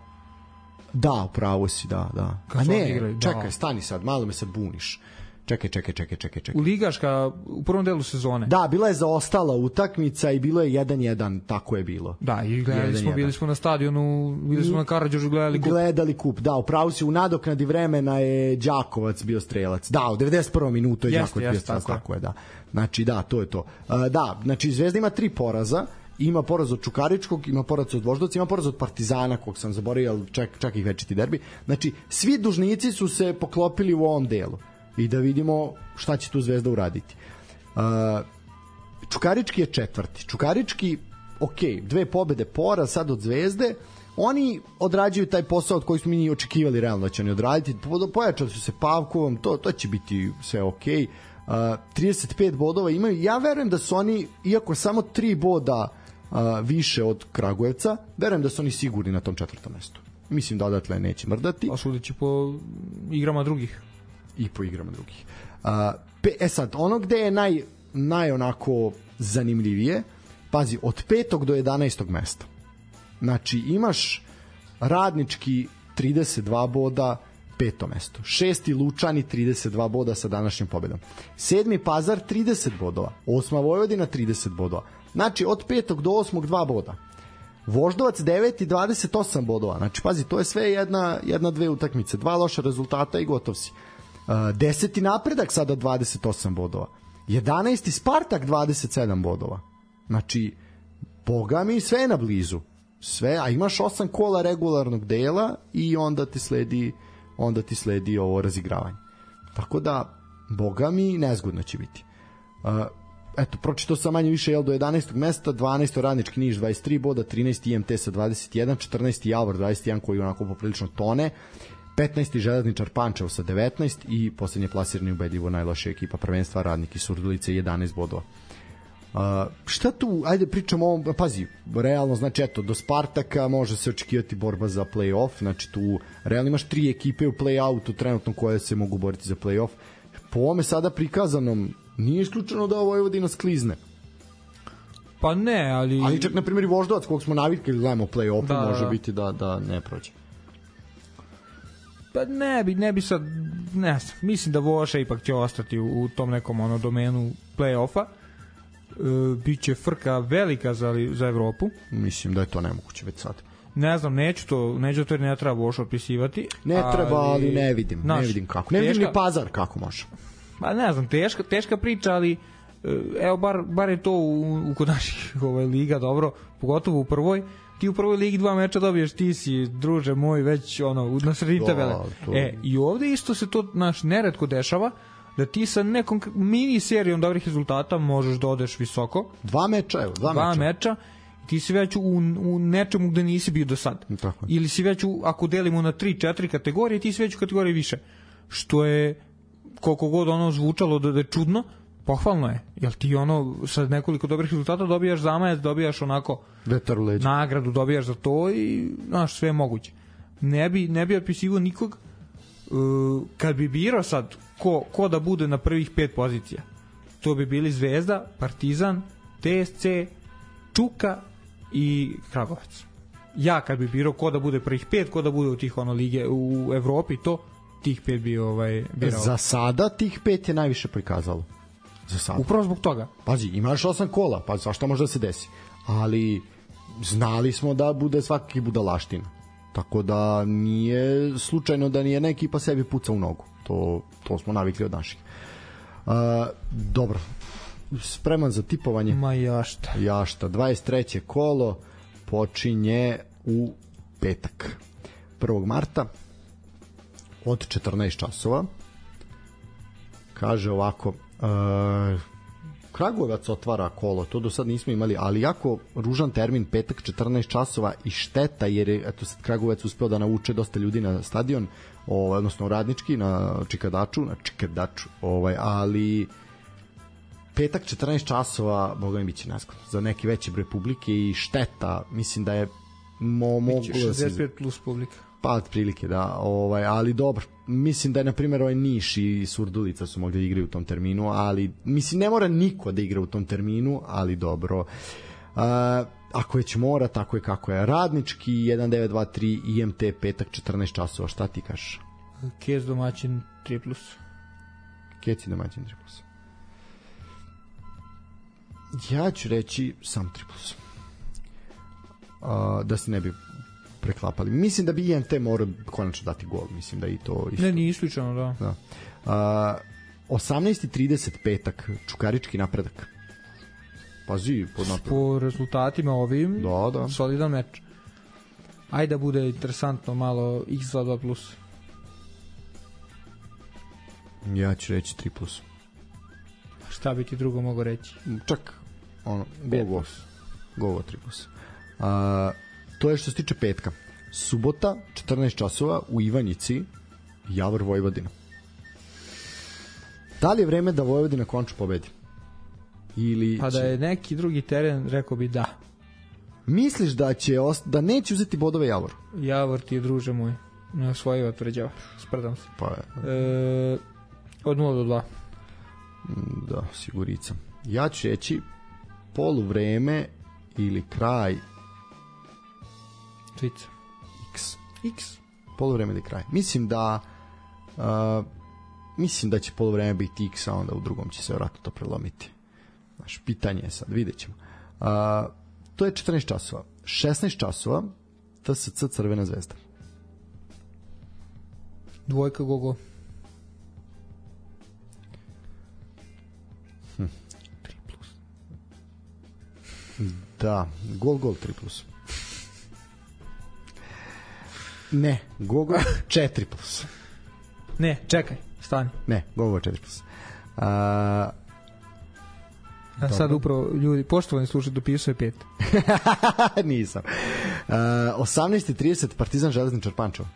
Da, u pravu si, da, da. Kad a ne, igrali, da. čekaj, stani sad, malo me sad buniš. Čekaj, čekaj, čekaj, čekaj, čekaj. U Ligaška, u prvom delu sezone. Da, bila je zaostala utakmica i bilo je 1-1, tako je bilo. Da, i gledali smo, 1:1. bili smo na stadionu, bili smo na Karadžožu, gledali kup. Gledali kup, da, upravo si u nadoknadi vremena je Đakovac bio strelac. Da, u 91. minutu je Jeste, Đakovac bio strelac, tako tako je, da. Znači, da, to je to. Da, znači Zvezda ima tri poraza, ima poraz od Čukaričkog, ima poraz od Voždovca, ima poraz od Partizana, kog sam zaboravio, ali čak, čak ih večiti derbi. Znači, svi dužnici su se poklopili u ovom delu i da vidimo šta će tu Zvezda uraditi. Čukarički je četvrti. Čukarički, ok, dve pobede pora sad od Zvezde, oni odrađuju taj posao od koji smo mi očekivali realno da će oni odraditi. Po- Pojačali su se Pavkovom, to, to će biti sve ok. Uh, 35 bodova imaju. Ja verujem da su oni, iako samo 3 boda uh, više od Kragujevca, verujem da su oni sigurni na tom četvrtom mestu. Mislim da odatle neće mrdati A sudeći po igrama drugih. i po igrama drugih. Pe, e sad, ono gde je naj, naj onako zanimljivije, pazi, od petog do 11. mesta. Znači, imaš radnički 32 boda, peto mesto. Šesti Lučani 32 boda sa današnjom pobedom. Sedmi Pazar 30 bodova. Osma Vojvodina 30 bodova. Znači, od petog do osmog dva boda. Voždovac 9 i 28 bodova. Znači, pazi, to je sve jedna, jedna dve utakmice. Dva loša rezultata i gotov si. Uh, deseti napredak sada 28 bodova. 11. Spartak 27 bodova. Znači, boga mi sve je na blizu. Sve, a imaš 8 kola regularnog dela i onda ti sledi onda ti sledi ovo razigravanje. Tako da, boga mi, nezgodno će biti. Uh, eto, pročito sam manje više jel, do 11. mesta, 12. radnički Niš 23 boda, 13. IMT sa 21, 14. Javor 21 koji onako poprilično tone, 15. železničar Pančevo sa 19 i poslednje plasirani ubedljivo najlošija ekipa prvenstva radnik i Surdulice 11 bodova. Uh, šta tu, ajde pričamo o ovom, pazi, realno, znači eto, do Spartaka može se očekivati borba za play-off, znači tu realno imaš tri ekipe u play-outu trenutno koje se mogu boriti za play-off. Po ovome sada prikazanom, nije isključeno da Vojvodina sklizne. Pa ne, ali... Ali čak, na primjer, i Voždovac, kog smo navikli da gledamo play-offu, Da, da, može da. biti da, da ne prođe. Pa ne bi, ne bi sad, ne znam, mislim da Voša ipak će ostati u, u tom nekom ono domenu play-offa. E, biće frka velika za, za Evropu. Mislim da je to nemoguće već sad. Ne znam, neću to, neću to jer ne treba Voša otpisivati. Ne treba, ali ne vidim, znaš, ne vidim kako. Ne vidim teška- ni pazar kako može. Pa ne znam, teška, teška priča, ali e, evo bar, bar je to u, u kod naših [LAUGHS] ovaj, liga dobro, pogotovo u prvoj. Ti u prvoj ligi dva meča dobiješ, ti si, druže moj, već ono, na sredini Da, tabele. to- E, i ovde isto se to, naš, neretko dešava, da ti sa nekom mini serijom dobrih rezultata možeš da odeš visoko, Dva meča, evo, dva, dva meča. meča, ti si već u, u nečemu gde nisi bio do sad. Tako je. Ili si već, u, ako delimo na 3-4 kategorije, ti si već u kategoriji više. Što je, koliko god ono zvučalo da, da je čudno, pohvalno je. Jel ti ono, sa nekoliko dobrih rezultata dobijaš zamajac, dobijaš onako Vetar u leđa. nagradu, dobijaš za to i, znaš, sve je moguće. Ne bi, ne bi otpisivo nikog kad bi birao sad ko, ko da bude na prvih pet pozicija. To bi bili Zvezda, Partizan, TSC, Čuka i Kragovac. Ja kad bi birao ko da bude prvih pet, ko da bude u tih ono lige u Evropi, to tih pet bi ovaj birao. Za sada tih pet je najviše prikazalo. Za sada. Upravo zbog toga. Pazi, imaš osam kola, pa zašto može da se desi? Ali znali smo da bude svaki budalaština. Tako da nije slučajno da nijedna ekipa sebi puca u nogu. To, to smo navikli od naših. Uh, dobro, spreman za tipovanje? Ma jašta. Jašta. 23. kolo počinje u petak. 1. marta od 14 časova. Kaže ovako, uh, Kragujevac otvara kolo, to do sad nismo imali, ali jako ružan termin, petak 14 časova i šteta, jer je eto, sad Kragujevac uspeo da nauče dosta ljudi na stadion, ovaj, odnosno radnički, na Čikadaču, na Čikadaču, ovaj, ali petak 14 časova, boga mi biće naskoro, za neki veći broj publike i šteta, mislim da je mo, Biće da se 65 plus publika. Pa otprilike da, ovaj, ali dobro. Mislim da je na primjer ovaj Niš i Surdulica su mogli da igraju u tom terminu, ali mislim ne mora niko da igra u tom terminu, ali dobro. Uh, ako već mora, tako je kako je. Radnički 1923 IMT petak 14 časova, šta ti kažeš? Kez domaćin 3 plus. Keci domaćin 3 plus. Ja ću reći sam 3 plus. Uh, da se ne bi preklapali. Mislim da bi IMT morao konačno dati gol. Mislim da i to isto. Ne, nije isključeno, da. Da. Uh, 18.30 petak, Čukarički napredak. Pazi, pod napredak. Po rezultatima ovim, Da, da. solidan meč. Ajde da bude interesantno malo x2 plus. Ja ću reći 3 plus. Šta bi ti drugo mogo reći? Čak, ono, gol, gol. Gol 3 plus. A, to je što se tiče petka. Subota, 14 časova u Ivanjici, Javor Vojvodina. Da li je vreme da Vojvodina končno pobedi? Ili Pa da je neki drugi teren, rekao bi da. Misliš da će da neće uzeti bodove Javor? Javor ti je druže moj. Ne osvojio tvrđava. Sprdam se. Pa E, od 0 do 2. da, sigurica. Ja ću reći poluvreme ili kraj Twica. X. X. Poluvreme ili kraj. Mislim da uh, mislim da će poluvreme biti X, a onda u drugom će se vjerojatno to prelomiti. Znaš, pitanje je sad, vidjet ćemo. Uh, to je 14 časova. 16 časova TSC Crvena zvezda. Dvojka gogo. Da, gol, gol 3 plus. Ne, gol 4 [LAUGHS] plus. Ne, čekaj, stani. Ne, gol 4 plus. Uh, A sad upravo ljudi, poštovani slušaj, dopisuje pet. [LAUGHS] Nisam. Uh, 18.30 Partizan Železničar Pančevo.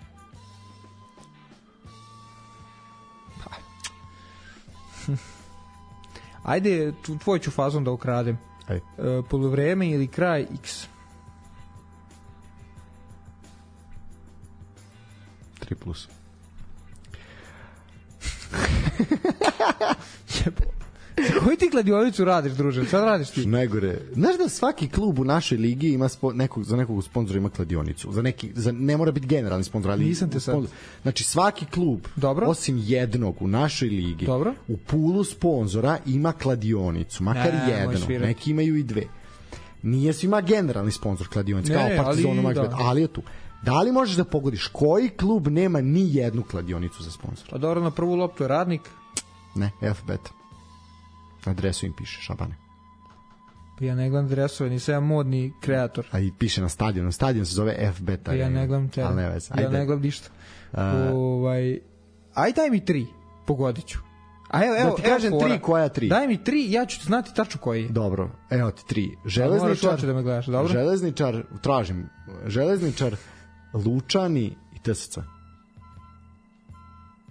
[LAUGHS] Ajde, tu- tvoj ću fazom da ukradem. Ajde. E, poluvreme ili kraj X. 3 plus. [LAUGHS] Koju ti kladionicu radiš, druže? Sad radiš ti? Najgore. Znaš da svaki klub u našoj ligi ima spo, nekog, za nekog sponzora ima kladionicu. Za neki, za, ne mora biti generalni sponzor, ali Nisam te sad. Znači svaki klub, Dobro. osim jednog u našoj ligi, Dobro. u pulu sponzora ima kladionicu, makar Ne, svirati. neki imaju i dve. Nije svima generalni sponzor kladionice, Ne, kao Partizan, ali, da. ali je tu. Da li možeš da pogodiš koji klub nema ni jednu kladionicu za sponsor? Pa dobro, na prvu loptu je radnik. Ne, FBet. Na dresu im piše Šabane. Pa ja ne gledam dresove, nisam ja modni kreator. A i piše na stadionu. Stadion se zove FBet. Pa ja ne gledam te. Ali ne veze. Ja Ajde. ne gledam ništa. A- ovaj, aj daj mi tri, pogodit ću. A evo, evo, Da ti evo kažem fora. tri, koja tri? Daj mi tri, ja ću znati tačno koji je. Dobro, evo ti tri. Železničar, da me gledaš, dobro? Železničar, tražim, Železničar, Lučani i TSC.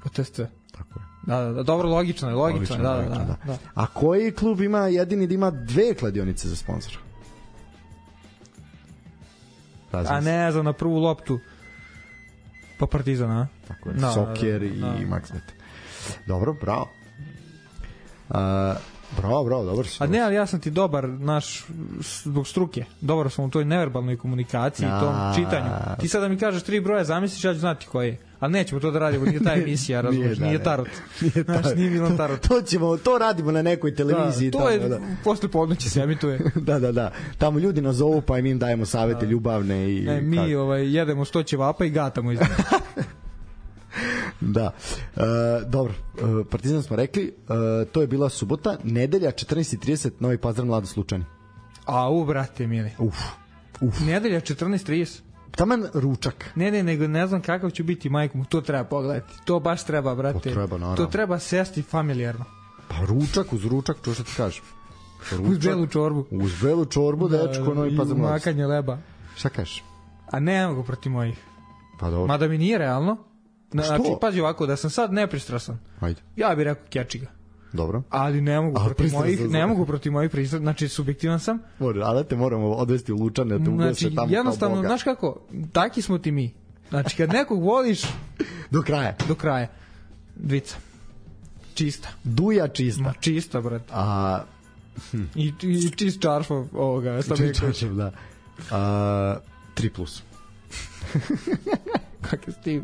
Pa to je sve. Tako je. Da, da, da, dobro, logično je, logično, je, da, da, logično, da, da. A koji klub ima jedini da ima dve kladionice za sponsora? Razmisli. A ne znam, na prvu loptu. Pa Partizan, a? Tako je. Da, Soker da, i da. Maxbet. Dobro, bravo. Uh, bravo, bravo, dobro si. A ne, ali ja sam ti dobar, naš, zbog struke. Dobar sam u toj neverbalnoj komunikaciji, A. tom čitanju. Ti sada mi kažeš tri broja, zamisliš, ja ću znati koji je. Ali nećemo to da radimo, nije ta [LAUGHS] emisija, razumiješ, da, nije tarot. [LAUGHS] Nije Znaš, tarot. nije Milan Tarot. to ćemo, to radimo na nekoj televiziji. Da, to je, tamo, da. posle podnoći se emituje. [LAUGHS] da, da, da. Tamo ljudi nas zovu pa im im dajemo savete ljubavne i... E, mi kako- ovaj, jedemo sto ćevapa i gatamo iz Da. E, dobro, e, Partizan smo rekli, e, to je bila subota, nedelja 14.30, Novi Pazar Mlado Slučani. A u, brate, mili. Uf, uf. Nedelja 14.30. Taman ručak. Ne, ne, nego ne znam kakav će biti majkom. To treba pogledati. To baš treba, brate. To treba, naravno. To treba sesti familijarno. Pa ručak, uz ručak, to što ti kažem. Uz belu čorbu. Uz belu čorbu, dečko, Novi Pazar Mlado. makanje leba. Šta kažeš? A ne mogu protiv mojih. Pa dobro, Mada mi nije realno. Na, Što? znači, pazi ovako, da sam sad nepristrasan. ajde. Ja bih rekao kečiga. Dobro. Ali ne mogu Ali protiv mojih, ne mogu protiv mojih pristrasan, znači subjektivan sam. Može, ali te moramo odvesti u Lučane, da te Znači, tamo jednostavno, kao Boga. znaš kako, taki smo ti mi. Znači, kad nekog voliš [LAUGHS] Do kraja. do kraja, dvica. Čista. Duja čista. Ma čista, brate. A, I, i čist čaršov ovoga, Slavenkovića. Čičačev, da. A, 3 plus. [LAUGHS] Kakav Steve.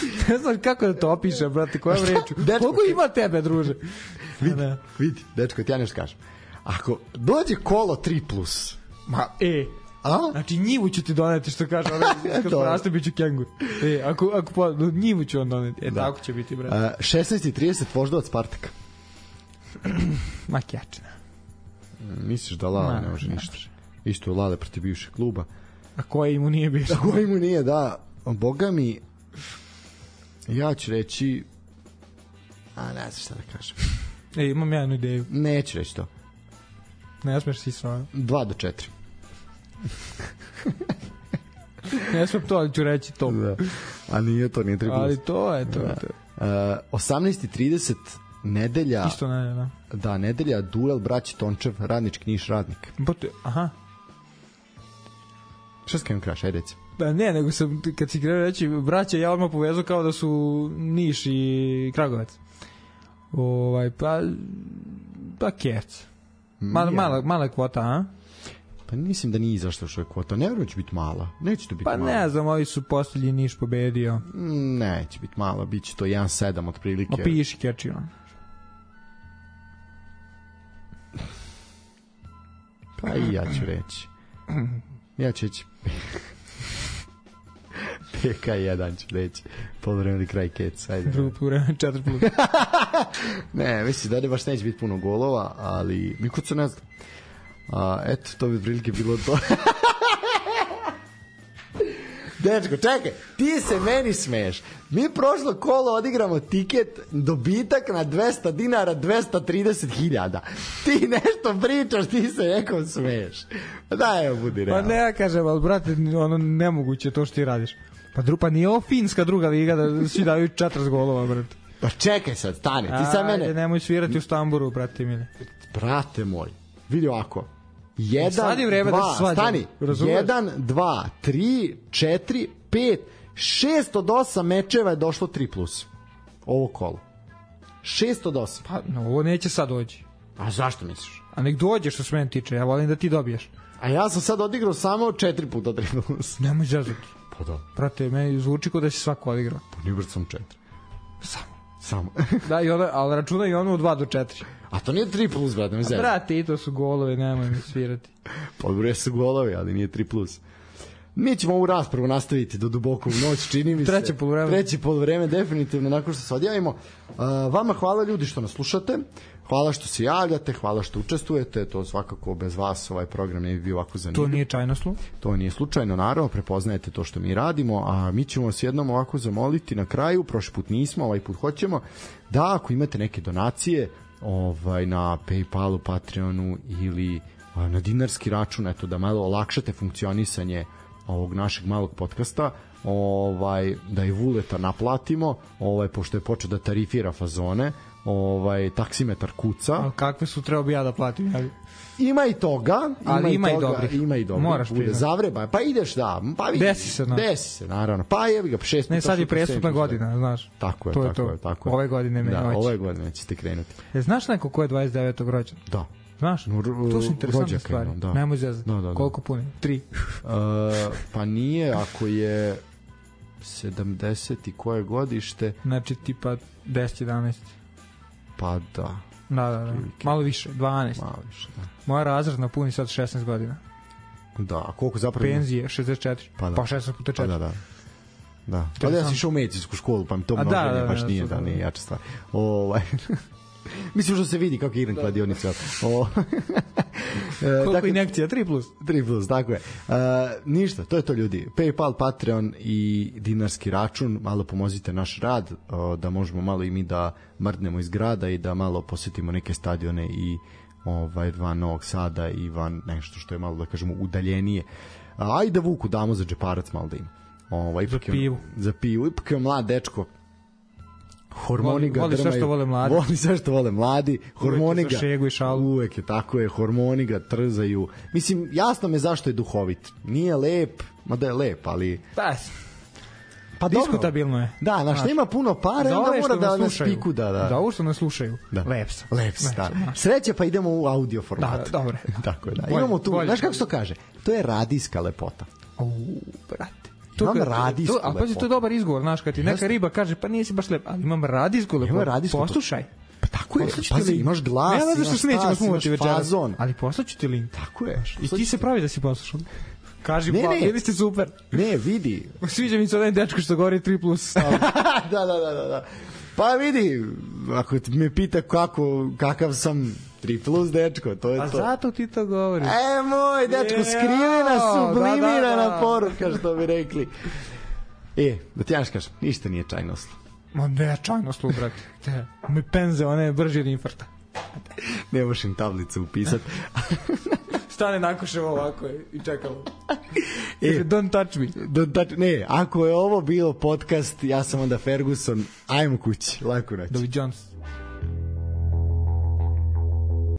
[LAUGHS] ne znam kako da to opiše, brate, reču. Dečko, Koliko ima tebe, druže? Vidi. Vidi, dečko, ti ja nešto kažem. Ako dođe kolo 3 plus, Ma, e, a? Znači njivu ću ti doneti što kaže [LAUGHS] kad poraste biću kengur. E, ako ako po, njivu ću on doneti. E da. tako će biti bre. A, 16.30 voždovac Spartaka. [CLEARS THROAT] Ma kjačina. Misliš da Lale Ma, ne može ništa? Isto je Lale protiv bivšeg kluba. A koji mu nije bio? Koji mu nije, da. Boga mi, ja ću reći, a ne znam šta da kažem. [LAUGHS] E, imam ja jednu ideju. Neću reći to. Ne smeš si sa. 2 do 4. [LAUGHS] Ne smem to, ali ću reći to. Da. A nije to, nije 3 plus. Ali to je to. Da. to. Uh, 18.30 nedelja, Isto ne, da. da, nedelja, duel braći Tončev, radnički niš radnik. Pa te- aha. Šta s kojim kraš, ajde reci. Da ne, nego sam, kad si krenuo reći, braća, ja odmah povezao kao da su Niš i Kragovac. Ovaj, pa, pa kec. Mala, Nije. mala, mala kvota, a? Pa mislim da nije izašla što je kvota. Ne vjerujem da će biti mala. Neće to biti Pa mala. ne znam, ovi su posljednji Niš pobedio. Neće biti mala, bit će to 1.7 otprilike. Ma piši kečino. Pa i ja ću reći. Ja ću reći. PK1 ću reći. Polovremeni kraj kec, ajde. Drugo vreme, četiri plus. Ne, mislim da ne baš neće biti puno golova, ali mi kod se ne znam. A, eto, to bi prilike bilo to. [LAUGHS] Dečko, čekaj, ti se meni smeš. Mi prošlo kolo odigramo tiket, dobitak na 200 dinara, 230 hiljada. Ti nešto pričaš, ti se nekom smeš. Pa Daj, evo, budi Pa realan. ne, ja kažem, ali brate, ono nemoguće to što ti radiš. Pa, dru, pa nije ovo finska druga liga da svi daju 40 golova, brate. Pa čekaj sad, stani, ti sad Ajde, mene... nemoj svirati u Stamburu, brate mili. Brate moj, vidi ovako. Jedan, Sad je vreme da se svađamo, stani, razumeš? jedan, dva, tri, četiri, pet, šest od osam mečeva je došlo 3 plus. Ovo kolo. Šest od osam. Pa, no, ovo neće sad doći. A zašto misliš? A nek dođe što se mene tiče, ja volim da ti dobiješ. A ja sam sad odigrao samo četiri puta 3 plus. Nemoj zezati. Pa da, Brate, meni zvuči kao da si svako odigrao. pa nije sam četiri. Samo. Samo. [LAUGHS] Da, i onda, ali računaj i ono u 2 do 4. A to nije 3 plus, brate, mi zezam. Brate, i to su golove, nemoj mi svirati. [LAUGHS] Podbruje su golovi, ali nije 3 plus. Mi ćemo ovu raspravu nastaviti do duboko u noć, čini mi [LAUGHS] se. Treće poluvreme. Treće poluvreme, definitivno, nakon što se odjavimo. Uh, vama hvala ljudi što nas slušate, hvala što se javljate, hvala što učestvujete, to svakako bez vas ovaj program ne bi bio ovako zanimljiv. To nije čajnoslu. To nije slučajno, naravno, prepoznajete to što mi radimo, a mi ćemo vas jednom ovako zamoliti na kraju, prošli put nismo, ovaj put hoćemo, da ako imate neke donacije ovaj na Paypalu, Patreonu ili na dinarski račun, eto da malo olakšate funkcionisanje ovog našeg malog podcasta, ovaj da i Vuleta naplatimo, ovaj pošto je počeo da tarifira fazone, ovaj taksimetar kuca. A kakve su trebao bi ja da platim? Ja, Ima i toga, Ali ima i toga, dobrih. Ima i dobrih. Moraš Bude zavreba. Pa ideš da, pa vidi. Desi se, no. Desi se, naravno. Pa jevi ga šest ne, sad je puta. godina, znaš. Tako je, To je tako to. je, tako je. Ove godine me da, hoće. ove godine ćete krenuti. E, znaš neko ko je 29. rođen? Da. Znaš? No, to su interesantne stvari. imam, da. Nemoj zezati. Da, da, da. Koliko puni? Tri. Uh, pa nije ako je 70 i koje godište, Znači, tipa 10, 11. pa da, Da, da, da. Malo više, 12. malo više. Da, Moja razredna puni sad 16 godina. da a koliko zapravo? Penzije 64. Pa Pa, da. pa 16 puta 4. Pa da, da. Da. Ali ja sam išao u medicinsku školu, pa mi to A da, da, baš da, nije, da, da. nije jača stvar. Ovaj... [LAUGHS] Mislim što se vidi kako igram kladionicu. O... [LAUGHS] E, Koliko dakle, injekcija? 3 plus. 3 plus, tako je. Uh, ništa, to je to ljudi. Paypal, Patreon i dinarski račun, malo pomozite naš rad, uh, da možemo malo i mi da mrdnemo iz grada i da malo posetimo neke stadione i ovaj van Novog Sada i van nešto što je malo da kažemo udaljenije. Ajde Vuku damo za džeparac malo da ima. Ovaj, on- pivu. Za pivu. Ipak je mlad dečko. Hormoni ga Voli- voli sve drmaju. što vole mladi. Voli sve što vole mladi. Hormoni ga šegu i šalu. Uvek je tako je, hormoni ga trzaju. Mislim, jasno me zašto je duhovit. Nije lep, ma da je lep, ali... Da, Pa dobro. diskutabilno je. Da, na što ima puno pare, Za onda mora da nas piku, da, da. Za ovo što nas slušaju. Da. Lep sam. Lep si, da. znaš. Sreće pa idemo u audio format. Da, dobro. [LAUGHS] Tako je, da. Bolje, Imamo tu, bolje. znaš kako se to kaže? To je radijska lepota. U, brate. Imam kad- radijsku to, a pazi, to je dobar izgovor, znaš, kad ti neka riba kaže, pa nisi baš lep, ali imam radijsku lepotu. Imam radijsku lepotu. Poslušaj. Pa tako je, pazi, link. imaš glas, što imaš se nećemo smuvati večeras. Ali poslaću ti link. Tako je. I ti se pravi da si poslušao. Kaži, Ne, pa, ne. bili ste super. Ne, vidi. Sviđa mi se onaj dečko što govori 3 plus. [LAUGHS] da, da, da, da, da. Pa vidi, ako me pita kako, kakav sam 3 plus dečko, to je A to. zato ti to govoriš. E, moj dečko, skrivena, da, sublimirana da, da. poruka, što bi rekli. E, da ti ja kažem, ništa nije čajnoslo. Ma ne, čajno slu, brate. Te, mi penze, one je brže od infarta. Ne možeš im tablicu upisat. [LAUGHS] Stane nakoševo ovako i čekamo. E. Don't touch me. Do, da, ne, ako je ovo bio podcast, ja sam onda Ferguson, ajmo kući, lako noć. Doviđans.